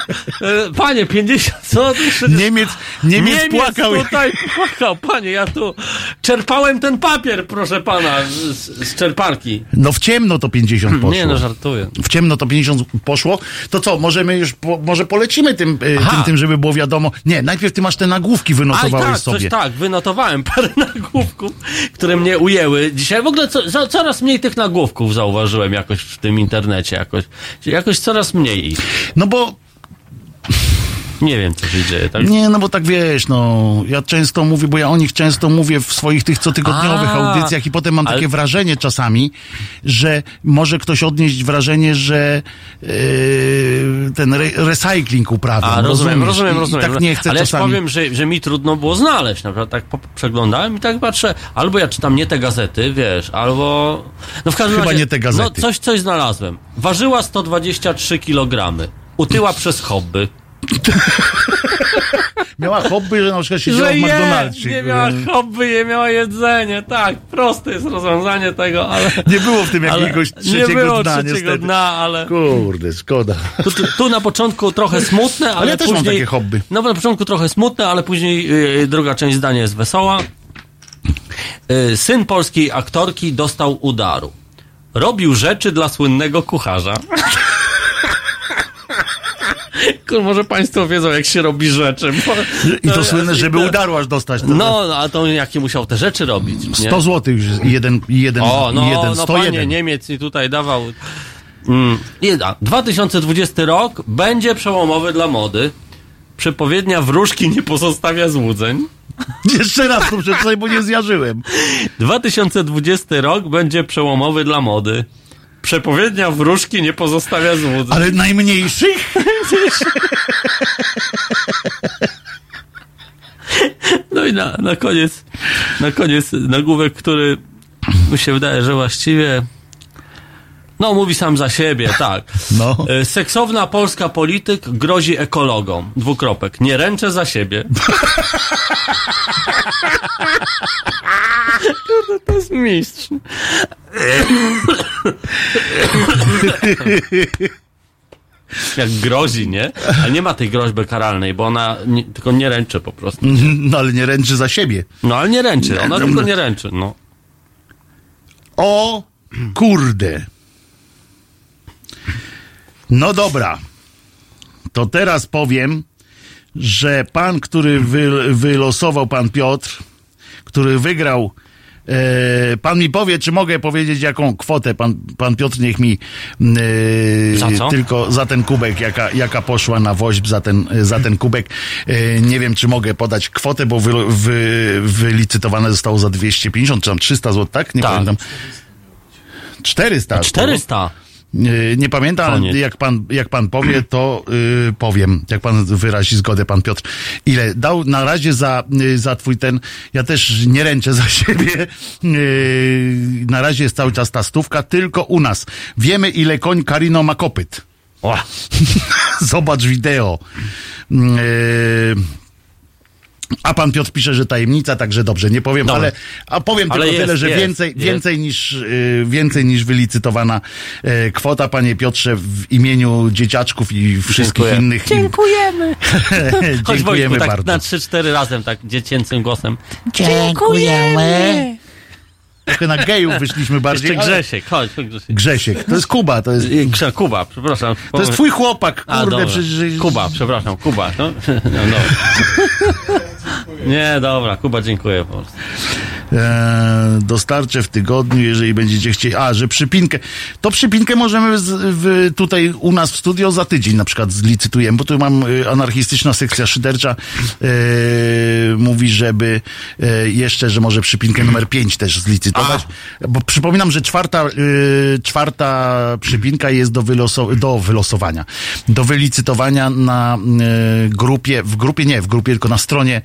y, panie, 50 zł. Niemiec, Niemiec, płakał. tutaj płakał, panie, ja tu czerpałem ten papier, proszę pana, z, z czerparki. No w ciemno to 50 poszło. Nie, no żartuję. W ciemno to 50 poszło. To co, możemy już, po, może polecimy tym, y, tym, tym, żeby było wiadomo. Nie, najpierw ty masz te nagłówki, wynotowałeś tak, sobie. Coś, tak, wynotowałem parę nagłówków, które mnie ujęły. Dzisiaj w ogóle co, coraz mniej tych nagłówków zauważyłem jakoś w tym internecie, jakoś, jakoś coraz mniej. No bo Nie wiem, co się dzieje. Tak? Nie, no bo tak wiesz, no, ja często mówię, bo ja o nich często mówię w swoich tych cotygodniowych A, audycjach i potem mam ale- takie wrażenie czasami, że może ktoś odnieść wrażenie, że yy, ten re recykling uprawiam. A, rozumiem, rozumiesz? rozumiem, I, i rozumiem. tak nie chcę Ale ja czasami. powiem, że, że mi trudno było znaleźć. Na przykład tak przeglądałem i tak patrzę, albo ja czytam nie te gazety, wiesz, albo... No w każdym Chyba razie, nie te gazety. No coś, coś znalazłem. Ważyła 123 kg. Utyła przez hobby. Miała hobby, że na przykład siedziała Że w McDonaldzie. nie miała hobby, nie miała jedzenie. Tak, proste jest rozwiązanie tego, ale... Nie było w tym ale jakiegoś nie trzeciego było dna, trzeciego niestety. dna, ale... Kurde, szkoda. Tu, tu, tu na początku trochę smutne, ale, ja też później... mam takie hobby. No na początku trochę smutne, ale później yy, druga część zdania jest wesoła. Yy, syn polskiej aktorki dostał udaru. Robił rzeczy dla słynnego kucharza. Kur, może państwo wiedzą, jak się robi rzeczy. Bo, I to słynne, żeby aż dostać. No, no, a to jakie musiał te rzeczy robić. nie? 100 zł już jeden, jeden, O, no, jeden, no 101. panie, Niemiec mi tutaj dawał. Mm, nie, a 2020 rok będzie przełomowy dla mody. Przepowiednia wróżki nie pozostawia złudzeń. Jeszcze raz to przeczytaj, bo nie zjarzyłem. 2020 rok będzie przełomowy dla mody. Przepowiednia wróżki nie pozostawia złudzeń. Ale najmniejszych? No i na, na koniec, na koniec nagłówek, który mi się wydaje, że właściwie no mówi sam za siebie, tak. No. E, Seksowna polska polityk grozi ekologom. Dwukropek. Nie ręczę za siebie. Kurde, to jest mistrz. Jak grozi, nie? Ale nie ma tej groźby karalnej, bo ona nie, tylko nie ręczy po prostu. No ale nie ręczy za siebie. No ale nie ręczy, ona tylko nie ręczy, no. O kurde. No dobra. To teraz powiem, że pan, który wy, wylosował, pan Piotr, który wygrał. E, pan mi powie, czy mogę powiedzieć, jaką kwotę pan, pan Piotr niech mi e, Za tylko za ten kubek, jaka, jaka poszła na woźb za ten, za ten kubek. E, nie wiem, czy mogę podać kwotę, bo wy, wy, wylicytowane zostało za 250 czy tam 300 zł, tak? Nie Tak. pamiętam. 400. 400. Yy, Nie pamiętam, Koniec. jak pan, jak pan powie, to yy, powiem. Jak pan wyrazi zgodę, pan Piotr. Ile dał na razie za, yy, za twój ten, ja też nie ręczę za siebie. Yy, na razie jest cały czas ta stówka, tylko u nas. Wiemy, ile koń Karino ma kopyt. O, Zobacz wideo. Yy, a pan Piotr pisze, że tajemnica, także dobrze, nie powiem, Dobra. ale a powiem Ale tylko jest, tyle, że jest, więcej, jest. więcej niż yy, więcej niż wylicytowana yy, kwota, panie Piotrze, w imieniu dzieciaczków i wszystkich Dziękuję. innych. Dziękujemy. Dziękujemy Wojtku, tak bardzo. na 3-4 razem, tak dziecięcym głosem. Dziękujemy. Trochę na gejów wyszliśmy bardziej. Jeszcze Grzesiek, chodź, chodź Grzesiek. Grzesiek, to jest Kuba, to jest, Grze, Kuba, przepraszam. to jest twój chłopak, A, kurde, dobra. przecież... Kuba, przepraszam, Kuba. No, no, no. Nie, dobra, Kuba, dziękuję po prostu. E, dostarczę w tygodniu, jeżeli będziecie chcieli. A, że przypinkę. To przypinkę możemy z, w, tutaj u nas w studio za tydzień na przykład zlicytujemy, bo tu mam e, anarchistyczna sekcja szydercza. E, mówi, żeby jeszcze, że może przypinkę numer 5 też zlicytować. Bo przypominam, że czwarta, czwarta przypinka jest do, wyloso, do wylosowania, do wylicytowania na grupie, w grupie nie, w grupie, tylko na stronie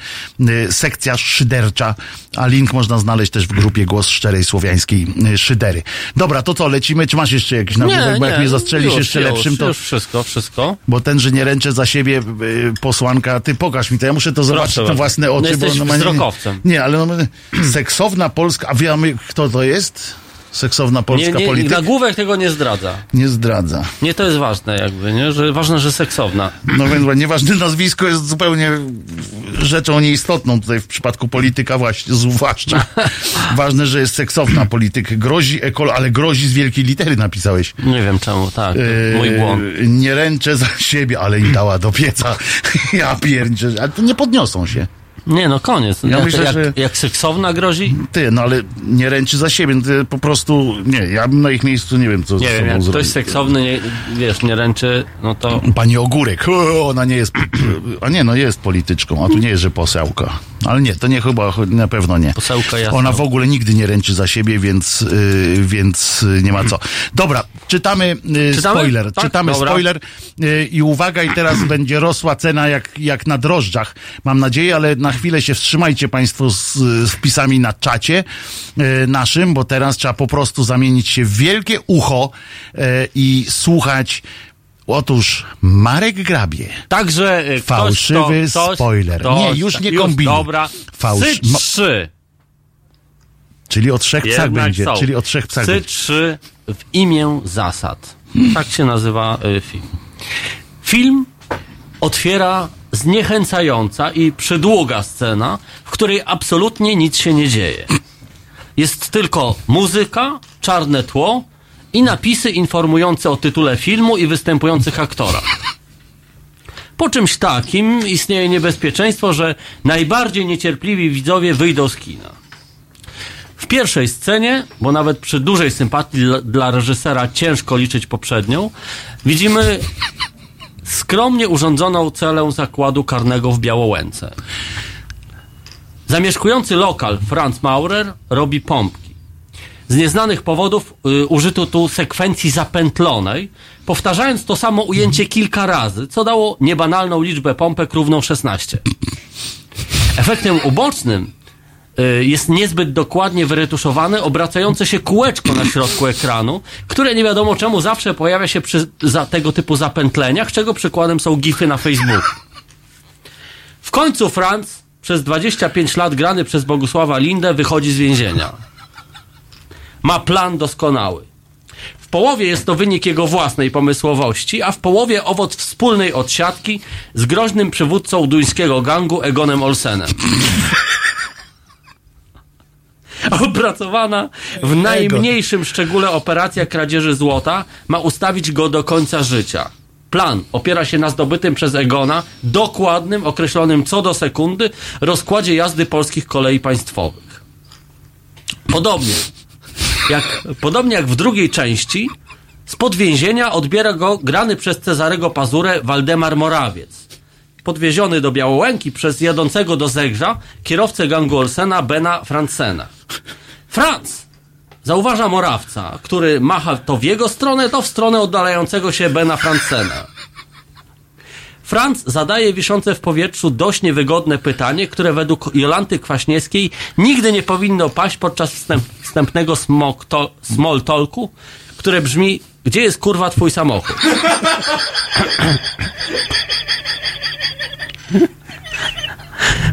sekcja szydercza, a link można znaleźć też w grupie Głos Szczerej Słowiańskiej e, Szydery. Dobra, to co, lecimy? Czy masz jeszcze jakiś nagłówek? Bo jak mnie zastrzelisz już, jeszcze już, lepszym, to... Już wszystko, wszystko. Bo ten, że nie ręczę za siebie y, posłanka, ty pokaż mi to, ja muszę to zobaczyć na bardzo. własne No oczy. jesteś bo normalnie- wzrokowcem. Nie, ale no, seksowna Polska, a wiemy kto to jest? Seksowna Nie, polska nie, polityk? nagłówek tego nie zdradza. Nie zdradza. Nie, to jest ważne jakby, nie? Że, ważne, że seksowna. No więc nieważne nazwisko jest zupełnie rzeczą nieistotną tutaj w przypadku polityka właśnie, zwłaszcza. Ważne, że jest seksowna polityk. Grozi, ekolo, ale grozi z wielkiej litery napisałeś. Nie wiem czemu, tak. Eee, Mój błąd. Nie ręczę za siebie, ale im dała do pieca. ja pierniczę. Ale to nie podniosą się. Nie, no koniec. Ja jak, myślę, jak, że- jak seksowna grozi? Ty, no ale nie ręczy za siebie. Ty po prostu, nie, ja bym na ich miejscu nie wiem, co Nie z wiem, jak zrobił. ktoś seksowny, nie, wiesz, nie ręczy, no to... Pani Ogórek, o, ona nie jest, a nie, no jest polityczką, a tu nie jest, że posełka. Ale nie, to nie chyba, na pewno nie. Posełka jasna. Ona w ogóle nigdy nie ręczy za siebie, więc, y, więc y, nie ma co. Dobra, czytamy, y, Czytamy? spoiler, Tak? czytamy Dobra. spoiler y, i uwaga, i teraz będzie rosła cena jak, jak na drożdżach, mam nadzieję, ale na chwilę się wstrzymajcie Państwo z, z wpisami na czacie y, naszym, bo teraz trzeba po prostu zamienić się w wielkie ucho y, i słuchać Otóż Marek Grabie. Także ktoś, Fałszywy kto, ktoś, spoiler. Ktoś, Nie, już nie kombinuj. Dobra. Fałsz- trzy. Czyli o trzech psach Jednak będzie. są. Czyli o trzech psach Psy będzie. trzy w imię zasad. Tak się nazywa y, film. Film otwiera zniechęcająca i przydługa scena, w której absolutnie nic się nie dzieje. Jest tylko muzyka, czarne tło i napisy informujące o tytule filmu i występujących aktorach. Po czymś takim istnieje niebezpieczeństwo, że najbardziej niecierpliwi widzowie wyjdą z kina. W pierwszej scenie, bo nawet przy dużej sympatii dla, reżysera ciężko liczyć poprzednią, widzimy skromnie urządzoną celę zakładu karnego w Białołęce. Zamieszkujący lokal Franz Maurer robi pompki. Z nieznanych powodów y, użyto tu sekwencji zapętlonej, powtarzając to samo ujęcie kilka razy, co dało niebanalną liczbę pompek równą 16. Efektem ubocznym jest niezbyt dokładnie wyretuszowane obracające się kółeczko na środku ekranu, które nie wiadomo czemu zawsze pojawia się przy za tego typu zapętleniach, czego przykładem są gify na Facebooku. W końcu Franz, przez 25 lat grany przez Bogusława Lindę, wychodzi z więzienia. Ma plan doskonały. W połowie jest to wynik jego własnej pomysłowości, a w połowie owoc wspólnej odsiadki z groźnym przywódcą duńskiego gangu Egonem Olsenem. Opracowana w najmniejszym szczególe operacja kradzieży złota ma ustawić go do końca życia. Plan opiera się na zdobytym przez Egona dokładnym, określonym co do sekundy rozkładzie jazdy polskich kolei państwowych. Podobnie jak, podobnie jak w drugiej części, spod więzienia odbiera go grany przez Cezarego Pazurę Waldemar Morawiec. Podwieziony do Białołęki przez jadącego do Zegrza kierowcę gangu Olsena Bena Francena. Franz zauważa Morawca, który macha to w jego stronę, to w stronę oddalającego się Bena Francena. Franc zadaje wiszące w powietrzu dość niewygodne pytanie, które według Jolanty Kwaśniewskiej nigdy nie powinno paść podczas wstęp, wstępnego to, small talku, które brzmi, gdzie jest kurwa twój samochód?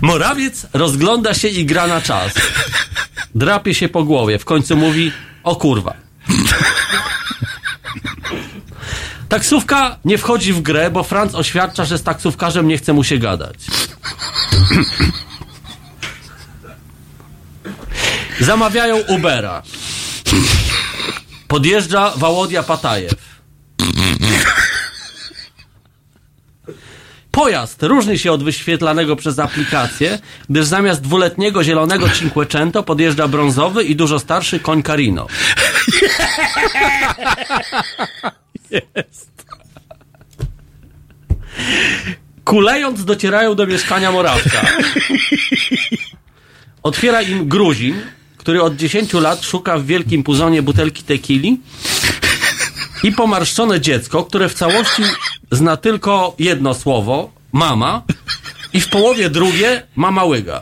Morawiec rozgląda się i gra na czas. Drapie się po głowie, w końcu mówi, o kurwa. Taksówka nie wchodzi w grę, bo Franc oświadcza, że z taksówkarzem nie chce mu się gadać. Zamawiają Ubera. Podjeżdża Wałodia Patajew. Pojazd różni się od wyświetlanego przez aplikację, gdyż zamiast dwuletniego zielonego Cinquecento podjeżdża brązowy i dużo starszy koń Carino. Jest. Kulejąc docierają do mieszkania Morawka. Otwiera im Gruzin, który od 10 lat szuka w wielkim puzonie butelki tequili i pomarszczone dziecko, które w całości zna tylko jedno słowo, mama, i w połowie drugie, mama łyga.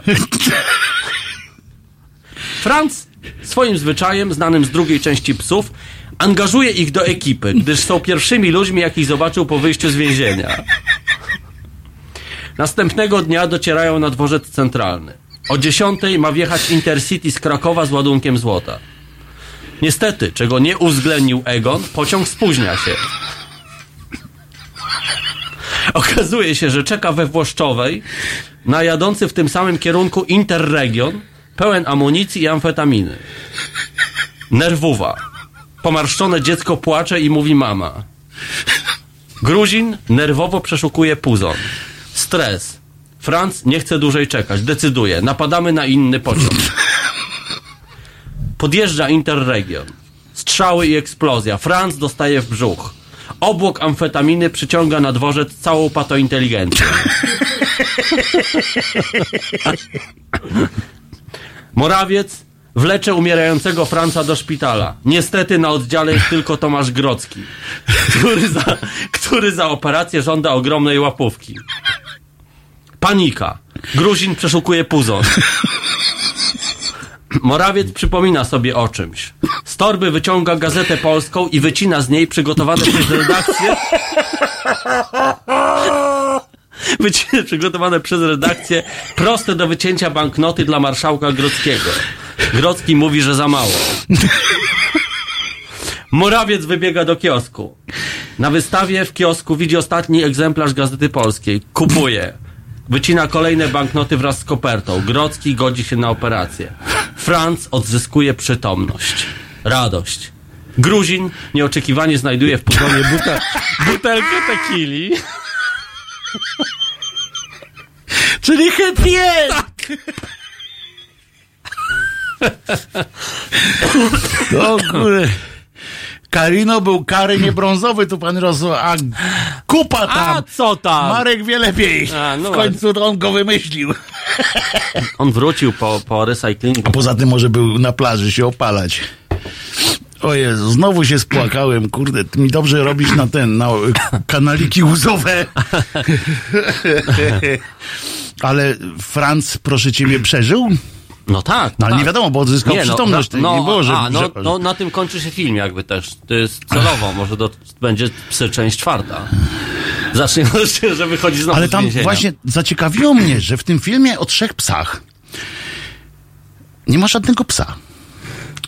Franz swoim zwyczajem, znanym z drugiej części psów, angażuje ich do ekipy, gdyż są pierwszymi ludźmi, jakich zobaczył po wyjściu z więzienia. Następnego dnia docierają na dworzec centralny. O 10 ma wjechać Intercity z Krakowa z ładunkiem złota. Niestety, czego nie uwzględnił Egon, pociąg spóźnia się. Okazuje się, że czeka we Włoszczowej na jadący w tym samym kierunku Interregion pełen amunicji i amfetaminy. Nerwuwa. Pomarszczone dziecko płacze i mówi mama. Gruzin nerwowo przeszukuje puzon. Stres. Franc nie chce dłużej czekać. Decyduje. Napadamy na inny pociąg. Podjeżdża Interregion. Strzały i eksplozja. Franc dostaje w brzuch. Obłok amfetaminy przyciąga na dworzec całą patointeligencję. Morawiec wlecze umierającego Franca do szpitala. Niestety na oddziale jest tylko Tomasz Grocki, który za, który za operację żąda ogromnej łapówki. Panika. Gruzin przeszukuje puzon. Morawiec przypomina sobie o czymś. Z torby wyciąga gazetę polską i wycina z niej przygotowane przez redakcję wyciny przygotowane przez redakcję proste do wycięcia banknoty dla marszałka Grodzkiego. Grocki mówi, że za mało. Morawiec wybiega do kiosku. Na wystawie w kiosku widzi ostatni egzemplarz Gazety Polskiej. Kupuje. Wycina kolejne banknoty wraz z kopertą. Grocki godzi się na operację. Franz odzyskuje przytomność. Radość. Gruzin nieoczekiwanie znajduje w puzonie butel butelkę tequili. Czyli happy end! O kurde. Karino był kary nie brązowy, tu pan rozumiał, a kupa tam. A co tam? Marek wie lepiej. A, no w końcu on go wymyślił. On wrócił po, po recyklingu. A poza tym może był na plaży się opalać. O Jezu, znowu się spłakałem, kurde, ty mi dobrze robisz na ten, na kanaliki łzowe. Ale Franc, proszę ciebie, przeżył? No tak. No ale tak. nie wiadomo, bo odzyskał Nie, no, przytomność. no, nie było, że... a, no, że... no, na tym kończy się film jakby też. To jest celowo, może to będzie psy część czwarta. Zacznie się, że wychodzi znowu Ale tam właśnie zaciekawiło mnie, że w tym filmie o trzech psach nie ma żadnego psa.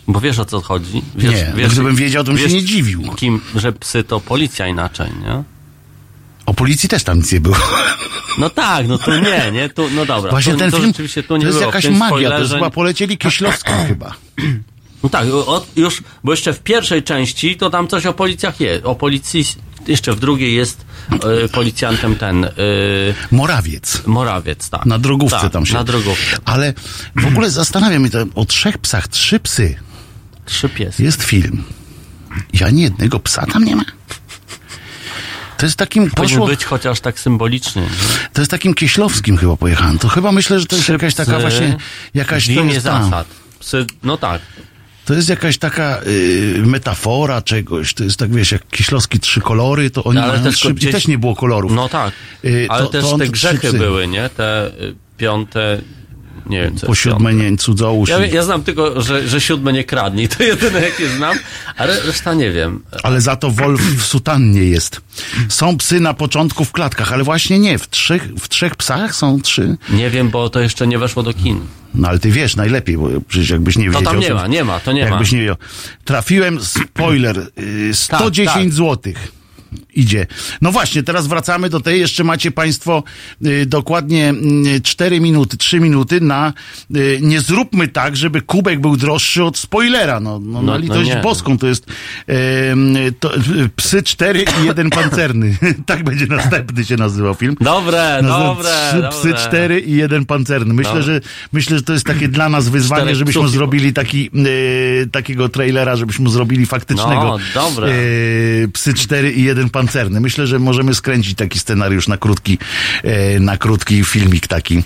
Bo wiesz o co chodzi? Wiesz, Nie, no gdybym wiedział, to bym się nie dziwił. Kim, że psy to policja inaczej, nie? O policji też tam nic nie było. No tak, no to nie, nie? Tu, no dobra. Właśnie to, ten to film, rzeczywiście tu nie to jest było. jakaś magia, to jest spoilerze- chyba polecieli Kieślowską chyba. No tak, o, już, bo jeszcze w pierwszej części to tam coś o policjach jest. O policji, jeszcze w drugiej jest y, policjantem ten. Y, Morawiec. Morawiec, tak. Na drogówce tak, tam się. Na drogówce. Ale w ogóle zastanawia mnie to o trzech psach, trzy psy. Trzy piesy. Jest film. I ani jednego psa tam nie ma. To jest takim Powinien poszło, być chociaż tak symboliczny. nie? to jest takim kieślowskim chyba pojechałem. To chyba myślę, że to jest Trzy jakaś taka właśnie, jakaś w to imię zasad. Psy, no tak. To jest jakaś taka y, metafora czegoś, to jest tak, wiesz, jak Kieślowski trzy kolory, to oni No, ale mają też trzy, gdzieś- i też nie było kolorów. No tak, Y, ale to- też to te trzy grzechy psy. były, nie? Te y, piąte, nie wiem co Po siódme nie cudzołóż. Ja, ja znam tylko, że, że siódme nie kradnij, to jedyne jakie znam, ale reszta nie wiem. Ale za to Wolf w sutannie jest. Są psy na początku w klatkach, ale właśnie nie. W trzech, w trzech psach są trzy. Nie wiem, bo to jeszcze nie weszło do kin. No ale ty wiesz najlepiej, bo przecież jakbyś nie To wiedział. tam nie to- ma, nie ma, to nie ma. jakbyś nie wiedział. Trafiłem, spoiler, y, 110 tak. złotych. Idzie. No właśnie, teraz wracamy do tej. Jeszcze macie Państwo y, dokładnie y, 4 minuty, 3 minuty na. Y, nie zróbmy tak, żeby kubek był droższy od spoilera. No, no, No, na no litość nie. boską to jest y, to, y, psy 4 i jeden pancerny. tak będzie następny się nazywał film. Dobre, Nazywa dobre, Trzy dobre. psy, cztery i jeden pancerny. Myślę, Dobre. że myślę, że to jest takie dla nas wyzwanie, Czterech żebyśmy psów. zrobili taki, takiego trailera, żebyśmy zrobili faktycznego No, dobre. psy cztery i jeden pancerny. Myślę, że możemy skręcić taki scenariusz na krótki, e, na krótki filmik taki.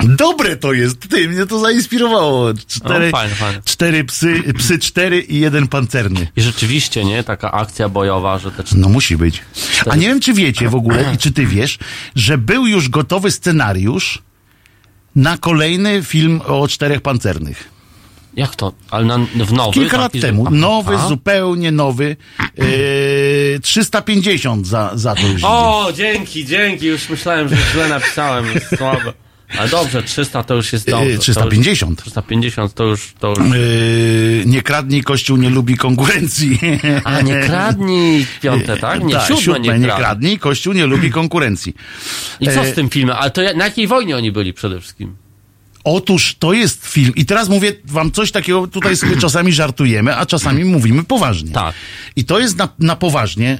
Dobre to jest, ty, mnie to zainspirowało. Cztery, No, cztery psy, psy cztery i jeden pancerny. I rzeczywiście, nie? Taka akcja bojowa, że te No musi być. A nie wiem, czy wiecie w ogóle i czy ty wiesz, że był już gotowy scenariusz na kolejny film o czterech pancernych. Jak to? Ale na, w nowy? Kilka lat temu. Aha. Nowy, zupełnie nowy. E, 350 za, za to już idzie. O, dzięki, dzięki. Już myślałem, że źle napisałem. Słabo. Ale dobrze, 300 to już jest dobrze. Yy, 350. To już, 350 to już... To już... E, nie kradnij, Kościół nie lubi konkurencji. A, nie kradnij piąte, tak? Nie, Tak, siódme, nie, nie kradnij. kradnij, Kościół nie lubi konkurencji. I co E, z tym filmem? Ale to na jakiej wojnie oni byli przede wszystkim? Otóż to jest film. I teraz mówię wam coś takiego, tutaj sobie czasami żartujemy, a czasami mówimy poważnie. Tak. I to jest na, na poważnie.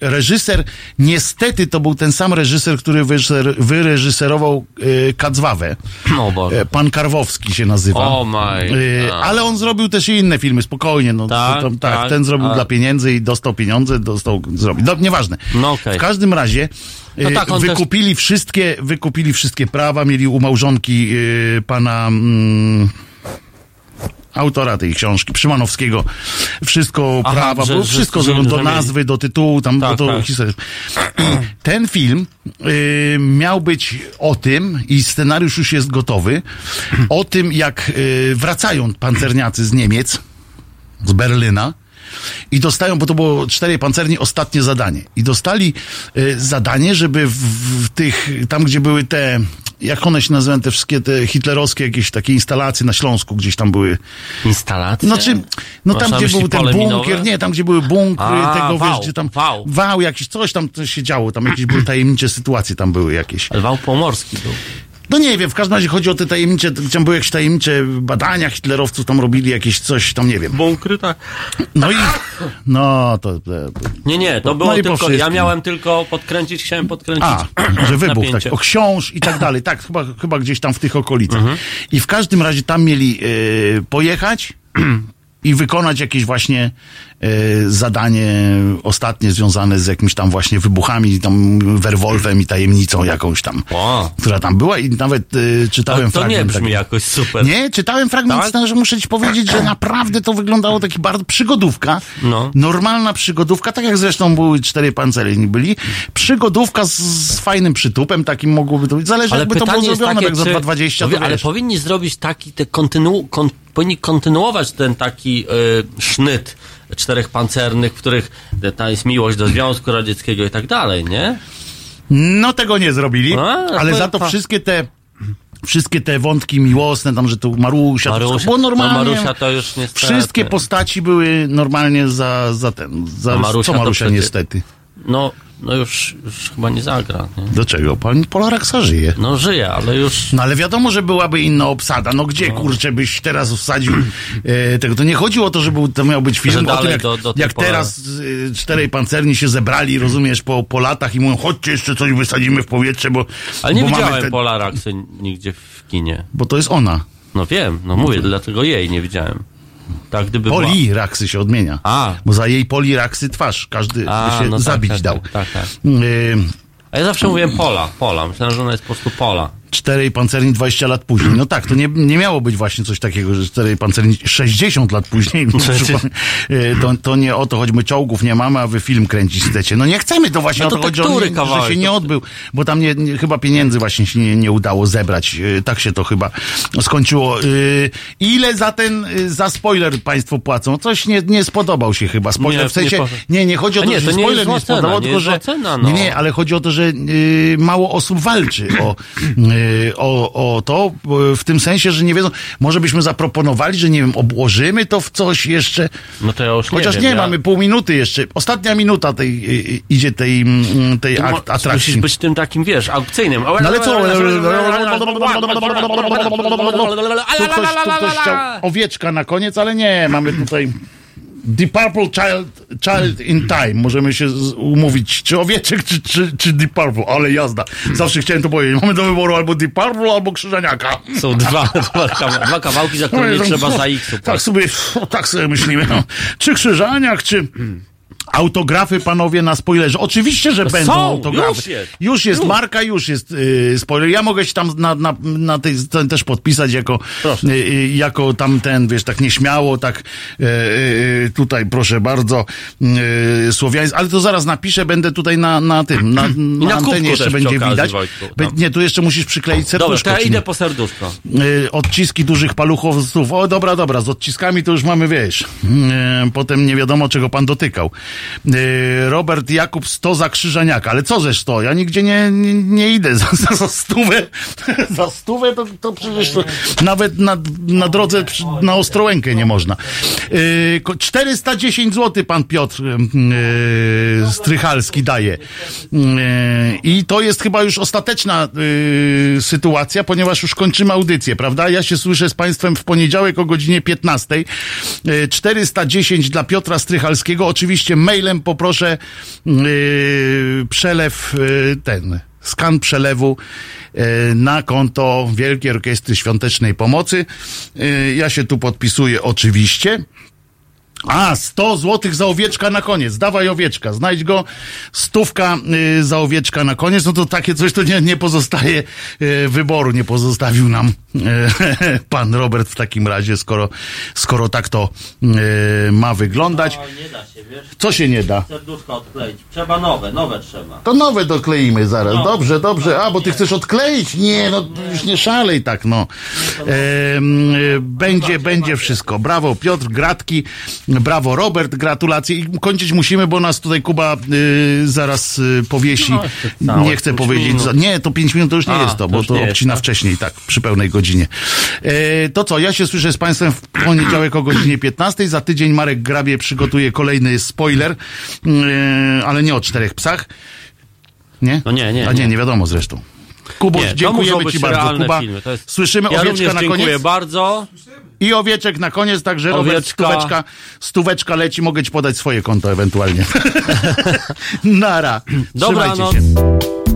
Reżyser, niestety to był ten sam reżyser, który wyreżyser, wyreżyserował e, Kacwawę. No. E, Pan Karwowski się nazywa. O my. E, ale on zrobił też i inne filmy, spokojnie. No, Tak, to, to, tak, tak. ten zrobił dla pieniędzy i dostał pieniądze, dostał, zrobił. No, nieważne. No okej. W każdym razie No e, tak, on też- wykupili, wszystkie, wykupili wszystkie prawa, mieli u małżonki e, pana... Mm, autora tej książki, Przymanowskiego, wszystko Aha, prawa, że- że- wszystko, że- że, do nazwy, do tytułu, tam Tak, do tak. historii. Ten film y, miał być o tym, i scenariusz już jest gotowy, o tym, jak y, wracają pancerniacy z Niemiec, z Berlyna, i dostają, bo to było cztery pancerni, ostatnie zadanie. I dostali y, zadanie, żeby w, w tych, tam gdzie były te, jak one się nazywają, te wszystkie te hitlerowskie jakieś takie instalacje na Śląsku, gdzieś tam były. Instalacje? Znaczy, no Masz tam gdzie był ten bunkier, minowe? nie, tam gdzie były bunkry, A, tego wał, wiesz, gdzie tam wał. wał jakiś, coś tam się działo, tam jakieś były tajemnicze sytuacje tam były jakieś. Ale wał pomorski był. No nie wiem, w każdym razie chodzi o te tajemnicze, tam były jakieś tajemnicze badania hitlerowców, tam robili jakieś coś, tam nie wiem. Bunkry, tak. No i, no to, to Nie, nie, to No było po tylko, ja miałem tylko podkręcić, chciałem podkręcić A, że wybuch, napięcie. tak, o książ i tak dalej, tak, chyba, chyba gdzieś tam w tych okolicach. Mhm. I w każdym razie tam mieli e, pojechać i wykonać jakieś właśnie zadanie ostatnie związane z jakimiś tam właśnie wybuchami, tam werwolfem i tajemnicą jakąś tam, Wow. która tam była i nawet e, czytałem to nie fragment brzmi taki. jakoś super. Nie, czytałem fragment, Tak? scenariusza, muszę ci powiedzieć, że naprawdę to wyglądało taki bardzo przygodówka. No. Normalna przygodówka, tak jak zresztą były cztery pancerni byli. Przygodówka z, z fajnym przytupem, takim mogłoby to być. Zależy Ale jakby to było zrobione, takie, jak za czy- 2,20 Mówię, to Ale wiesz. powinni zrobić taki, te kontynu, kon, powinni kontynuować ten taki y, sznyt czterech pancernych, w których ta jest miłość do Związku Radzieckiego i tak dalej, nie? No tego nie zrobili, A, ale za to wszystkie te wszystkie te wątki miłosne, tam, że tu Marusia, to Marusia, wszystko było normalnie. no Marusia to już niestety. Wszystkie postaci były normalnie za, za ten, za, A Marusia co to Marusia przecież- niestety. No, no już, już chyba nie zagra, nie? Do czego? Pan Polaraksa żyje. No żyje, ale już... No ale wiadomo, że byłaby inna obsada. No gdzie, kurczę, byś teraz wsadził e, tego? To nie chodziło o to, że był, to miał być film o tym, dalej jak, do- do jak teraz e, czterej pancerni się zebrali, rozumiesz, po, po latach i mówią, chodźcie, jeszcze coś wysadzimy w powietrze, bo Ale nie bo widziałem te- Polaraxy nigdzie w kinie. Bo to jest ona. No wiem, no mówię, dlatego jej nie widziałem. Tak, gdyby była... Poli Raksy się odmienia. A. Bo za jej Poli Raksy twarz każdy A, by się no tak, zabić tak, dał. Tak, tak, tak. E, A ja zawsze mówiłem Pola, Pola. Myślałem, że ona jest po prostu Pola. Czterej pancerni 20 lat później. No tak, to nie, nie miało być właśnie coś takiego, że czterej pancerni 60 lat później. Przykład, e, to, to nie o to, choć my czołgów nie mamy, a wy film kręcić chcecie. No nie chcemy, to właśnie No o to to chodzi, on nie, że kawałek, się nie to- odbył, bo tam nie, nie, chyba pieniędzy właśnie się nie, nie udało zebrać. E, Tak się to chyba skończyło. E, Ile za ten, za spoiler państwo płacą? Coś nie, nie spodobał się chyba. Spoiler Nie, w sensie, nie nie, nie, chodzi o to, nie, że to nie spoiler nie cena, spodobał, nie tylko że, cena, no. nie, nie, ale chodzi o to, że y, mało osób walczy o, y, o, o to, y, w tym sensie, że nie wiedzą, może byśmy zaproponowali, że nie wiem, obłożymy to w coś jeszcze. No to ja już Chociaż nie nie, wiem, ja- mamy pół minuty jeszcze. Ostatnia minuta tej, y, y, idzie tej, mm, tej mo- atrakcji. Musisz być tym takim, wiesz, aukcyjnym. No ale co? Tu ktoś, tu ktoś chciał owieczka na koniec, ale nie, mamy tutaj The Purple Child, Child in Time. Możemy się z- umówić, czy owieczek, czy, czy, czy The Purple, ale jazda. Zawsze chciałem to powiedzieć. Mamy do wyboru albo The Purple, albo Krzyżaniaka. Są dwa, dwa, kawa- dwa kawałki, za które nie trzeba za X. Tak sobie, tak sobie myślimy. No. Czy Krzyżaniak, czy... Autografy, panowie, na spoilerze. Oczywiście, że No będą są, autografy. już jest. Już jest Już. marka, już jest yy, spoiler. Ja mogę się tam na, na, na tej ten też podpisać jako, yy, jako tamten, wiesz, tak nieśmiało, tak yy, tutaj proszę bardzo, yy, słowiański, ale to zaraz napiszę, będę tutaj na, na tym, na, na, na antenie jeszcze będzie okazji, widać. Wojtku, tam. nie, tu jeszcze musisz przykleić Dobra, serduszko. to ja idę po serduszko. Odciski dużych paluchowców. O, dobra, dobra, z odciskami to już mamy, wiesz. Potem nie wiadomo, czego pan dotykał. Y, Robert Jakub 100 za Krzyżaniaka. Ale co ze 100? Ja nigdzie nie, nie, nie idę za, za, za stówę. za stówę to, to przecież to nawet na, na drodze na Ostrołękę nie można. Y, ko- 410 zł pan Piotr y, y, Strychalski daje. Y, I to jest chyba już ostateczna y, sytuacja, ponieważ już kończymy audycję, prawda? Ja się słyszę z państwem w poniedziałek o godzinie 15. Y, 410 dla Piotra Strychalskiego. Oczywiście mailem poproszę y, przelew y, ten skan przelewu y, na konto Wielkiej Orkiestry Świątecznej Pomocy. Y, Ja się tu podpisuję oczywiście. A, 100 złotych za owieczka na koniec. Dawaj owieczka, znajdź go. Stówka y, za owieczka na koniec. No to takie coś to nie, nie pozostaje y, wyboru. Nie pozostawił nam y, pan Robert w takim razie, skoro, skoro tak to y, ma wyglądać. nie da się, wiesz? Co się nie da? Serduszko odkleić. Trzeba nowe, nowe trzeba. To nowe dokleimy zaraz. No. Dobrze, dobrze. A, bo ty chcesz odkleić? Nie, no już nie szalej tak, no. Em, y, będzie, będzie wszystko. Brawo Piotr, gratki. Brawo Robert, gratulacje. I kończyć musimy, bo nas tutaj Kuba y, zaraz y, powiesi. No, nie chcę powiedzieć. Za, nie, to 5 minut to już nie A, jest to, to bo już to nie jest, obcina tak? wcześniej, tak, przy pełnej godzinie. E, to co, ja się słyszę z Państwem w poniedziałek o godzinie 15. Za tydzień Marek Grabie przygotuje kolejny spoiler, e, ale nie o czterech psach. Nie? No nie, nie, A nie, nie. nie wiadomo zresztą. Kubuś, Nie, dziękujemy Ci bardzo. Kuba, filmy. To jest... słyszymy Ja owieczka na dziękuję koniec. bardzo. I owieczek na koniec, także Robert, Owieczka. stóweczka, stóweczka leci, mogę Ci podać swoje konto ewentualnie. Nara. Trzymajcie Dobranoc. się.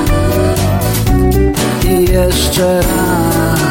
Jeszcze raz.